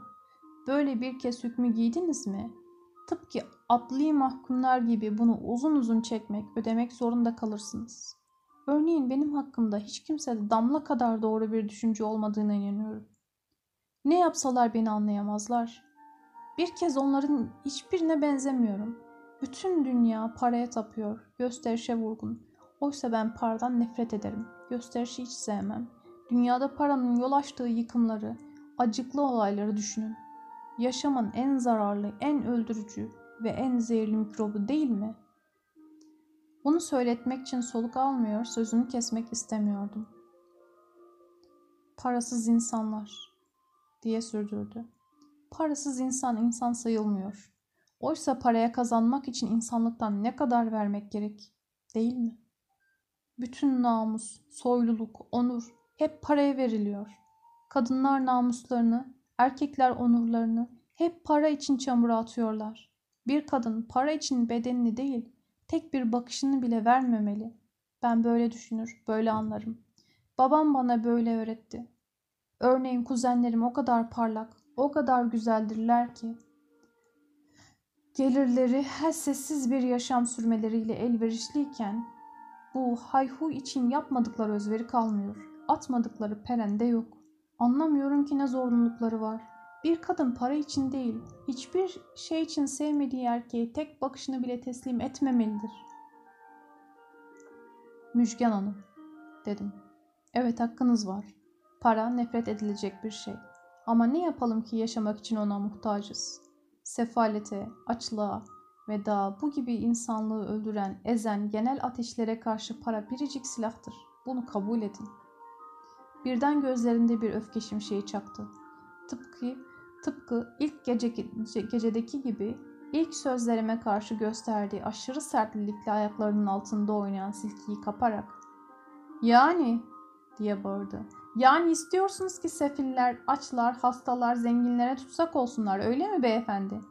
Speaker 1: Böyle bir kez hükmü giydiniz mi? Tıpkı adli mahkumlar gibi bunu uzun uzun çekmek, ödemek zorunda kalırsınız. Örneğin benim hakkımda hiç kimsede damla kadar doğru bir düşünce olmadığına inanıyorum. Ne yapsalar beni anlayamazlar. Bir kez onların hiçbirine benzemiyorum. Bütün dünya paraya tapıyor, gösterişe vurgun. Oysa ben paradan nefret ederim. Gösterişi hiç sevmem. Dünyada paranın yol açtığı yıkımları, acıklı olayları düşünün. Yaşamın en zararlı, en öldürücü ve en zehirli mikrobu değil mi? Bunu söyletmek için soluk almıyor, sözünü kesmek istemiyordum. Parasız insanlar diye sürdürdü. Parasız insan insan sayılmıyor. Oysa paraya kazanmak için insanlıktan ne kadar vermek gerek, değil mi? Bütün namus, soyluluk, onur hep paraya veriliyor. Kadınlar namuslarını, erkekler onurlarını hep para için çamura atıyorlar. Bir kadın para için bedenini değil, tek bir bakışını bile vermemeli. Ben böyle düşünür, böyle anlarım. Babam bana böyle öğretti. Örneğin kuzenlerim o kadar parlak, o kadar güzeldirler ki gelirleri her sessiz bir yaşam sürmeleriyle elverişliyken bu hayhu için yapmadıkları özveri kalmıyor. Atmadıkları perende yok. Anlamıyorum ki ne zorunlulukları var. Bir kadın para için değil, hiçbir şey için sevmediği erkeğe tek bakışını bile teslim etmemelidir. Müjgan Hanım, dedim. Evet hakkınız var. Para nefret edilecek bir şey. Ama ne yapalım ki yaşamak için ona muhtacız. Sefalete, açlığa ve daha bu gibi insanlığı öldüren, ezen genel ateşlere karşı para biricik silahtır. Bunu kabul edin. Birden gözlerinde bir öfke şimşeği çaktı. Tıpkı, tıpkı ilk gece, gecedeki gibi ilk sözlerime karşı gösterdiği aşırı sertlikle ayaklarının altında oynayan silkiyi kaparak ''Yani'' diye bağırdı. ''Yani istiyorsunuz ki sefiller, açlar, hastalar, zenginlere tutsak olsunlar öyle mi beyefendi?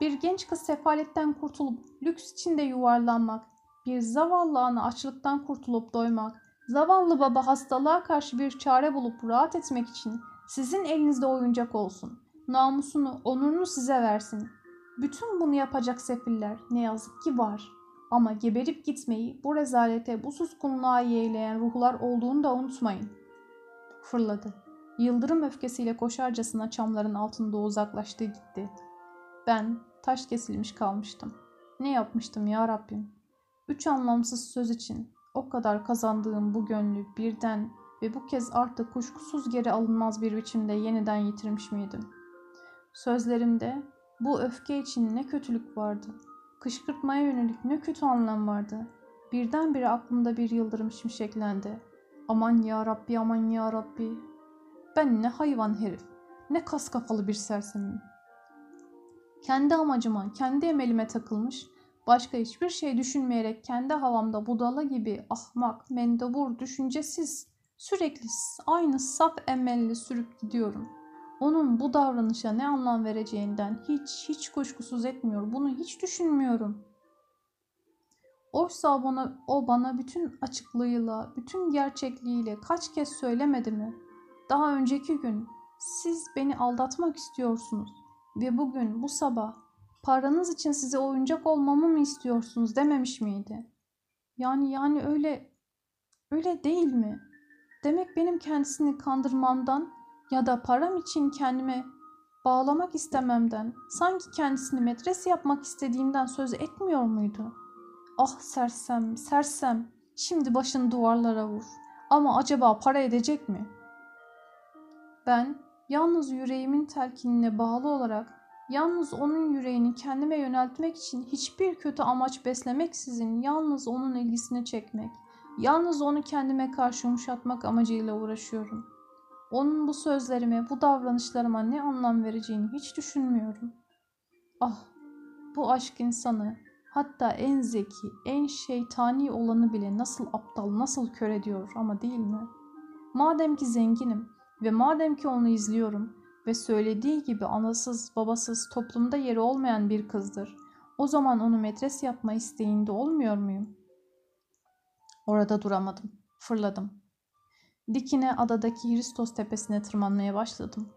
Speaker 1: Bir genç kız sefaletten kurtulup lüks içinde yuvarlanmak, bir zavallı ana açlıktan kurtulup doymak, zavallı baba hastalığa karşı bir çare bulup rahat etmek için sizin elinizde oyuncak olsun. Namusunu, onurunu size versin. Bütün bunu yapacak sefiller ne yazık ki var. Ama geberip gitmeyi bu rezalete, bu suskunluğa yeğleyen ruhlar olduğunu da unutmayın. Fırladı. Yıldırım öfkesiyle koşarcasına çamların altında uzaklaştı gitti. Ben taş kesilmiş kalmıştım. Ne yapmıştım ya Rabbim? Üç anlamsız söz için o kadar kazandığım bu gönlü birden ve bu kez artık kuşkusuz geri alınmaz bir biçimde yeniden yitirmiş miydim? Sözlerimde bu öfke için ne kötülük vardı. Kışkırtmaya yönelik ne kötü anlam vardı. Birdenbire aklımda bir yıldırım şimşeklendi. Aman ya Rabbi, aman ya Rabbi. Ben ne hayvan herif, ne kas kafalı bir sersemim. Kendi amacıma, kendi emelime takılmış, başka hiçbir şey düşünmeyerek kendi havamda budala gibi ahmak, mendebur, düşüncesiz, sürekli aynı saf emelli sürüp gidiyorum. Onun bu davranışa ne anlam vereceğinden hiç hiç kuşkusuz etmiyor. Bunu hiç düşünmüyorum. Oysa bana, o bana bütün açıklığıyla, bütün gerçekliğiyle kaç kez söylemedi mi? Daha önceki gün siz beni aldatmak istiyorsunuz ve bugün bu sabah paranız için size oyuncak olmamı mı istiyorsunuz dememiş miydi? Yani yani öyle öyle değil mi? Demek benim kendisini kandırmamdan ya da param için kendime bağlamak istememden, sanki kendisini metres yapmak istediğimden söz etmiyor muydu? Ah sersem, sersem, şimdi başını duvarlara vur. Ama acaba para edecek mi? Ben yalnız yüreğimin telkinine bağlı olarak, yalnız onun yüreğini kendime yöneltmek için hiçbir kötü amaç beslemeksizin yalnız onun ilgisini çekmek, yalnız onu kendime karşı yumuşatmak amacıyla uğraşıyorum.'' Onun bu sözlerime, bu davranışlarıma ne anlam vereceğini hiç düşünmüyorum. Ah, bu aşk insanı, hatta en zeki, en şeytani olanı bile nasıl aptal, nasıl kör ediyor ama değil mi? Madem ki zenginim ve madem ki onu izliyorum ve söylediği gibi anasız, babasız, toplumda yeri olmayan bir kızdır. O zaman onu metres yapma isteğinde olmuyor muyum? Orada duramadım. Fırladım. Dikine adadaki Hristos tepesine tırmanmaya başladım.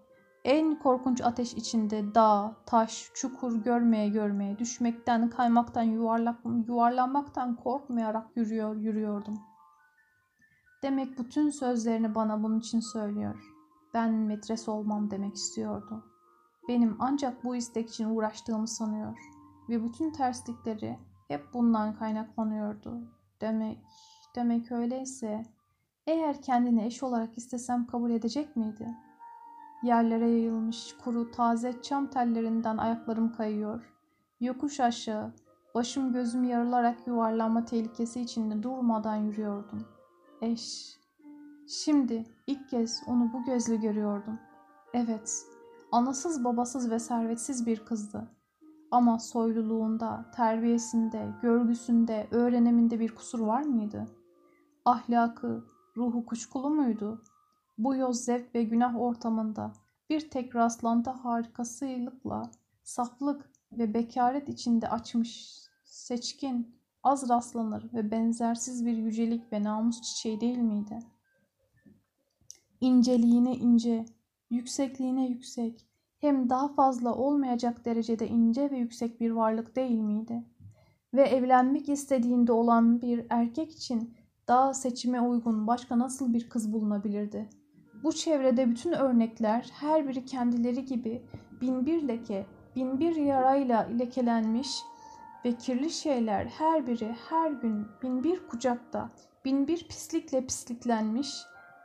Speaker 1: En korkunç ateş içinde dağ, taş, çukur görmeye görmeye, düşmekten, kaymaktan, yuvarlak, yuvarlanmaktan korkmayarak yürüyor, yürüyordum. Demek bütün sözlerini bana bunun için söylüyor. Ben metres olmam demek istiyordu. Benim ancak bu istek için uğraştığımı sanıyor. Ve bütün terslikleri hep bundan kaynaklanıyordu. Demek, demek öyleyse eğer kendini eş olarak istesem kabul edecek miydi? Yerlere yayılmış kuru taze çam tellerinden ayaklarım kayıyor. Yokuş aşağı, başım gözüm yarılarak yuvarlanma tehlikesi içinde durmadan yürüyordum. Eş. Şimdi ilk kez onu bu gözle görüyordum. Evet, anasız babasız ve servetsiz bir kızdı. Ama soyluluğunda, terbiyesinde, görgüsünde, öğreniminde bir kusur var mıydı? Ahlakı, Ruhu kuşkulu muydu? Bu yoz zevk ve günah ortamında bir tek rastlantı harikasılıkla saflık ve bekaret içinde açmış, seçkin, az rastlanır ve benzersiz bir yücelik ve namus çiçeği değil miydi? İnceliğine ince, yüksekliğine yüksek, hem daha fazla olmayacak derecede ince ve yüksek bir varlık değil miydi? Ve evlenmek istediğinde olan bir erkek için daha seçime uygun başka nasıl bir kız bulunabilirdi? Bu çevrede bütün örnekler her biri kendileri gibi bin bir leke, bin bir yarayla lekelenmiş ve kirli şeyler her biri her gün bin bir kucakta, bin bir pislikle pisliklenmiş,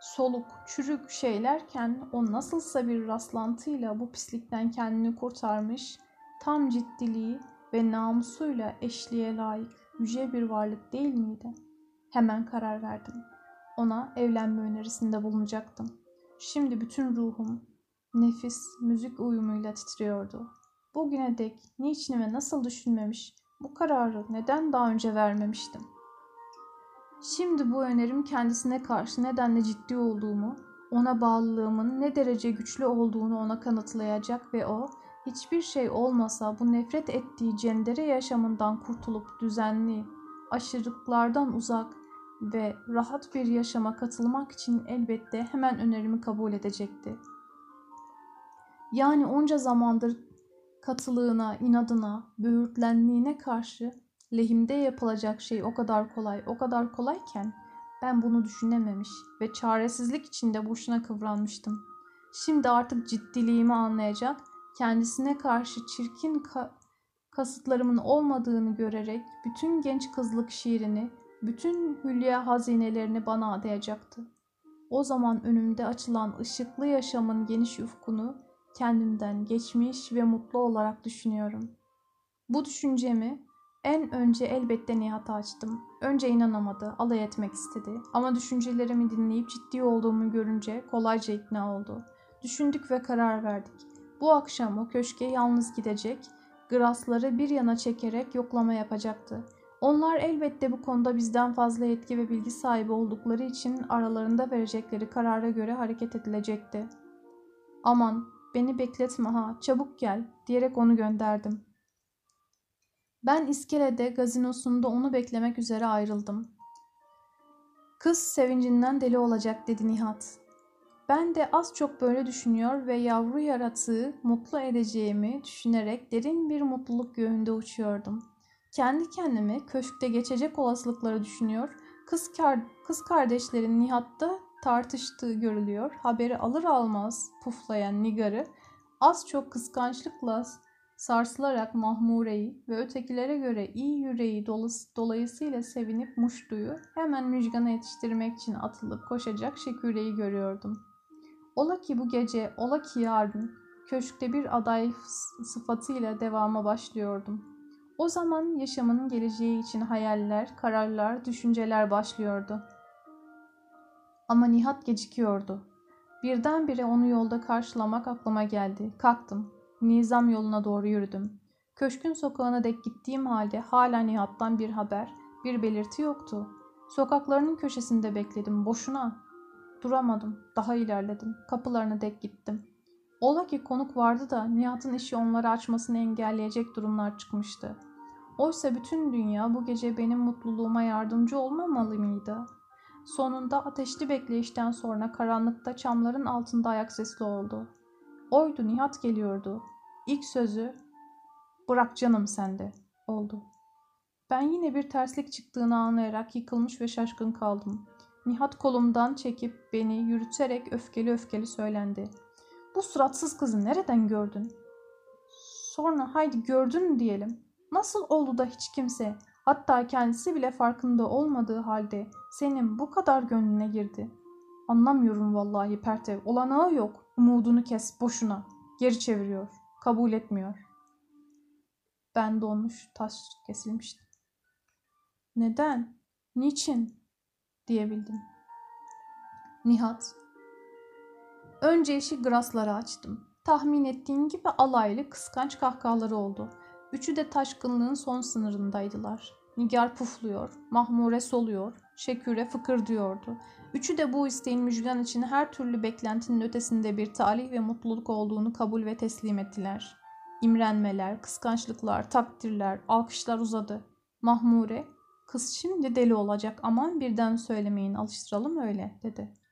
Speaker 1: soluk, çürük şeylerken o nasılsa bir rastlantıyla bu pislikten kendini kurtarmış, tam ciddiliği ve namusuyla eşliğe layık yüce bir varlık değil miydi? Hemen karar verdim. Ona evlenme önerisinde bulunacaktım. Şimdi bütün ruhum, nefis, müzik uyumuyla titriyordu. Bugüne dek niçin ve nasıl düşünmemiş, bu kararı neden daha önce vermemiştim? Şimdi bu önerim kendisine karşı nedenle ciddi olduğumu, ona bağlılığımın ne derece güçlü olduğunu ona kanıtlayacak ve o hiçbir şey olmasa bu nefret ettiği cendere yaşamından kurtulup düzenli, aşırılıklardan uzak ve rahat bir yaşama katılmak için elbette hemen önerimi kabul edecekti. Yani onca zamandır katılığına, inadına, böğürtlenliğine karşı lehimde yapılacak şey o kadar kolay, o kadar kolayken ben bunu düşünememiş ve çaresizlik içinde boşuna kıvranmıştım. Şimdi artık ciddiliğimi anlayacak, kendisine karşı çirkin ka- kasıtlarımın olmadığını görerek bütün genç kızlık şiirini, bütün hülya hazinelerini bana adayacaktı. O zaman önümde açılan ışıklı yaşamın geniş ufkunu kendimden geçmiş ve mutlu olarak düşünüyorum. Bu düşüncemi en önce elbette Nihat'a açtım. Önce inanamadı, alay etmek istedi. Ama düşüncelerimi dinleyip ciddi olduğumu görünce kolayca ikna oldu. Düşündük ve karar verdik. Bu akşam o köşke yalnız gidecek, grasları bir yana çekerek yoklama yapacaktı. Onlar elbette bu konuda bizden fazla yetki ve bilgi sahibi oldukları için aralarında verecekleri karara göre hareket edilecekti. Aman beni bekletme ha çabuk gel diyerek onu gönderdim. Ben iskelede gazinosunda onu beklemek üzere ayrıldım. Kız sevincinden deli olacak dedi Nihat. Ben de az çok böyle düşünüyor ve yavru yaratığı mutlu edeceğimi düşünerek derin bir mutluluk göğünde uçuyordum. Kendi kendime köşkte geçecek olasılıkları düşünüyor, kız, kar kız kardeşlerin Nihat'ta tartıştığı görülüyor. Haberi alır almaz puflayan Nigar'ı az çok kıskançlıkla sarsılarak Mahmure'yi ve ötekilere göre iyi yüreği dolayısıyla sevinip Muştu'yu hemen müjgana yetiştirmek için atılıp koşacak Şeküre'yi görüyordum. Ola ki bu gece, ola ki yarın köşkte bir aday sıfatıyla devama başlıyordum. O zaman yaşamının geleceği için hayaller, kararlar, düşünceler başlıyordu. Ama Nihat gecikiyordu. Birdenbire onu yolda karşılamak aklıma geldi. Kalktım. Nizam yoluna doğru yürüdüm. Köşkün sokağına dek gittiğim halde hala Nihat'tan bir haber, bir belirti yoktu. Sokaklarının köşesinde bekledim. Boşuna. Duramadım. Daha ilerledim. Kapılarına dek gittim. Ola ki konuk vardı da Nihat'ın işi onları açmasını engelleyecek durumlar çıkmıştı. Oysa bütün dünya bu gece benim mutluluğuma yardımcı olmamalı mıydı? Sonunda ateşli bekleyişten sonra karanlıkta çamların altında ayak sesli oldu. Oydu Nihat geliyordu. İlk sözü bırak canım sende oldu. Ben yine bir terslik çıktığını anlayarak yıkılmış ve şaşkın kaldım. Nihat kolumdan çekip beni yürüterek öfkeli öfkeli söylendi. Bu suratsız kızı nereden gördün? Sonra haydi gördün diyelim. Nasıl oldu da hiç kimse, hatta kendisi bile farkında olmadığı halde senin bu kadar gönlüne girdi? Anlamıyorum vallahi Pertev. Olanağı yok. Umudunu kes boşuna. Geri çeviriyor. Kabul etmiyor. Ben donmuş, taş kesilmiştim. Neden? Niçin? diyebildim. Nihat. Önce işi graslara açtım. Tahmin ettiğin gibi alaylı kıskanç kahkahaları oldu. Üçü de taşkınlığın son sınırındaydılar. Nigar pufluyor, Mahmure soluyor, Şeküre fıkır diyordu. Üçü de bu isteğin müjgan için her türlü beklentinin ötesinde bir talih ve mutluluk olduğunu kabul ve teslim ettiler. İmrenmeler, kıskançlıklar, takdirler, alkışlar uzadı. Mahmure, kız şimdi deli olacak aman birden söylemeyin alıştıralım öyle dedi.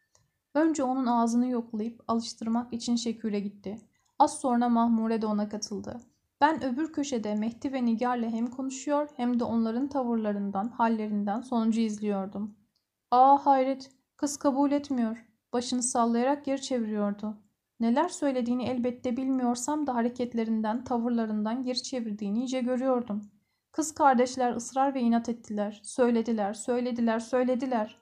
Speaker 1: Önce onun ağzını yoklayıp alıştırmak için Şeküre gitti. Az sonra Mahmure de ona katıldı. Ben öbür köşede Mehdi ve Nigar'la hem konuşuyor hem de onların tavırlarından, hallerinden sonucu izliyordum. Aa hayret, kız kabul etmiyor. Başını sallayarak geri çeviriyordu. Neler söylediğini elbette bilmiyorsam da hareketlerinden, tavırlarından geri çevirdiğini iyice görüyordum. Kız kardeşler ısrar ve inat ettiler. Söylediler, söylediler, söylediler.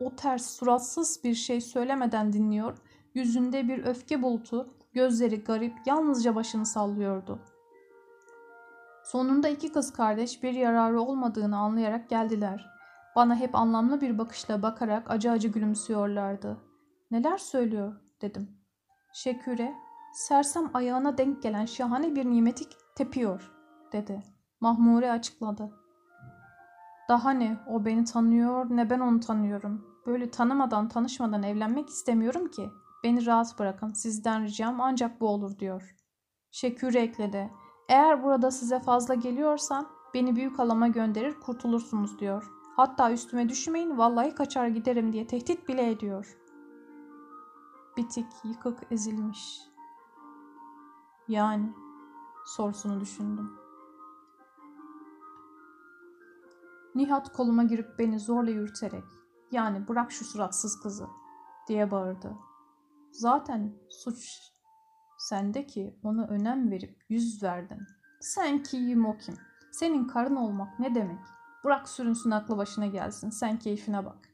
Speaker 1: O ters, suratsız bir şey söylemeden dinliyor, yüzünde bir öfke bulutu, gözleri garip, yalnızca başını sallıyordu. Sonunda iki kız kardeş bir yararı olmadığını anlayarak geldiler. Bana hep anlamlı bir bakışla bakarak acı acı gülümsüyorlardı. Neler söylüyor dedim. Şeküre, sersem ayağına denk gelen şahane bir nimeti tepiyor dedi. Mahmure açıkladı. Daha ne o beni tanıyor ne ben onu tanıyorum. Böyle tanımadan tanışmadan evlenmek istemiyorum ki. Beni rahat bırakın sizden ricam ancak bu olur diyor. Şeküre ekledi. Eğer burada size fazla geliyorsam beni büyük halama gönderir kurtulursunuz diyor. Hatta üstüme düşmeyin vallahi kaçar giderim diye tehdit bile ediyor. Bitik, yıkık, ezilmiş. Yani sorusunu düşündüm. Nihat koluma girip beni zorla yürüterek yani bırak şu suratsız kızı diye bağırdı. Zaten suç sende ki ona önem verip yüz verdin. Sen kim o kim? Senin karın olmak ne demek? Bırak sürünsün aklı başına gelsin. Sen keyfine bak.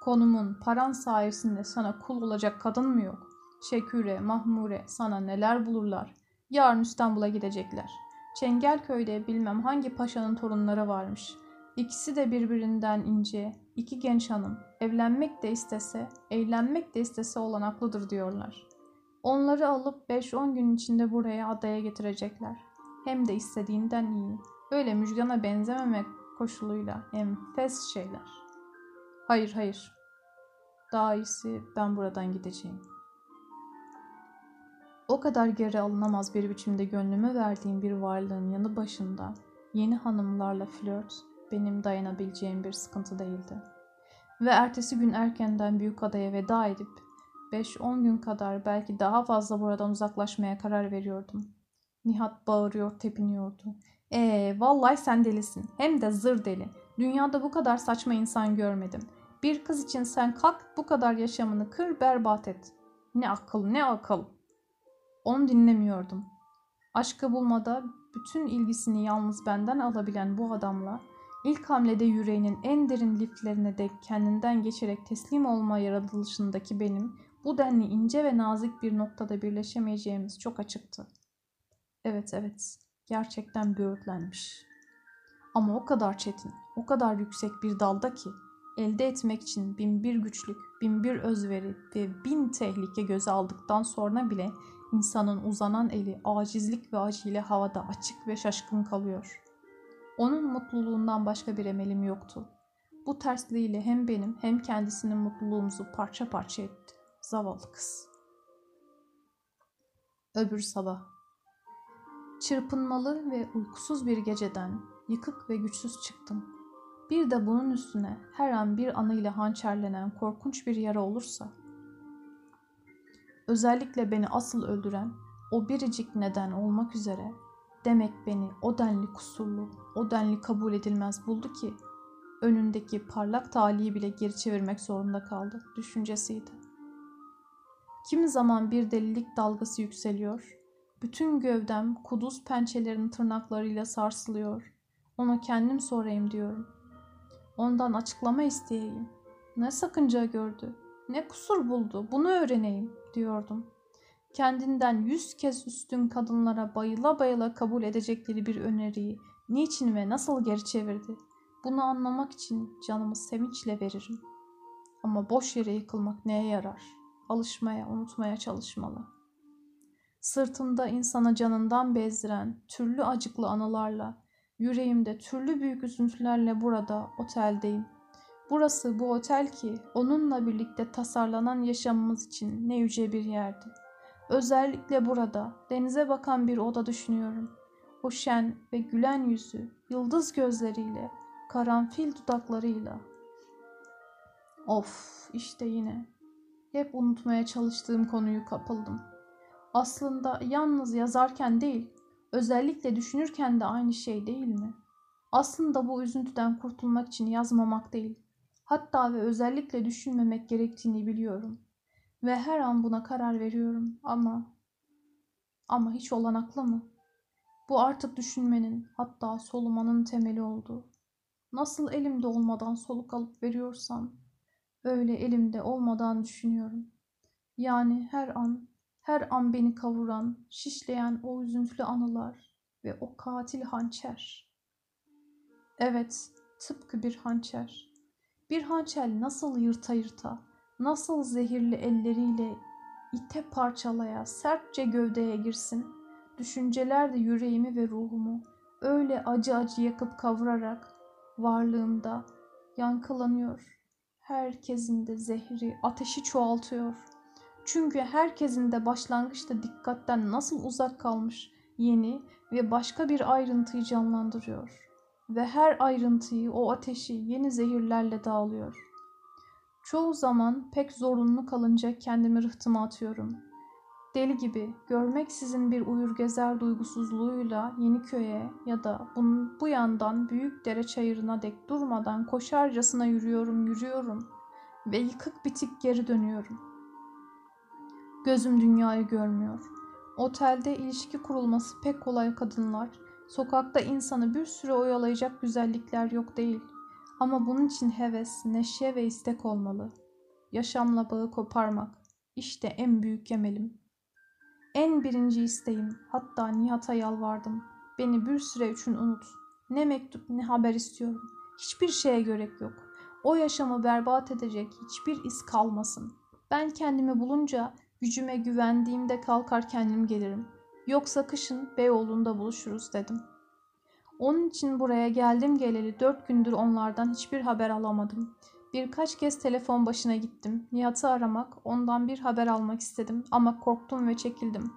Speaker 1: Konumun, paran sayesinde sana kul olacak kadın mı yok? Şeküre, Mahmure sana neler bulurlar. Yarın İstanbul'a gidecekler. Çengelköy'de bilmem hangi paşanın torunları varmış. İkisi de birbirinden ince, iki genç hanım. Evlenmek de istese, evlenmek de istese olan aklıdır diyorlar. Onları alıp 5-10 gün içinde buraya adaya getirecekler. Hem de istediğinden iyi. Öyle müjgana benzememek koşuluyla enfes şeyler. Hayır hayır. Daha iyisi ben buradan gideceğim. O kadar geri alınamaz bir biçimde gönlüme verdiğim bir varlığın yanı başında yeni hanımlarla flört benim dayanabileceğim bir sıkıntı değildi. Ve ertesi gün erkenden büyük adaya veda edip 5-10 gün kadar belki daha fazla buradan uzaklaşmaya karar veriyordum. Nihat bağırıyor, tepiniyordu. Ee, vallahi sen delisin. Hem de zır deli. Dünyada bu kadar saçma insan görmedim. Bir kız için sen kalk bu kadar yaşamını kır berbat et. Ne akıl ne akıl. Onu dinlemiyordum. Aşkı bulmada bütün ilgisini yalnız benden alabilen bu adamla ilk hamlede yüreğinin en derin liflerine de kendinden geçerek teslim olma yaratılışındaki benim bu denli ince ve nazik bir noktada birleşemeyeceğimiz çok açıktı. Evet evet gerçekten böğürtlenmiş. Ama o kadar çetin, o kadar yüksek bir dalda ki elde etmek için bin bir güçlük, bin bir özveri ve bin tehlike göze aldıktan sonra bile insanın uzanan eli acizlik ve acıyla havada açık ve şaşkın kalıyor. Onun mutluluğundan başka bir emelim yoktu. Bu tersliğiyle hem benim hem kendisinin mutluluğumuzu parça parça etti. Zavallı kız. Öbür sabah. Çırpınmalı ve uykusuz bir geceden yıkık ve güçsüz çıktım. Bir de bunun üstüne her an bir anıyla hançerlenen korkunç bir yara olursa, özellikle beni asıl öldüren o biricik neden olmak üzere demek beni o denli kusurlu, o denli kabul edilmez buldu ki önündeki parlak talihi bile geri çevirmek zorunda kaldı düşüncesiydi. Kimi zaman bir delilik dalgası yükseliyor, bütün gövdem kuduz pençelerin tırnaklarıyla sarsılıyor. Ona kendim sorayım diyorum. Ondan açıklama isteyeyim. Ne sakınca gördü, ne kusur buldu, bunu öğreneyim diyordum. Kendinden yüz kez üstün kadınlara bayıla bayıla kabul edecekleri bir öneriyi niçin ve nasıl geri çevirdi? Bunu anlamak için canımı sevinçle veririm. Ama boş yere yıkılmak neye yarar? Alışmaya, unutmaya çalışmalı. Sırtımda insana canından bezdiren türlü acıklı anılarla, yüreğimde türlü büyük üzüntülerle burada, oteldeyim. Burası bu otel ki onunla birlikte tasarlanan yaşamımız için ne yüce bir yerdi. Özellikle burada denize bakan bir oda düşünüyorum. O şen ve gülen yüzü, yıldız gözleriyle, karanfil dudaklarıyla. Of işte yine. Hep unutmaya çalıştığım konuyu kapıldım. Aslında yalnız yazarken değil, özellikle düşünürken de aynı şey değil mi? Aslında bu üzüntüden kurtulmak için yazmamak değil, hatta ve özellikle düşünmemek gerektiğini biliyorum. Ve her an buna karar veriyorum ama ama hiç olanaklı mı? Bu artık düşünmenin hatta solumanın temeli oldu. Nasıl elimde olmadan soluk alıp veriyorsam öyle elimde olmadan düşünüyorum. Yani her an her an beni kavuran, şişleyen o üzüntülü anılar ve o katil hançer. Evet, tıpkı bir hançer. Bir hançer nasıl yırta yırta, nasıl zehirli elleriyle ite parçalaya, sertçe gövdeye girsin. Düşünceler de yüreğimi ve ruhumu öyle acı acı yakıp kavurarak varlığımda yankılanıyor. Herkesin de zehri, ateşi çoğaltıyor. Çünkü herkesin de başlangıçta dikkatten nasıl uzak kalmış yeni ve başka bir ayrıntıyı canlandırıyor. Ve her ayrıntıyı o ateşi yeni zehirlerle dağılıyor. Çoğu zaman pek zorunlu kalınca kendimi rıhtıma atıyorum. Deli gibi görmek sizin bir uyur gezer duygusuzluğuyla yeni köye ya da bunun, bu yandan büyük dere çayırına dek durmadan koşarcasına yürüyorum yürüyorum ve yıkık bitik geri dönüyorum. Gözüm dünyayı görmüyor. Otelde ilişki kurulması pek kolay kadınlar, sokakta insanı bir süre oyalayacak güzellikler yok değil. Ama bunun için heves, neşe ve istek olmalı. Yaşamla bağı koparmak. işte en büyük emelim. En birinci isteğim, hatta Nihat'a yalvardım. Beni bir süre için unut. Ne mektup ne haber istiyorum. Hiçbir şeye gerek yok. O yaşamı berbat edecek hiçbir iz kalmasın. Ben kendimi bulunca gücüme güvendiğimde kalkar kendim gelirim. Yoksa kışın Beyoğlu'nda buluşuruz dedim.'' Onun için buraya geldim geleli dört gündür onlardan hiçbir haber alamadım. Birkaç kez telefon başına gittim. Nihat'ı aramak, ondan bir haber almak istedim ama korktum ve çekildim.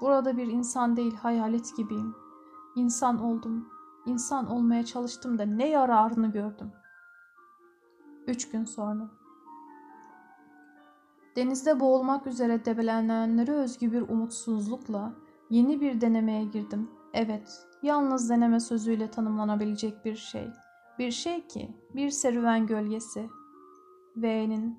Speaker 1: Burada bir insan değil, hayalet gibiyim. İnsan oldum. İnsan olmaya çalıştım da ne yararını gördüm. Üç gün sonra. Denizde boğulmak üzere debelenenlere özgü bir umutsuzlukla yeni bir denemeye girdim. Evet, yalnız deneme sözüyle tanımlanabilecek bir şey. Bir şey ki bir serüven gölgesi. V'nin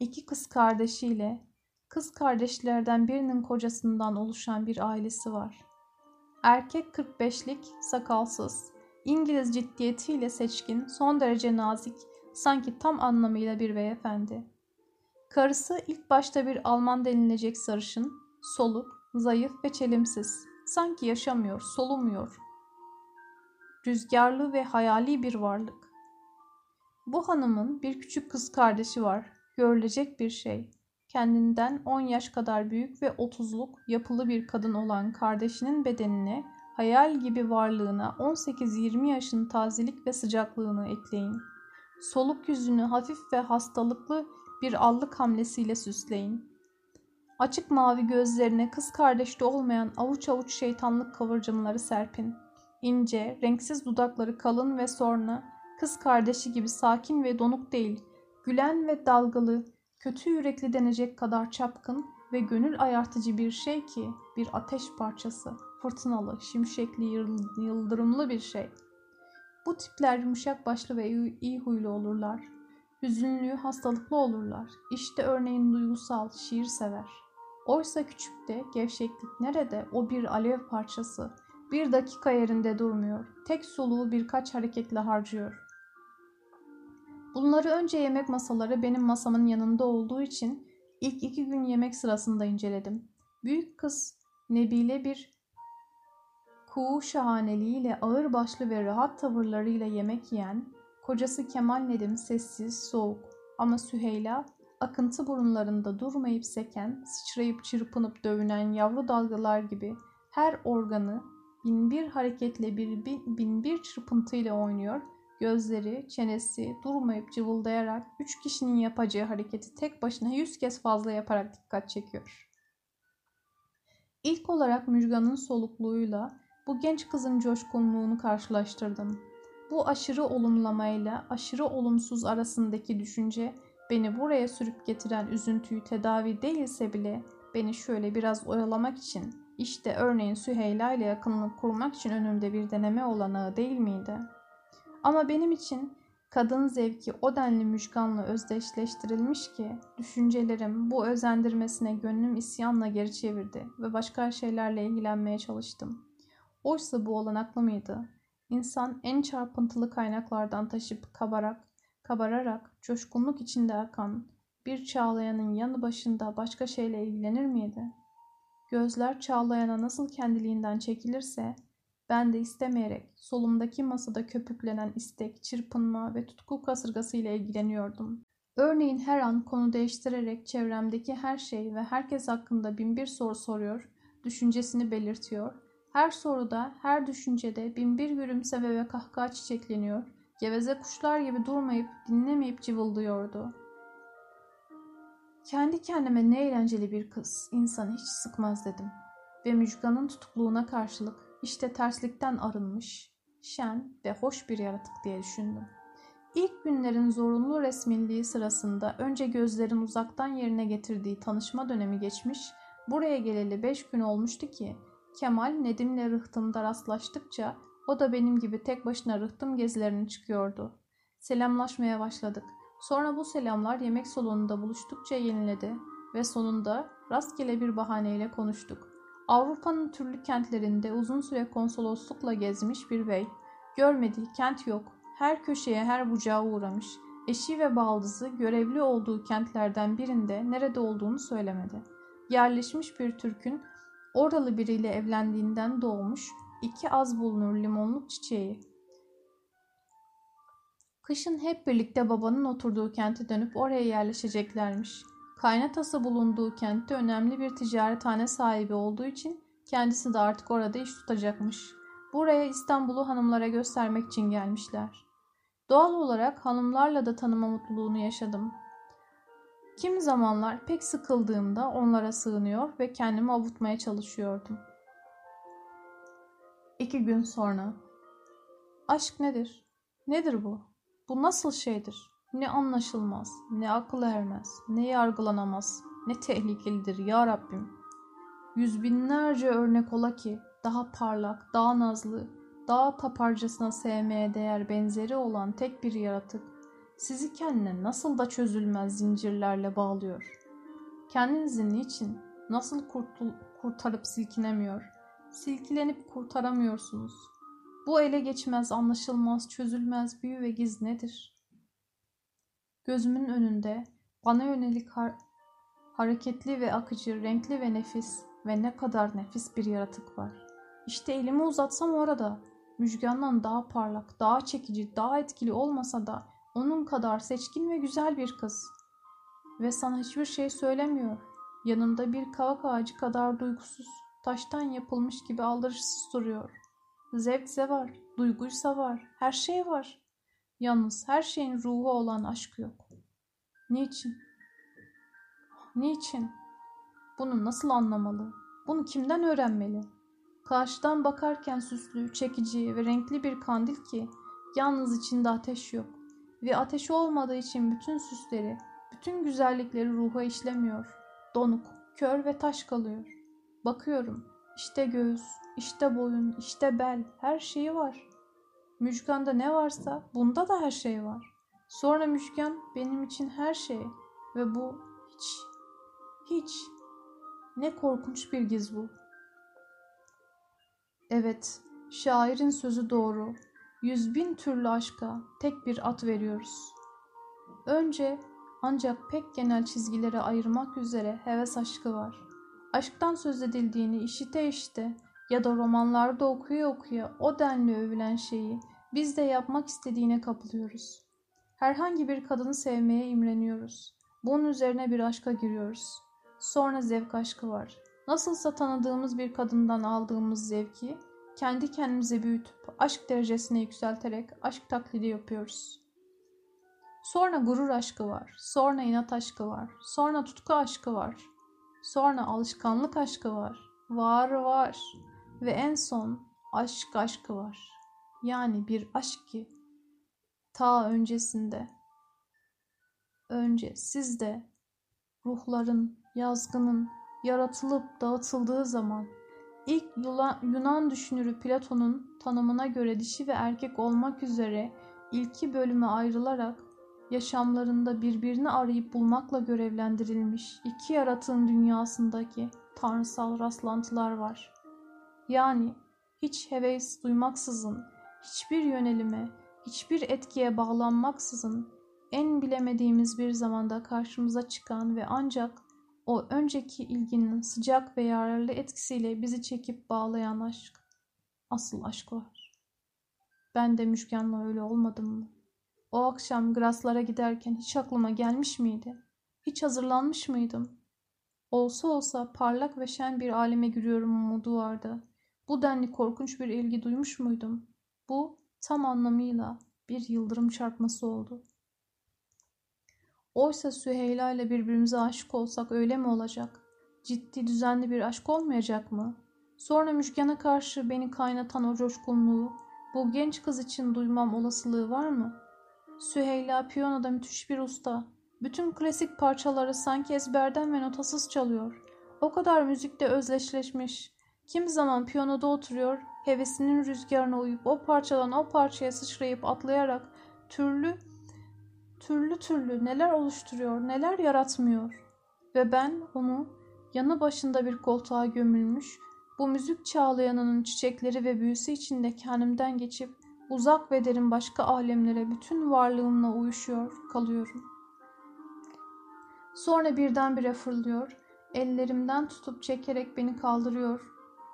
Speaker 1: iki kız kardeşiyle kız kardeşlerden birinin kocasından oluşan bir ailesi var. Erkek 45'lik, sakalsız, İngiliz ciddiyetiyle seçkin, son derece nazik, sanki tam anlamıyla bir beyefendi. Karısı ilk başta bir Alman denilecek sarışın, soluk, zayıf ve çelimsiz. Sanki yaşamıyor, solumuyor. Rüzgarlı ve hayali bir varlık. Bu hanımın bir küçük kız kardeşi var. Görülecek bir şey. Kendinden 10 yaş kadar büyük ve 30'luk yapılı bir kadın olan kardeşinin bedenine, hayal gibi varlığına 18-20 yaşın tazelik ve sıcaklığını ekleyin. Soluk yüzünü hafif ve hastalıklı bir allık hamlesiyle süsleyin. Açık mavi gözlerine kız kardeşte olmayan avuç avuç şeytanlık kıvırcımları serpin. İnce, renksiz dudakları kalın ve sonra kız kardeşi gibi sakin ve donuk değil, gülen ve dalgalı, kötü yürekli denecek kadar çapkın ve gönül ayartıcı bir şey ki bir ateş parçası, fırtınalı, şimşekli, yıldırımlı bir şey. Bu tipler yumuşak başlı ve iyi huylu olurlar. Hüzünlü, hastalıklı olurlar. İşte örneğin duygusal, şiir sever.'' Oysa küçükte gevşeklik nerede? O bir alev parçası. Bir dakika yerinde durmuyor. Tek soluğu birkaç hareketle harcıyor. Bunları önce yemek masaları benim masamın yanında olduğu için ilk iki gün yemek sırasında inceledim. Büyük kız Nebile bir kuğu şahaneliğiyle ağır başlı ve rahat tavırlarıyla yemek yiyen, kocası Kemal Nedim sessiz, soğuk ama Süheyla akıntı burunlarında durmayıp seken, sıçrayıp çırpınıp dövünen yavru dalgalar gibi her organı bin bir hareketle bir bin, bin bir çırpıntıyla oynuyor, gözleri, çenesi durmayıp cıvıldayarak üç kişinin yapacağı hareketi tek başına yüz kez fazla yaparak dikkat çekiyor. İlk olarak Müjgan'ın solukluğuyla bu genç kızın coşkunluğunu karşılaştırdım. Bu aşırı olumlamayla aşırı olumsuz arasındaki düşünce Beni buraya sürüp getiren üzüntüyü tedavi değilse bile beni şöyle biraz oyalamak için işte örneğin Süheyla ile yakınlık kurmak için önümde bir deneme olanağı değil miydi? Ama benim için Kadın zevki o denli müjganla özdeşleştirilmiş ki düşüncelerim bu özendirmesine gönlüm isyanla geri çevirdi ve başka şeylerle ilgilenmeye çalıştım. Oysa bu olanaklı mıydı? İnsan en çarpıntılı kaynaklardan taşıp kabarak, kabararak coşkunluk içinde akan bir çağlayanın yanı başında başka şeyle ilgilenir miydi? Gözler çağlayana nasıl kendiliğinden çekilirse ben de istemeyerek solumdaki masada köpüklenen istek, çırpınma ve tutku kasırgasıyla ilgileniyordum. Örneğin her an konu değiştirerek çevremdeki her şey ve herkes hakkında binbir soru soruyor, düşüncesini belirtiyor. Her soruda, her düşüncede binbir gülümseme ve kahkaha çiçekleniyor. Geveze kuşlar gibi durmayıp, dinlemeyip cıvıldıyordu. Kendi kendime ne eğlenceli bir kız, insanı hiç sıkmaz dedim. Ve Müjgan'ın tutukluğuna karşılık işte terslikten arınmış, şen ve hoş bir yaratık diye düşündüm. İlk günlerin zorunlu resminliği sırasında önce gözlerin uzaktan yerine getirdiği tanışma dönemi geçmiş, buraya geleli beş gün olmuştu ki Kemal Nedim'le rıhtımda rastlaştıkça o da benim gibi tek başına rıhtım gezilerine çıkıyordu. Selamlaşmaya başladık. Sonra bu selamlar yemek salonunda buluştukça yeniledi ve sonunda rastgele bir bahaneyle konuştuk. Avrupa'nın türlü kentlerinde uzun süre konsoloslukla gezmiş bir bey, görmediği kent yok, her köşeye her bucağa uğramış, eşi ve baldızı görevli olduğu kentlerden birinde nerede olduğunu söylemedi. Yerleşmiş bir Türk'ün oralı biriyle evlendiğinden doğmuş iki az bulunur limonluk çiçeği. Kışın hep birlikte babanın oturduğu kente dönüp oraya yerleşeceklermiş. Kaynatası bulunduğu kentte önemli bir ticarethane sahibi olduğu için kendisi de artık orada iş tutacakmış. Buraya İstanbul'u hanımlara göstermek için gelmişler. Doğal olarak hanımlarla da tanıma mutluluğunu yaşadım. Kim zamanlar pek sıkıldığımda onlara sığınıyor ve kendimi avutmaya çalışıyordum. İki gün sonra. Aşk nedir? Nedir bu? Bu nasıl şeydir? Ne anlaşılmaz, ne akıl ermez, ne yargılanamaz, ne tehlikelidir ya Rabbim. Yüz binlerce örnek ola ki daha parlak, daha nazlı, daha taparcasına sevmeye değer benzeri olan tek bir yaratık sizi kendine nasıl da çözülmez zincirlerle bağlıyor. Kendinizi niçin, nasıl kurtul kurtarıp silkinemiyor, silkilenip kurtaramıyorsunuz? Bu ele geçmez, anlaşılmaz, çözülmez büyü ve giz nedir?'' Gözümün önünde bana yönelik har hareketli ve akıcı, renkli ve nefis ve ne kadar nefis bir yaratık var. İşte elimi uzatsam orada. Müjgan'dan daha parlak, daha çekici, daha etkili olmasa da onun kadar seçkin ve güzel bir kız. Ve sana hiçbir şey söylemiyor. Yanımda bir kavak ağacı kadar duygusuz, taştan yapılmış gibi aldırışsız duruyor. Zevkse var, duyguysa var, her şey var. Yalnız her şeyin ruhu olan aşk yok. Niçin? Niçin? Bunu nasıl anlamalı? Bunu kimden öğrenmeli? Karşıdan bakarken süslü, çekici ve renkli bir kandil ki yalnız içinde ateş yok. Ve ateş olmadığı için bütün süsleri, bütün güzellikleri ruha işlemiyor. Donuk, kör ve taş kalıyor. Bakıyorum. İşte göğüs, işte boyun, işte bel, her şeyi var. Müjgan'da ne varsa bunda da her şey var. Sonra Müjgan benim için her şey ve bu hiç, hiç. Ne korkunç bir giz bu. Evet, şairin sözü doğru. Yüz bin türlü aşka tek bir at veriyoruz. Önce ancak pek genel çizgilere ayırmak üzere heves aşkı var. Aşktan söz edildiğini işite işte ya da romanlarda okuya okuya o denli övülen şeyi biz de yapmak istediğine kapılıyoruz. Herhangi bir kadını sevmeye imreniyoruz. Bunun üzerine bir aşka giriyoruz. Sonra zevk aşkı var. Nasılsa tanıdığımız bir kadından aldığımız zevki kendi kendimize büyütüp aşk derecesine yükselterek aşk taklidi yapıyoruz. Sonra gurur aşkı var. Sonra inat aşkı var. Sonra tutku aşkı var. Sonra alışkanlık aşkı var. Var var. Ve en son aşk aşkı var. Yani bir aşk ki ta öncesinde önce sizde ruhların, yazgının yaratılıp dağıtıldığı zaman ilk Yunan düşünürü Platon'un tanımına göre dişi ve erkek olmak üzere ilki bölüme ayrılarak yaşamlarında birbirini arayıp bulmakla görevlendirilmiş iki yaratığın dünyasındaki tanrısal rastlantılar var. Yani hiç heves duymaksızın, hiçbir yönelime, hiçbir etkiye bağlanmaksızın en bilemediğimiz bir zamanda karşımıza çıkan ve ancak o önceki ilginin sıcak ve yararlı etkisiyle bizi çekip bağlayan aşk. Asıl aşklar. Ben de Müşken'le öyle olmadım mı? O akşam Graslara giderken hiç aklıma gelmiş miydi? Hiç hazırlanmış mıydım? Olsa olsa parlak ve şen bir aleme giriyorum umudu vardı. Bu denli korkunç bir ilgi duymuş muydum? Bu tam anlamıyla bir yıldırım çarpması oldu. Oysa Süheyla ile birbirimize aşık olsak öyle mi olacak? Ciddi düzenli bir aşk olmayacak mı? Sonra Müşken'e karşı beni kaynatan o coşkunluğu bu genç kız için duymam olasılığı var mı? Süheyla piyanoda müthiş bir usta. Bütün klasik parçaları sanki ezberden ve notasız çalıyor. O kadar müzikte özleşleşmiş. Kim zaman piyanoda oturuyor, hevesinin rüzgarına uyup o parçadan o parçaya sıçrayıp atlayarak türlü türlü türlü neler oluşturuyor, neler yaratmıyor. Ve ben onu yanı başında bir koltuğa gömülmüş, bu müzik çağlayanının çiçekleri ve büyüsü içinde kendimden geçip uzak ve derin başka alemlere bütün varlığımla uyuşuyor kalıyorum. Sonra birdenbire fırlıyor, ellerimden tutup çekerek beni kaldırıyor,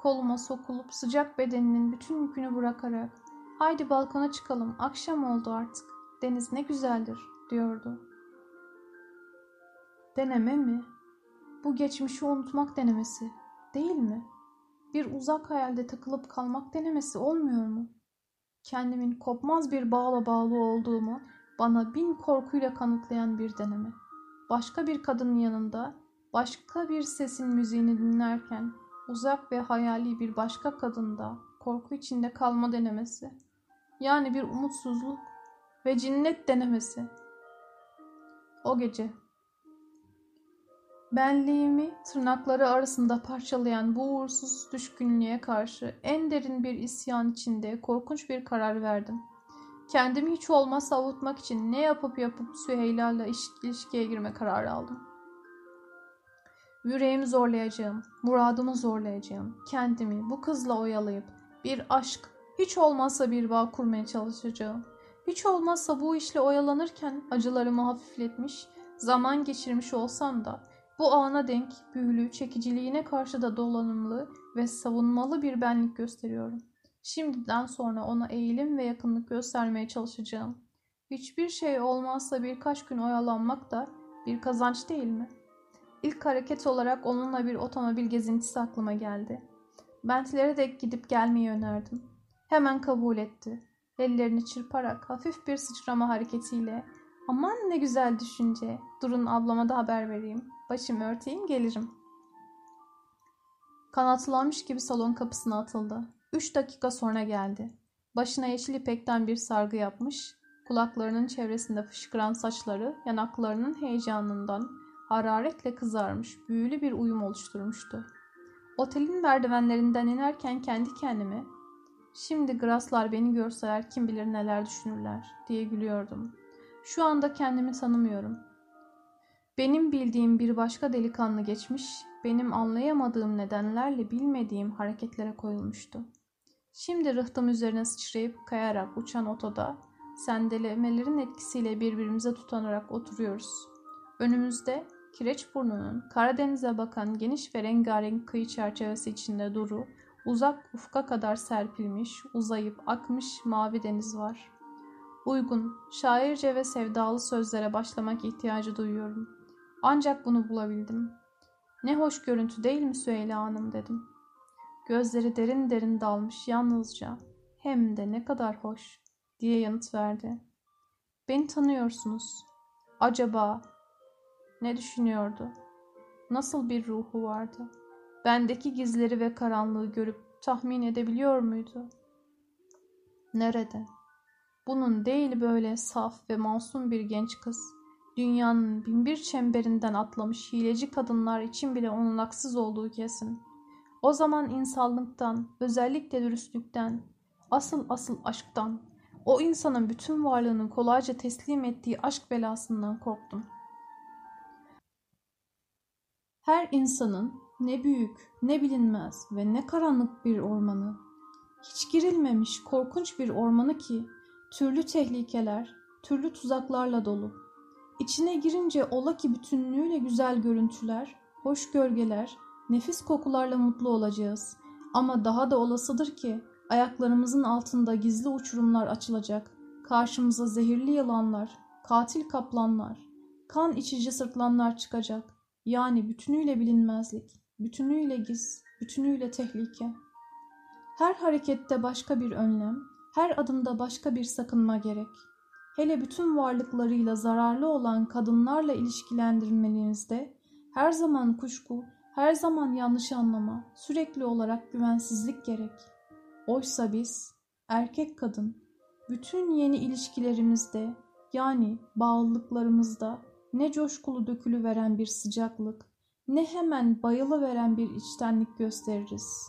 Speaker 1: koluma sokulup sıcak bedeninin bütün yükünü bırakarak ''Haydi balkona çıkalım, akşam oldu artık, deniz ne güzeldir.'' diyordu. Deneme mi? Bu geçmişi unutmak denemesi, değil mi? Bir uzak hayalde takılıp kalmak denemesi olmuyor mu? Kendimin kopmaz bir bağla bağlı olduğumu bana bin korkuyla kanıtlayan bir deneme. Başka bir kadının yanında, başka bir sesin müziğini dinlerken uzak ve hayali bir başka kadında korku içinde kalma denemesi. Yani bir umutsuzluk ve cinnet denemesi. O gece benliğimi tırnakları arasında parçalayan bu uğursuz düşkünlüğe karşı en derin bir isyan içinde korkunç bir karar verdim. Kendimi hiç olmazsa avutmak için ne yapıp yapıp Süheyla ile ilişkiye girme kararı aldım. Yüreğimi zorlayacağım, muradımı zorlayacağım, kendimi bu kızla oyalayıp bir aşk, hiç olmazsa bir bağ kurmaya çalışacağım. Hiç olmazsa bu işle oyalanırken acılarımı hafifletmiş, zaman geçirmiş olsam da bu ana denk, büyülü, çekiciliğine karşı da dolanımlı ve savunmalı bir benlik gösteriyorum. Şimdiden sonra ona eğilim ve yakınlık göstermeye çalışacağım. Hiçbir şey olmazsa birkaç gün oyalanmak da bir kazanç değil mi? İlk hareket olarak onunla bir otomobil gezintisi aklıma geldi. Bentlere de gidip gelmeyi önerdim. Hemen kabul etti. Ellerini çırparak hafif bir sıçrama hareketiyle ''Aman ne güzel düşünce. Durun ablama da haber vereyim. Başımı örteyim gelirim.'' Kanatlanmış gibi salon kapısına atıldı. Üç dakika sonra geldi. Başına yeşil ipekten bir sargı yapmış, kulaklarının çevresinde fışkıran saçları yanaklarının heyecanından hararetle kızarmış, büyülü bir uyum oluşturmuştu. Otelin merdivenlerinden inerken kendi kendime Şimdi Graslar beni görseler kim bilir neler düşünürler diye gülüyordum. Şu anda kendimi tanımıyorum. Benim bildiğim bir başka delikanlı geçmiş, benim anlayamadığım nedenlerle bilmediğim hareketlere koyulmuştu. Şimdi rıhtım üzerine sıçrayıp kayarak uçan otoda sendelemelerin etkisiyle birbirimize tutanarak oturuyoruz. Önümüzde kireç burnunun Karadeniz'e bakan geniş ve rengarenk kıyı çerçevesi içinde duru, Uzak ufka kadar serpilmiş, uzayıp akmış mavi deniz var. Uygun, şairce ve sevdalı sözlere başlamak ihtiyacı duyuyorum. Ancak bunu bulabildim. Ne hoş görüntü değil mi Süheyla Hanım dedim. Gözleri derin derin dalmış yalnızca. Hem de ne kadar hoş diye yanıt verdi. Beni tanıyorsunuz. Acaba ne düşünüyordu? Nasıl bir ruhu vardı?'' bendeki gizleri ve karanlığı görüp tahmin edebiliyor muydu? Nerede? Bunun değil böyle saf ve masum bir genç kız. Dünyanın binbir çemberinden atlamış hileci kadınlar için bile onun haksız olduğu kesin. O zaman insanlıktan, özellikle dürüstlükten, asıl asıl aşktan, O insanın bütün varlığını kolayca teslim ettiği aşk belasından korktum. Her insanın ne büyük, ne bilinmez ve ne karanlık bir ormanı, hiç girilmemiş korkunç bir ormanı ki türlü tehlikeler, türlü tuzaklarla dolu. İçine girince ola ki bütünlüğüyle güzel görüntüler, hoş gölgeler, nefis kokularla mutlu olacağız. Ama daha da olasıdır ki ayaklarımızın altında gizli uçurumlar açılacak. Karşımıza zehirli yılanlar, katil kaplanlar, kan içici sırtlanlar çıkacak. Yani bütünüyle bilinmezlik, bütünüyle giz, bütünüyle tehlike. Her harekette başka bir önlem, her adımda başka bir sakınma gerek. Hele bütün varlıklarıyla zararlı olan kadınlarla ilişkilendirmenizde her zaman kuşku, her zaman yanlış anlama, sürekli olarak güvensizlik gerek. Oysa biz, erkek kadın, bütün yeni ilişkilerimizde yani bağlılıklarımızda ne coşkulu dökülü veren bir sıcaklık, ne hemen bayılı veren bir içtenlik gösteririz.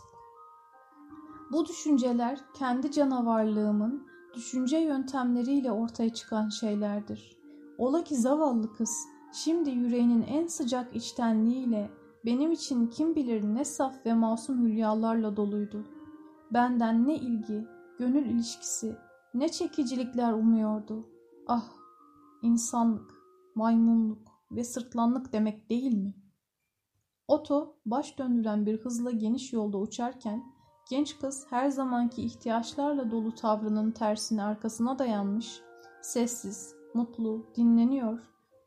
Speaker 1: Bu düşünceler kendi canavarlığımın düşünce yöntemleriyle ortaya çıkan şeylerdir. Ola ki zavallı kız şimdi yüreğinin en sıcak içtenliğiyle benim için kim bilir ne saf ve masum hülyalarla doluydu. Benden ne ilgi, gönül ilişkisi, ne çekicilikler umuyordu. Ah, insanlık, maymunluk ve sırtlanlık demek değil mi? Oto baş döndüren bir hızla geniş yolda uçarken genç kız her zamanki ihtiyaçlarla dolu tavrının tersine arkasına dayanmış, sessiz, mutlu, dinleniyor,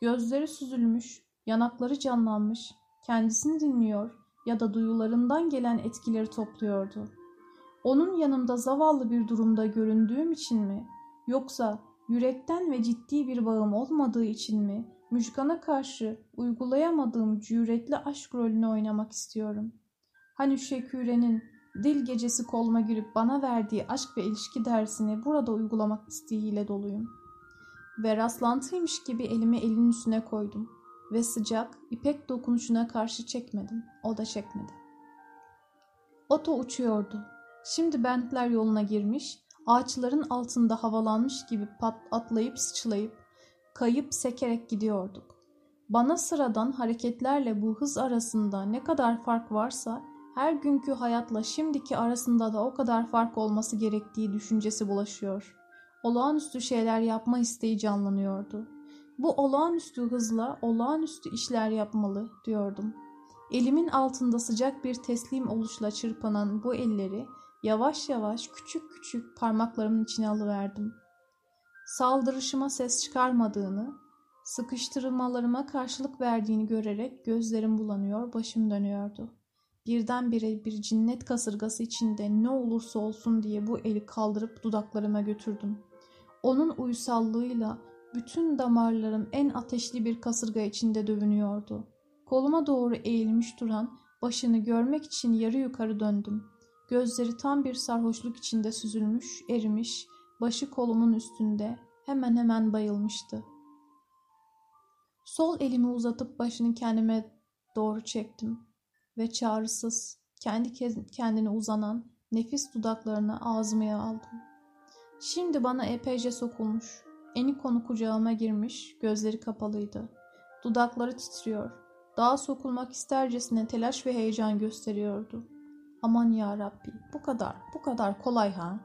Speaker 1: gözleri süzülmüş, yanakları canlanmış, kendisini dinliyor ya da duyularından gelen etkileri topluyordu. Onun yanımda zavallı bir durumda göründüğüm için mi, yoksa yürekten ve ciddi bir bağım olmadığı için mi, Müjgan'a karşı uygulayamadığım cüretli aşk rolünü oynamak istiyorum. Hani Şeküre'nin dil gecesi koluma girip bana verdiği aşk ve ilişki dersini burada uygulamak isteğiyle doluyum. Ve rastlantıymış gibi elimi elin üstüne koydum ve sıcak, ipek dokunuşuna karşı çekmedim. O da çekmedi. Oto uçuyordu. Şimdi bentler yoluna girmiş, ağaçların altında havalanmış gibi pat atlayıp sıçlayıp, kayıp sekerek gidiyorduk. Bana sıradan hareketlerle bu hız arasında ne kadar fark varsa her günkü hayatla şimdiki arasında da o kadar fark olması gerektiği düşüncesi bulaşıyor. Olağanüstü şeyler yapma isteği canlanıyordu. Bu olağanüstü hızla olağanüstü işler yapmalı diyordum. Elimin altında sıcak bir teslim oluşla çırpanan bu elleri yavaş yavaş küçük küçük parmaklarımın içine alıverdim. Saldırışıma ses çıkarmadığını, sıkıştırmalarıma karşılık verdiğini görerek gözlerim bulanıyor, başım dönüyordu. Birdenbire bir cinnet kasırgası içinde ne olursa olsun diye bu eli kaldırıp dudaklarıma götürdüm. Onun uysallığıyla bütün damarlarım en ateşli bir kasırga içinde dövünüyordu. Koluma doğru eğilmiş duran başını görmek için yarı yukarı döndüm. Gözleri tam bir sarhoşluk içinde süzülmüş, erimiş, başı kolumun üstünde hemen hemen bayılmıştı. Sol elimi uzatıp başını kendime doğru çektim ve çağrısız, kendi kendine uzanan nefis dudaklarını ağzımaya aldım. Şimdi bana epeyce sokulmuş, eni konu kucağıma girmiş, gözleri kapalıydı. Dudakları titriyor, daha sokulmak istercesine telaş ve heyecan gösteriyordu. Aman ya Rabbi, bu kadar, bu kadar kolay ha.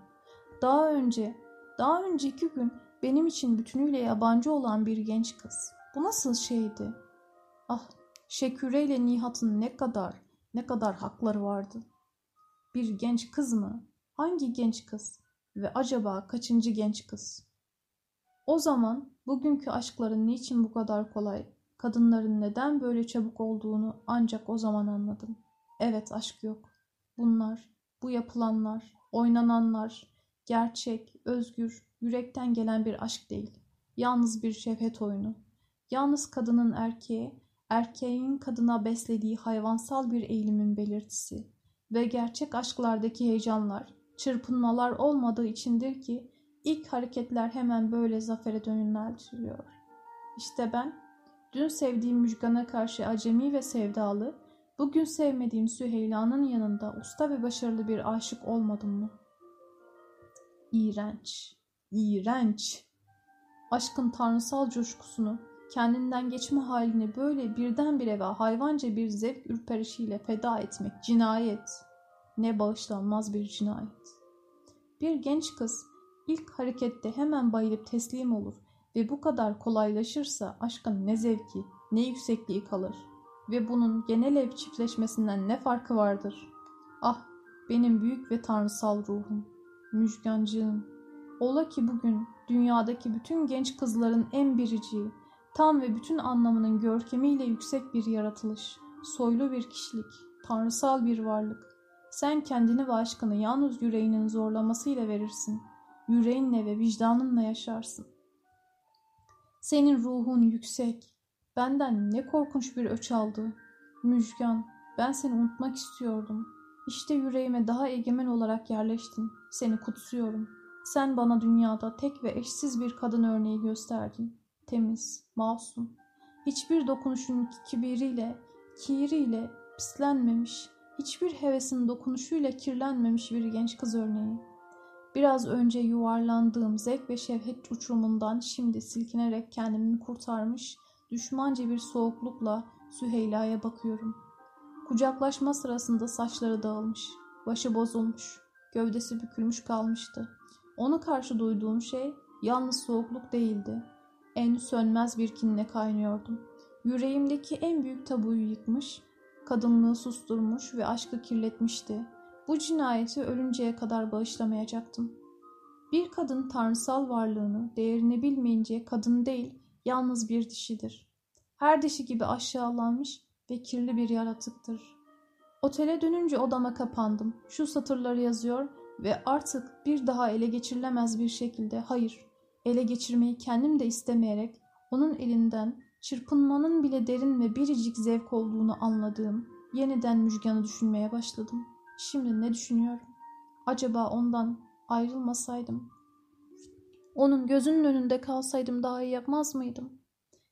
Speaker 1: Daha önce, daha önce iki gün benim için bütünüyle yabancı olan bir genç kız. Bu nasıl şeydi? Ah Şeküre ile Nihat'ın ne kadar, ne kadar hakları vardı. Bir genç kız mı? Hangi genç kız? Ve acaba kaçıncı genç kız? O zaman bugünkü aşkların niçin bu kadar kolay, kadınların neden böyle çabuk olduğunu ancak o zaman anladım. Evet aşk yok. Bunlar, bu yapılanlar, oynananlar, gerçek, özgür, yürekten gelen bir aşk değil. Yalnız bir şefet oyunu. Yalnız kadının erkeğe, erkeğin kadına beslediği hayvansal bir eğilimin belirtisi ve gerçek aşklardaki heyecanlar, çırpınmalar olmadığı içindir ki ilk hareketler hemen böyle zafere dönülmeliyor. İşte ben, dün sevdiğim Müjgan'a karşı acemi ve sevdalı, bugün sevmediğim Süheyla'nın yanında usta ve başarılı bir aşık olmadım mı? İğrenç, İğrenç. Aşkın tanrısal coşkusunu, kendinden geçme halini böyle birdenbire ve hayvanca bir zevk ürperişiyle feda etmek cinayet. Ne bağışlanmaz bir cinayet. Bir genç kız ilk harekette hemen bayılıp teslim olur ve bu kadar kolaylaşırsa aşkın ne zevki, ne yüksekliği kalır ve bunun genel ev çiftleşmesinden ne farkı vardır? Ah benim büyük ve tanrısal ruhum, müjgancığım. Ola ki bugün dünyadaki bütün genç kızların en biriciği, tam ve bütün anlamının görkemiyle yüksek bir yaratılış, soylu bir kişilik, tanrısal bir varlık. Sen kendini ve aşkını yalnız yüreğinin zorlamasıyla verirsin. Yüreğinle ve vicdanınla yaşarsın. Senin ruhun yüksek. Benden ne korkunç bir öç aldı. Müjgan, ben seni unutmak istiyordum. İşte yüreğime daha egemen olarak yerleştin. Seni kutsuyorum. Sen bana dünyada tek ve eşsiz bir kadın örneği gösterdin. Temiz, masum. Hiçbir dokunuşun kibiriyle, kiriyle pislenmemiş, hiçbir hevesin dokunuşuyla kirlenmemiş bir genç kız örneği. Biraz önce yuvarlandığım zevk ve şevhet uçurumundan şimdi silkinerek kendimi kurtarmış, düşmanca bir soğuklukla Süheyla'ya bakıyorum. Kucaklaşma sırasında saçları dağılmış, başı bozulmuş, gövdesi bükülmüş kalmıştı. Onu karşı duyduğum şey yalnız soğukluk değildi. En sönmez bir kinle kaynıyordum. Yüreğimdeki en büyük tabuyu yıkmış, kadınlığı susturmuş ve aşkı kirletmişti. Bu cinayeti ölünceye kadar bağışlamayacaktım. Bir kadın tanrısal varlığını, değerini bilmeyince kadın değil, yalnız bir dişidir. Her dişi gibi aşağılanmış ve kirli bir yaratıktır. Otele dönünce odama kapandım. Şu satırları yazıyor ve artık bir daha ele geçirilemez bir şekilde hayır, ele geçirmeyi kendim de istemeyerek onun elinden çırpınmanın bile derin ve biricik zevk olduğunu anladığım yeniden Müjgan'ı düşünmeye başladım. Şimdi ne düşünüyorum? Acaba ondan ayrılmasaydım, onun gözünün önünde kalsaydım daha iyi yapmaz mıydım?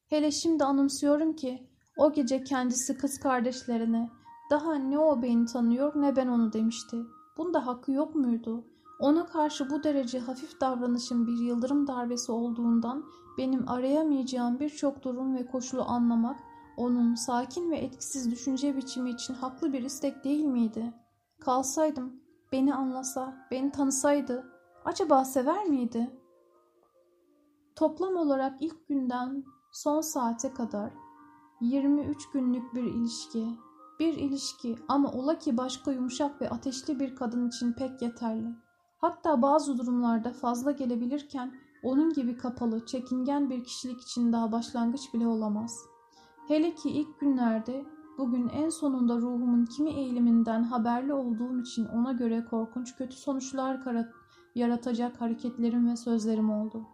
Speaker 1: Hele şimdi anımsıyorum ki o gece kendisi kız kardeşlerine daha ne o beni tanıyor ne ben onu demişti. Bunda hakkı yok muydu? Ona karşı bu derece hafif davranışın bir yıldırım darbesi olduğundan benim arayamayacağım birçok durum ve koşulu anlamak onun sakin ve etkisiz düşünce biçimi için haklı bir istek değil miydi? Kalsaydım, beni anlasa, beni tanısaydı acaba sever miydi? Toplam olarak ilk günden son saate kadar 23 günlük bir ilişki, bir ilişki ama ola ki başka yumuşak ve ateşli bir kadın için pek yeterli. Hatta bazı durumlarda fazla gelebilirken onun gibi kapalı, çekingen bir kişilik için daha başlangıç bile olamaz. Hele ki ilk günlerde bugün en sonunda ruhumun kimi eğiliminden haberli olduğum için ona göre korkunç kötü sonuçlar yaratacak hareketlerim ve sözlerim oldu.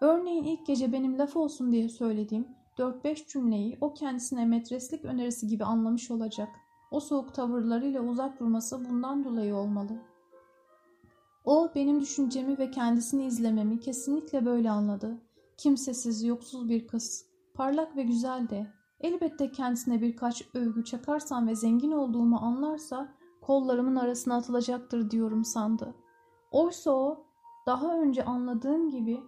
Speaker 1: Örneğin ilk gece benim laf olsun diye söylediğim 4-5 cümleyi o kendisine metreslik önerisi gibi anlamış olacak. O soğuk tavırlarıyla uzak durması bundan dolayı olmalı. O benim düşüncemi ve kendisini izlememi kesinlikle böyle anladı. Kimsesiz, yoksuz bir kız. Parlak ve güzel de. Elbette kendisine birkaç övgü çakarsam ve zengin olduğumu anlarsa kollarımın arasına atılacaktır diyorum sandı. Oysa o daha önce anladığım gibi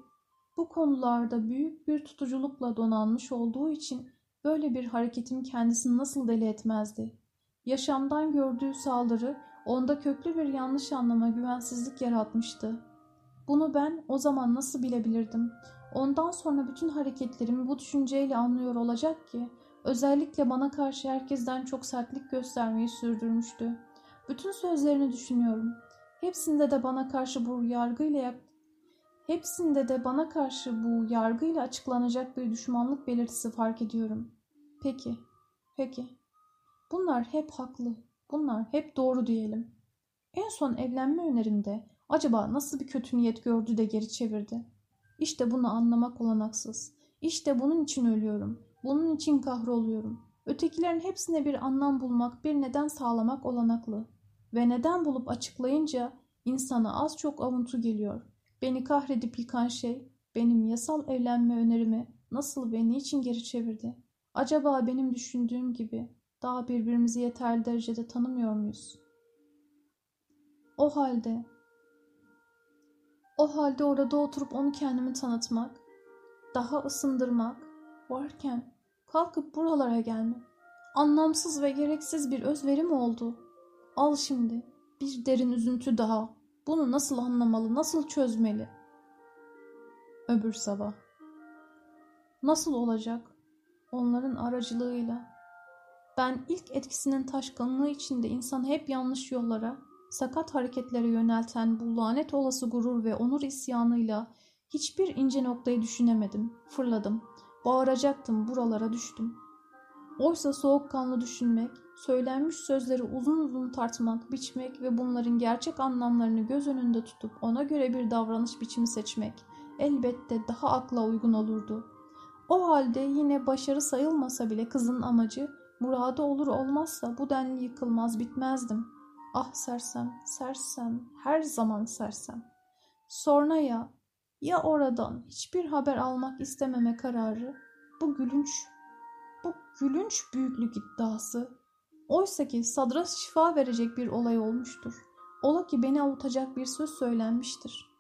Speaker 1: bu konularda büyük bir tutuculukla donanmış olduğu için böyle bir hareketin kendisini nasıl deli etmezdi? Yaşamdan gördüğü saldırı onda köklü bir yanlış anlama güvensizlik yaratmıştı. Bunu ben o zaman nasıl bilebilirdim? Ondan sonra bütün hareketlerimi bu düşünceyle anlıyor olacak ki özellikle bana karşı herkesten çok sertlik göstermeyi sürdürmüştü. Bütün sözlerini düşünüyorum. Hepsinde de bana karşı bu yargıyla Hepsinde de bana karşı bu yargıyla açıklanacak bir düşmanlık belirtisi fark ediyorum. Peki, peki. Bunlar hep haklı, bunlar hep doğru diyelim. En son evlenme önerimde acaba nasıl bir kötü niyet gördü de geri çevirdi? İşte bunu anlamak olanaksız. İşte bunun için ölüyorum. Bunun için kahroluyorum. Ötekilerin hepsine bir anlam bulmak, bir neden sağlamak olanaklı. Ve neden bulup açıklayınca insana az çok avuntu geliyor. Beni kahredip yıkan şey benim yasal evlenme önerimi nasıl ve niçin geri çevirdi? Acaba benim düşündüğüm gibi daha birbirimizi yeterli derecede tanımıyor muyuz? O halde O halde orada oturup onu kendimi tanıtmak, daha ısındırmak varken kalkıp buralara gelmek anlamsız ve gereksiz bir özveri mi oldu? Al şimdi bir derin üzüntü daha. Bunu nasıl anlamalı, nasıl çözmeli? Öbür sabah. Nasıl olacak? Onların aracılığıyla. Ben ilk etkisinin taşkınlığı içinde insanı hep yanlış yollara, sakat hareketlere yönelten bu lanet olası gurur ve onur isyanıyla hiçbir ince noktayı düşünemedim. Fırladım. Bağıracaktım, buralara düştüm. Oysa soğukkanlı düşünmek, söylenmiş sözleri uzun uzun tartmak, biçmek ve bunların gerçek anlamlarını göz önünde tutup ona göre bir davranış biçimi seçmek elbette daha akla uygun olurdu. O halde yine başarı sayılmasa bile kızın amacı muradı olur olmazsa bu denli yıkılmaz bitmezdim. Ah sersem, sersem, her zaman sersem. Sonra ya, ya oradan hiçbir haber almak istememe kararı, bu gülünç, bu gülünç büyüklük iddiası. Oysa ki sadra şifa verecek bir olay olmuştur. Ola ki beni avutacak bir söz söylenmiştir.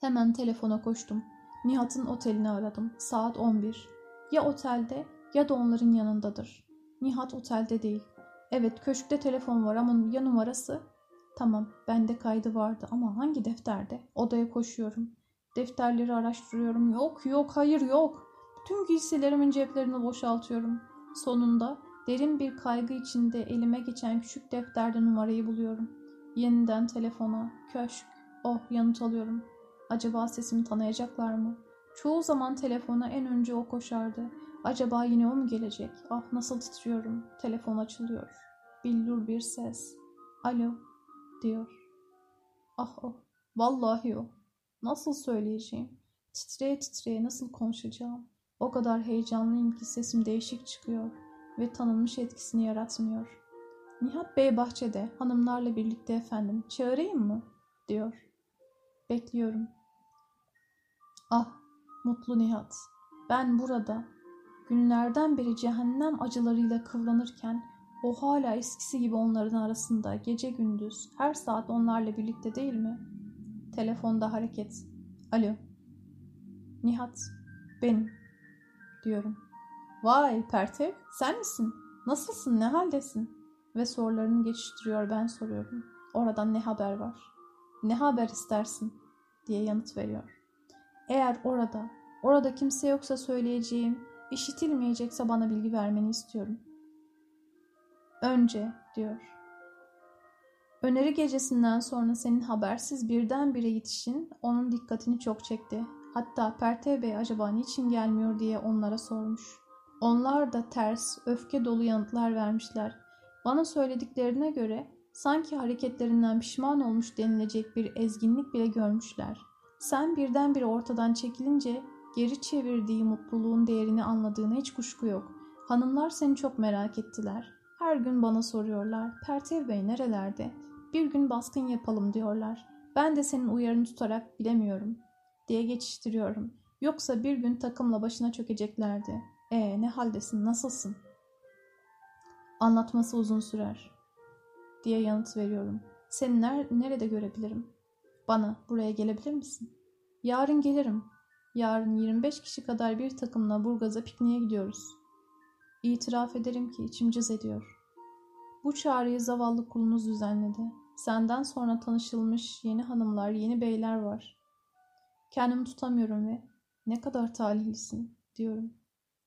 Speaker 1: Hemen telefona koştum. Nihat'ın otelini aradım. Saat 11. Ya otelde ya da onların yanındadır. Nihat otelde değil. Evet köşkte telefon var ama ya numarası? Tamam bende kaydı vardı ama hangi defterde? Odaya koşuyorum. Defterleri araştırıyorum. Yok yok hayır yok. Bütün giysilerimin ceplerini boşaltıyorum. Sonunda derin bir kaygı içinde elime geçen küçük defterde numarayı buluyorum. Yeniden telefona, köşk. Oh yanıt alıyorum. Acaba sesimi tanıyacaklar mı? Çoğu zaman telefona en önce o koşardı. Acaba yine o mu gelecek? Ah nasıl titriyorum. Telefon açılıyor. Billur bir ses. Alo diyor. Ah o. Vallahi o. Nasıl söyleyeceğim? Titreye titreye nasıl konuşacağım? O kadar heyecanlıyım ki sesim değişik çıkıyor ve tanınmış etkisini yaratmıyor. Nihat Bey bahçede, hanımlarla birlikte efendim. Çağırayım mı? diyor. Bekliyorum. Ah, mutlu Nihat. Ben burada, günlerden beri cehennem acılarıyla kıvranırken o hala eskisi gibi onların arasında gece gündüz her saat onlarla birlikte değil mi? Telefonda hareket. Alo. Nihat. Benim. Diyorum. Vay Pertev sen misin? Nasılsın ne haldesin? Ve sorularını geçiştiriyor ben soruyorum. Oradan ne haber var? Ne haber istersin? diye yanıt veriyor. Eğer orada, orada kimse yoksa söyleyeceğim, işitilmeyecekse bana bilgi vermeni istiyorum. Önce, diyor. Öneri gecesinden sonra senin habersiz birdenbire yetişin onun dikkatini çok çekti. Hatta Pertev Bey acaba niçin gelmiyor diye onlara sormuş. Onlar da ters, öfke dolu yanıtlar vermişler. Bana söylediklerine göre sanki hareketlerinden pişman olmuş denilecek bir ezginlik bile görmüşler. Sen birdenbire ortadan çekilince geri çevirdiği mutluluğun değerini anladığına hiç kuşku yok. Hanımlar seni çok merak ettiler. Her gün bana soruyorlar. Pertev Bey nerelerde? Bir gün baskın yapalım diyorlar. Ben de senin uyarını tutarak bilemiyorum diye geçiştiriyorum. Yoksa bir gün takımla başına çökeceklerdi. E ne haldesin, nasılsın? Anlatması uzun sürer diye yanıt veriyorum. Seni ner nerede görebilirim? Bana buraya gelebilir misin? Yarın gelirim. Yarın 25 kişi kadar bir takımla Burgaz'a pikniğe gidiyoruz. İtiraf ederim ki içim cız ediyor. Bu çağrıyı zavallı kulunuz düzenledi. Senden sonra tanışılmış yeni hanımlar, yeni beyler var. Kendimi tutamıyorum ve ne kadar talihlisin diyorum.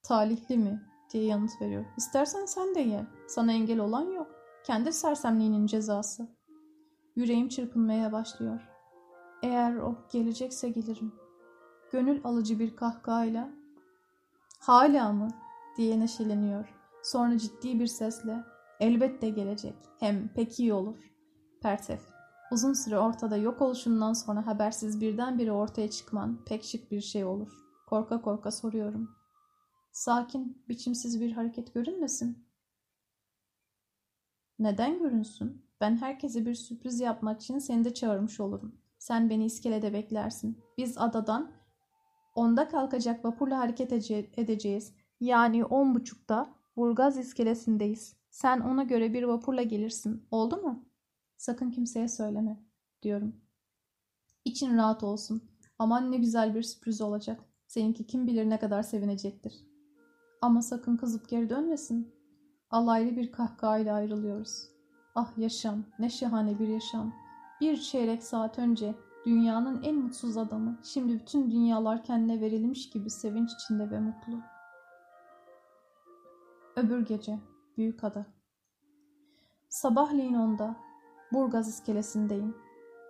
Speaker 1: Talihli mi diye yanıt veriyor. İstersen sen de gel. Sana engel olan yok. Kendi sersemliğinin cezası. Yüreğim çırpınmaya başlıyor. Eğer o gelecekse gelirim. Gönül alıcı bir kahkahayla ''Hala mı?'' diye neşeleniyor. Sonra ciddi bir sesle ''Elbette gelecek. Hem pek iyi olur.'' Pertev. Uzun süre ortada yok oluşundan sonra habersiz birdenbire ortaya çıkman pek şık bir şey olur. Korka korka soruyorum. Sakin, biçimsiz bir hareket görünmesin. Neden görünsün? Ben herkese bir sürpriz yapmak için seni de çağırmış olurum. Sen beni iskelede beklersin. Biz adadan onda kalkacak vapurla hareket edeceğiz. Yani on buçukta Burgaz iskelesindeyiz. Sen ona göre bir vapurla gelirsin. Oldu mu? Sakın kimseye söyleme, diyorum. İçin rahat olsun. Aman ne güzel bir sürpriz olacak. Seninki kim bilir ne kadar sevinecektir. Ama sakın kızıp geri dönmesin. Alaylı bir kahkahayla ayrılıyoruz. Ah yaşam, ne şahane bir yaşam. Bir çeyrek saat önce dünyanın en mutsuz adamı, şimdi bütün dünyalar kendine verilmiş gibi sevinç içinde ve mutlu. Öbür gece, Büyük Ada. Sabahleyin onda, Burgaz iskelesindeyim.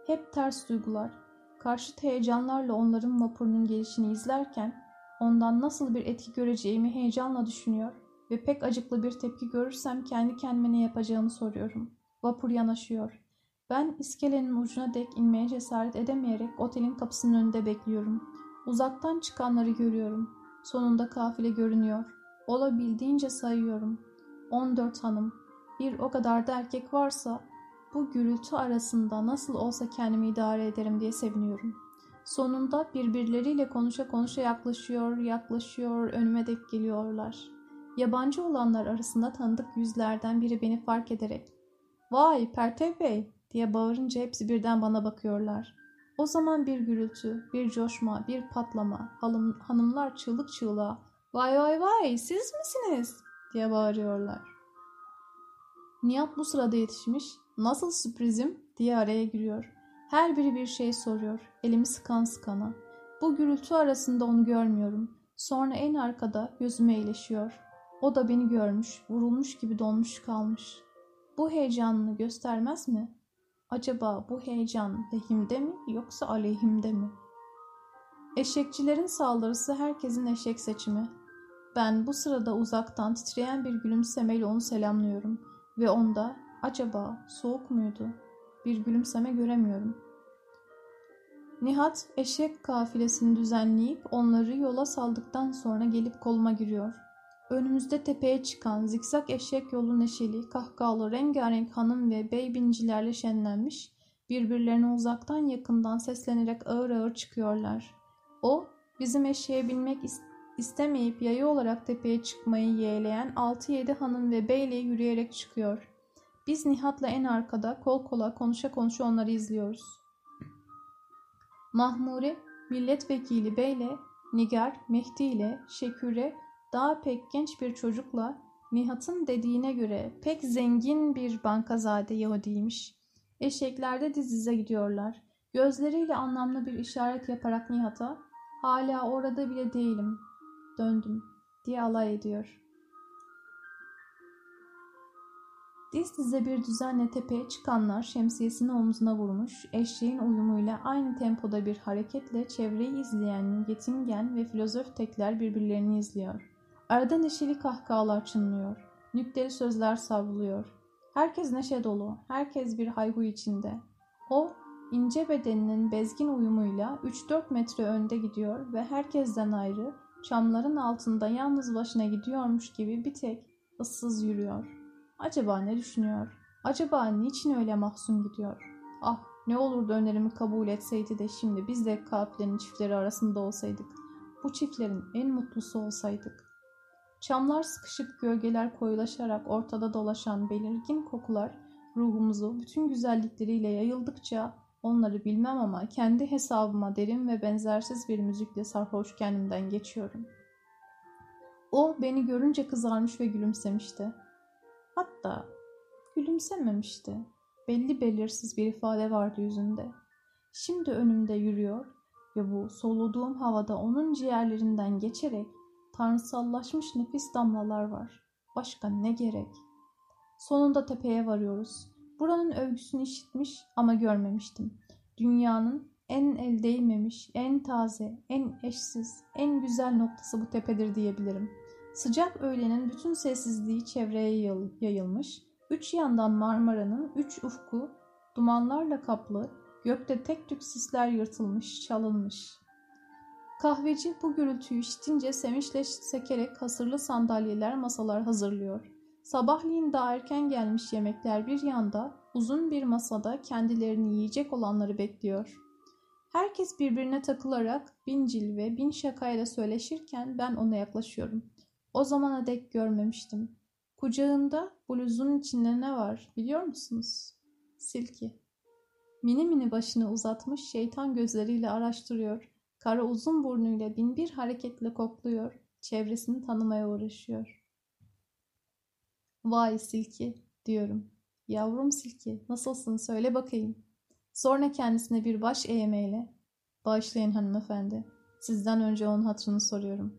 Speaker 1: Hep ters duygular, karşıt heyecanlarla onların vapurunun gelişini izlerken ondan nasıl bir etki göreceğimi heyecanla düşünüyor ve pek acıklı bir tepki görürsem kendi kendime ne yapacağımı soruyorum. Vapur yanaşıyor. Ben iskelenin ucuna dek inmeye cesaret edemeyerek otelin kapısının önünde bekliyorum. Uzaktan çıkanları görüyorum. Sonunda kafile görünüyor. Olabildiğince sayıyorum. 14 hanım. Bir o kadar da erkek varsa bu gürültü arasında nasıl olsa kendimi idare ederim diye seviniyorum. Sonunda birbirleriyle konuşa konuşa yaklaşıyor, yaklaşıyor, önüme dek geliyorlar. Yabancı olanlar arasında tanıdık yüzlerden biri beni fark ederek ''Vay Pertev Bey!'' Diye bağırınca hepsi birden bana bakıyorlar. O zaman bir gürültü, bir coşma, bir patlama, hanım, hanımlar çığlık çığlığa ''Vay vay vay siz misiniz?'' diye bağırıyorlar. Nihat bu sırada yetişmiş, ''Nasıl sürprizim?'' diye araya giriyor. Her biri bir şey soruyor, elimi sıkan sıkana. Bu gürültü arasında onu görmüyorum. Sonra en arkada gözüme iyileşiyor. O da beni görmüş, vurulmuş gibi donmuş kalmış. Bu heyecanını göstermez mi? Acaba bu heyecan lehimde mi yoksa aleyhimde mi? Eşekçilerin saldırısı herkesin eşek seçimi. Ben bu sırada uzaktan titreyen bir gülümsemeyle onu selamlıyorum ve onda acaba soğuk muydu? Bir gülümseme göremiyorum. Nihat eşek kafilesini düzenleyip onları yola saldıktan sonra gelip koluma giriyor. Önümüzde tepeye çıkan zikzak eşek yolu neşeli, kahkahalı, rengarenk hanım ve bey bincilerle şenlenmiş, birbirlerine uzaktan yakından seslenerek ağır ağır çıkıyorlar. O, bizim eşeğe binmek istemeyip yayı olarak tepeye çıkmayı yeğleyen 6-7 hanım ve beyle yürüyerek çıkıyor. Biz Nihat'la en arkada kol kola konuşa konuşa onları izliyoruz. Mahmure, milletvekili beyle, Nigar, Mehdi ile, Şeküre, daha pek genç bir çocukla Nihat'ın dediğine göre pek zengin bir bankazade Yahudiymiş. Eşeklerde diz dize gidiyorlar. Gözleriyle anlamlı bir işaret yaparak Nihat'a ''Hala orada bile değilim, döndüm.'' diye alay ediyor. Diz dize bir düzenle tepeye çıkanlar şemsiyesini omzuna vurmuş, eşeğin uyumuyla aynı tempoda bir hareketle çevreyi izleyen yetingen ve filozof tekler birbirlerini izliyor. Arada neşeli kahkahalar çınlıyor. Nükteli sözler savruluyor. Herkes neşe dolu. Herkes bir hayhu içinde. O ince bedeninin bezgin uyumuyla 3-4 metre önde gidiyor ve herkesten ayrı çamların altında yalnız başına gidiyormuş gibi bir tek ıssız yürüyor. Acaba ne düşünüyor? Acaba niçin öyle mahzun gidiyor? Ah ne olurdu önerimi kabul etseydi de şimdi biz de kafilenin çiftleri arasında olsaydık. Bu çiftlerin en mutlusu olsaydık. Çamlar sıkışıp gölgeler koyulaşarak ortada dolaşan belirgin kokular ruhumuzu bütün güzellikleriyle yayıldıkça onları bilmem ama kendi hesabıma derin ve benzersiz bir müzikle sarhoş kendimden geçiyorum. O beni görünce kızarmış ve gülümsemişti. Hatta gülümsememişti. Belli belirsiz bir ifade vardı yüzünde. Şimdi önümde yürüyor ve bu soluduğum havada onun ciğerlerinden geçerek Tanrısallaşmış nefis damlalar var. Başka ne gerek? Sonunda tepeye varıyoruz. Buranın övgüsünü işitmiş ama görmemiştim. Dünyanın en el değmemiş, en taze, en eşsiz, en güzel noktası bu tepedir diyebilirim. Sıcak öğlenin bütün sessizliği çevreye yayılmış, üç yandan Marmara'nın üç ufku dumanlarla kaplı, gökte tek tük sisler yırtılmış, çalınmış. Kahveci bu gürültüyü işitince sevinçle sekerek hasırlı sandalyeler masalar hazırlıyor. Sabahleyin daha erken gelmiş yemekler bir yanda, uzun bir masada kendilerini yiyecek olanları bekliyor. Herkes birbirine takılarak bin cilve, bin şakayla söyleşirken ben ona yaklaşıyorum. O zamana dek görmemiştim. Kucağında bluzun içinde ne var biliyor musunuz? Silki. Mini mini başını uzatmış şeytan gözleriyle araştırıyor. Kara uzun burnuyla binbir hareketle kokluyor. Çevresini tanımaya uğraşıyor. Vay Silki diyorum. Yavrum Silki nasılsın söyle bakayım. Sonra kendisine bir baş eğmeyle. Bağışlayın hanımefendi. Sizden önce onun hatırını soruyorum.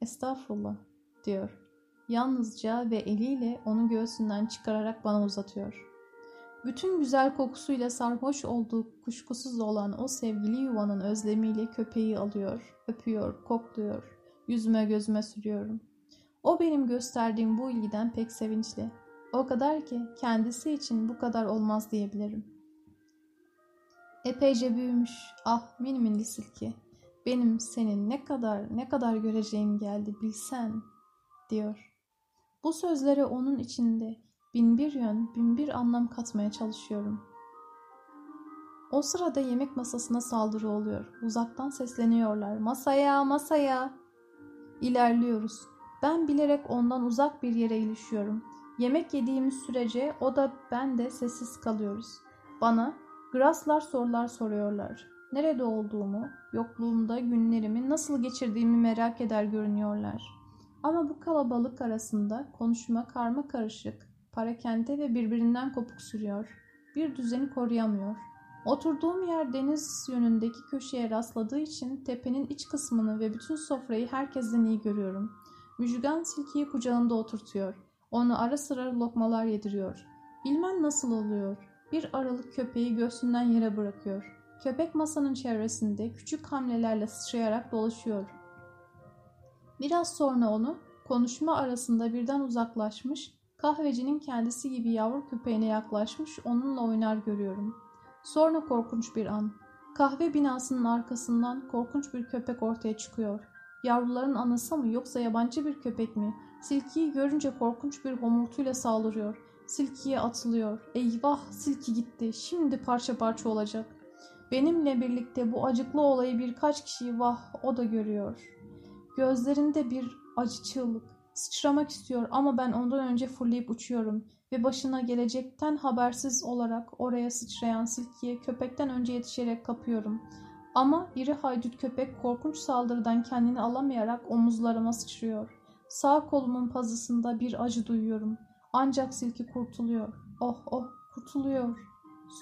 Speaker 1: Estağfurullah diyor. Yalnızca ve eliyle onu göğsünden çıkararak bana uzatıyor. Bütün güzel kokusuyla sarhoş olduğu kuşkusuz olan o sevgili yuvanın özlemiyle köpeği alıyor, öpüyor, kokluyor, yüzüme gözüme sürüyorum. O benim gösterdiğim bu ilgiden pek sevinçli. O kadar ki kendisi için bu kadar olmaz diyebilirim. Epeyce büyümüş. Ah mini mini silki. Benim senin ne kadar ne kadar göreceğim geldi bilsen diyor. Bu sözlere onun içinde bin bir yön, bin bir anlam katmaya çalışıyorum. O sırada yemek masasına saldırı oluyor. Uzaktan sesleniyorlar. Masaya, masaya. İlerliyoruz. Ben bilerek ondan uzak bir yere ilişiyorum. Yemek yediğimiz sürece o da ben de sessiz kalıyoruz. Bana Graslar sorular soruyorlar. Nerede olduğumu, yokluğumda günlerimi nasıl geçirdiğimi merak eder görünüyorlar. Ama bu kalabalık arasında konuşma karma karışık, parakende ve birbirinden kopuk sürüyor. Bir düzeni koruyamıyor. Oturduğum yer deniz yönündeki köşeye rastladığı için tepenin iç kısmını ve bütün sofrayı herkesten iyi görüyorum. Müjgan silkiyi kucağında oturtuyor. Onu ara sıra lokmalar yediriyor. Bilmem nasıl oluyor. Bir aralık köpeği göğsünden yere bırakıyor. Köpek masanın çevresinde küçük hamlelerle sıçrayarak dolaşıyor. Biraz sonra onu konuşma arasında birden uzaklaşmış, kahvecinin kendisi gibi yavru köpeğine yaklaşmış onunla oynar görüyorum. Sonra korkunç bir an. Kahve binasının arkasından korkunç bir köpek ortaya çıkıyor. Yavruların anası mı yoksa yabancı bir köpek mi? Silkiyi görünce korkunç bir homurtuyla saldırıyor. Silkiye atılıyor. Eyvah silki gitti. Şimdi parça parça olacak. Benimle birlikte bu acıklı olayı birkaç kişi vah o da görüyor. Gözlerinde bir acı çığlık. Sıçramak istiyor ama ben ondan önce fırlayıp uçuyorum ve başına gelecekten habersiz olarak oraya sıçrayan silkiye köpekten önce yetişerek kapıyorum. Ama iri haydut köpek korkunç saldırıdan kendini alamayarak omuzlarıma sıçrıyor. Sağ kolumun pazısında bir acı duyuyorum. Ancak silki kurtuluyor. Oh oh kurtuluyor.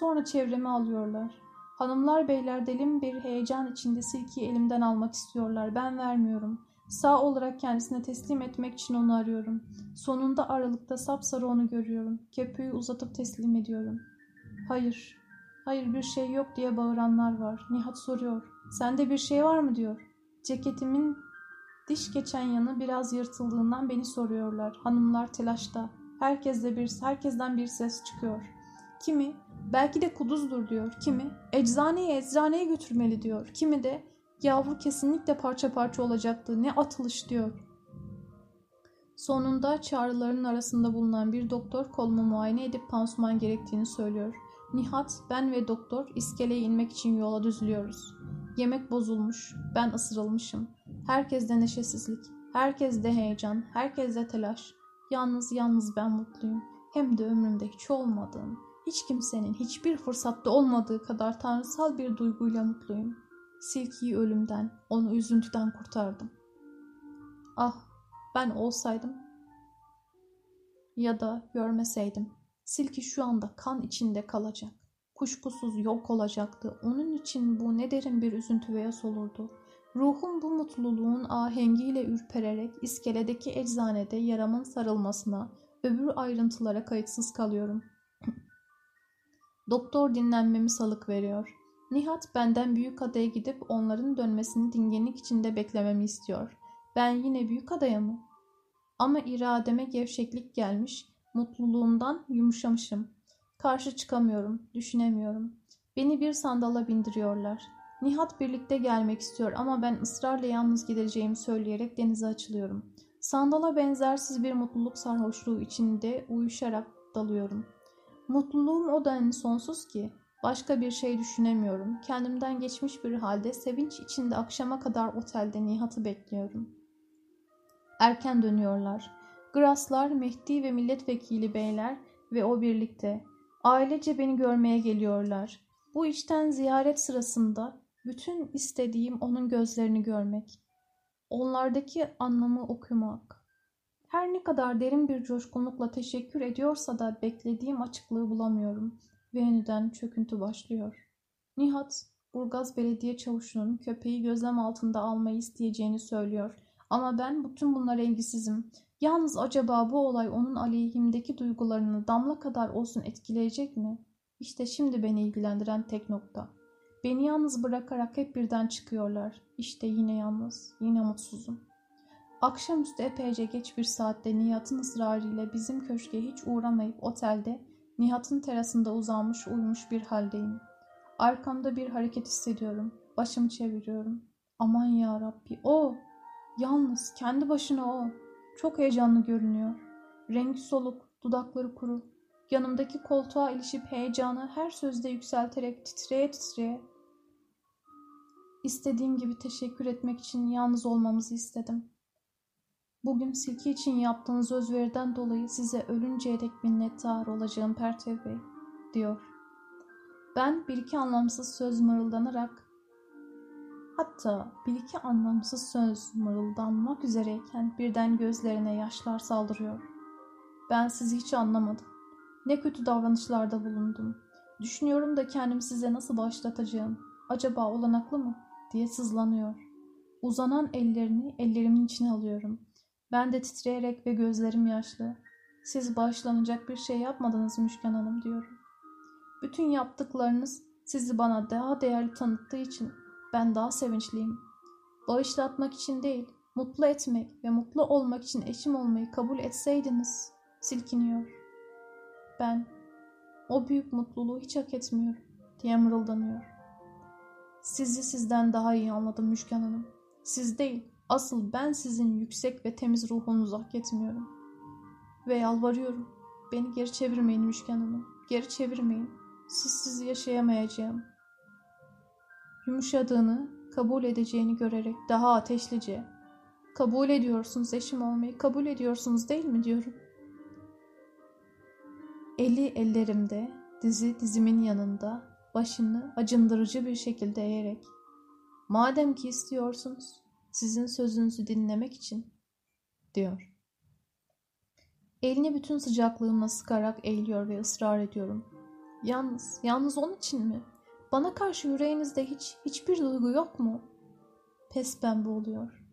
Speaker 1: Sonra çevremi alıyorlar. Hanımlar beyler delim bir heyecan içinde silkiyi elimden almak istiyorlar. Ben vermiyorum. Sağ olarak kendisine teslim etmek için onu arıyorum. Sonunda aralıkta sapsarı onu görüyorum. Kepeği uzatıp teslim ediyorum. Hayır, hayır bir şey yok diye bağıranlar var. Nihat soruyor. Sende bir şey var mı diyor. Ceketimin diş geçen yanı biraz yırtıldığından beni soruyorlar. Hanımlar telaşta. Herkesle bir, herkesten bir ses çıkıyor. Kimi belki de kuduzdur diyor. Kimi eczaneye eczaneye götürmeli diyor. Kimi de yavru kesinlikle parça parça olacaktı. Ne atılış diyor. Sonunda çağrıların arasında bulunan bir doktor kolumu muayene edip pansuman gerektiğini söylüyor. Nihat, ben ve doktor iskeleye inmek için yola düzülüyoruz. Yemek bozulmuş, ben ısırılmışım. Herkeste neşesizlik, herkeste heyecan, herkeste telaş. Yalnız yalnız ben mutluyum. Hem de ömrümde hiç olmadığım, hiç kimsenin hiçbir fırsatta olmadığı kadar tanrısal bir duyguyla mutluyum. Silki'yi ölümden, onu üzüntüden kurtardım. Ah, ben olsaydım ya da görmeseydim. Silki şu anda kan içinde kalacak. Kuşkusuz yok olacaktı. Onun için bu ne derin bir üzüntü veya solurdu. Ruhum bu mutluluğun ahengiyle ürpererek iskeledeki eczanede yaramın sarılmasına, öbür ayrıntılara kayıtsız kalıyorum. Doktor dinlenmemi salık veriyor. Nihat benden büyük adaya gidip onların dönmesini dingenlik içinde beklememi istiyor. Ben yine büyük adaya mı? Ama irademe gevşeklik gelmiş, mutluluğundan yumuşamışım. Karşı çıkamıyorum, düşünemiyorum. Beni bir sandala bindiriyorlar. Nihat birlikte gelmek istiyor ama ben ısrarla yalnız gideceğimi söyleyerek denize açılıyorum. Sandala benzersiz bir mutluluk sarhoşluğu içinde uyuşarak dalıyorum. Mutluluğum o denli sonsuz ki başka bir şey düşünemiyorum. Kendimden geçmiş bir halde sevinç içinde akşama kadar otelde Nihat'ı bekliyorum. Erken dönüyorlar. Graslar, Mehdi ve milletvekili beyler ve o birlikte. Ailece beni görmeye geliyorlar. Bu işten ziyaret sırasında bütün istediğim onun gözlerini görmek, onlardaki anlamı okumak. Her ne kadar derin bir coşkunlukla teşekkür ediyorsa da beklediğim açıklığı bulamıyorum ve yeniden çöküntü başlıyor. Nihat, Burgaz Belediye Çavuşu'nun köpeği gözlem altında almayı isteyeceğini söylüyor. Ama ben bütün bunlara ilgisizim. Yalnız acaba bu olay onun aleyhimdeki duygularını damla kadar olsun etkileyecek mi? İşte şimdi beni ilgilendiren tek nokta. Beni yalnız bırakarak hep birden çıkıyorlar. İşte yine yalnız, yine mutsuzum. Akşamüstü epeyce geç bir saatte Nihat'ın ısrarıyla bizim köşke hiç uğramayıp otelde Nihat'ın terasında uzanmış uyumuş bir haldeyim. Arkamda bir hareket hissediyorum. Başımı çeviriyorum. Aman ya Rabbi o! Yalnız kendi başına o. Çok heyecanlı görünüyor. Rengi soluk, dudakları kuru. Yanımdaki koltuğa ilişip heyecanı her sözde yükselterek titreye titreye İstediğim gibi teşekkür etmek için yalnız olmamızı istedim. Bugün silki için yaptığınız özveriden dolayı size ölünceye dek minnettar olacağım Pertev Bey, diyor. Ben bir iki anlamsız söz mırıldanarak Hatta bir iki anlamsız söz mırıldanmak üzereyken birden gözlerine yaşlar saldırıyor. Ben sizi hiç anlamadım. Ne kötü davranışlarda bulundum. Düşünüyorum da kendimi size nasıl başlatacağım. Acaba olanaklı mı? diye sızlanıyor. Uzanan ellerini ellerimin içine alıyorum. Ben de titreyerek ve gözlerim yaşlı. Siz bağışlanacak bir şey yapmadınız Müşken Hanım diyorum. Bütün yaptıklarınız sizi bana daha değerli tanıttığı için ben daha sevinçliyim. Bağışlatmak için değil, mutlu etmek ve mutlu olmak için eşim olmayı kabul etseydiniz, silkiniyor. Ben, o büyük mutluluğu hiç hak etmiyorum, diye mırıldanıyor. Sizi sizden daha iyi anladım Müşken Hanım. Siz değil, asıl ben sizin yüksek ve temiz ruhunuzu hak etmiyorum. Ve yalvarıyorum, beni geri çevirmeyin Müşken Hanım, geri çevirmeyin. Sizsiz yaşayamayacağım. Yumuşadığını, kabul edeceğini görerek daha ateşlice. Kabul ediyorsunuz eşim olmayı, kabul ediyorsunuz değil mi diyorum. Eli ellerimde, dizi dizimin yanında, başını acındırıcı bir şekilde eğerek. Madem ki istiyorsunuz, sizin sözünüzü dinlemek için, diyor. Elini bütün sıcaklığımla sıkarak eğiliyor ve ısrar ediyorum. Yalnız, yalnız onun için mi? Bana karşı yüreğinizde hiç, hiçbir duygu yok mu? Pes pembe oluyor.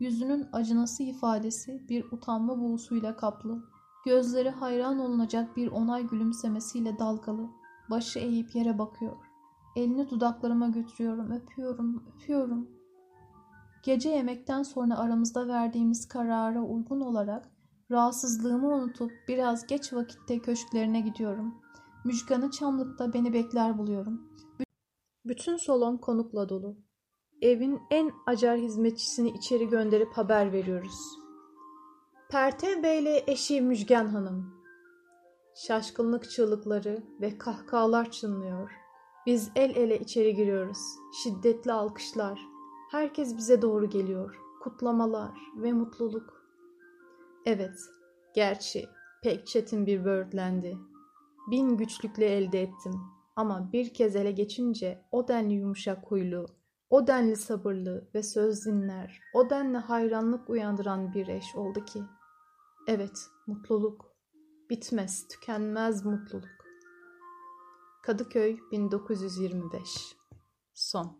Speaker 1: Yüzünün acınası ifadesi bir utanma buğusuyla kaplı. Gözleri hayran olunacak bir onay gülümsemesiyle dalgalı. Başı eğip yere bakıyor. Elini dudaklarıma götürüyorum, öpüyorum, öpüyorum. Gece yemekten sonra aramızda verdiğimiz karara uygun olarak rahatsızlığımı unutup biraz geç vakitte köşklerine gidiyorum. Müjgan'ı Çamlık'ta beni bekler buluyorum. Bütün salon konukla dolu. Evin en acar hizmetçisini içeri gönderip haber veriyoruz. Pertev Bey'le eşi Müjgan Hanım. Şaşkınlık çığlıkları ve kahkahalar çınlıyor. Biz el ele içeri giriyoruz. Şiddetli alkışlar. Herkes bize doğru geliyor. Kutlamalar ve mutluluk. Evet, gerçi pek çetin bir böğürtlendi. Bin güçlükle elde ettim. Ama bir kez ele geçince o denli yumuşak huylu, o denli sabırlı ve söz dinler, o denli hayranlık uyandıran bir eş oldu ki. Evet, mutluluk. Bitmez, tükenmez mutluluk. Kadıköy 1925 Son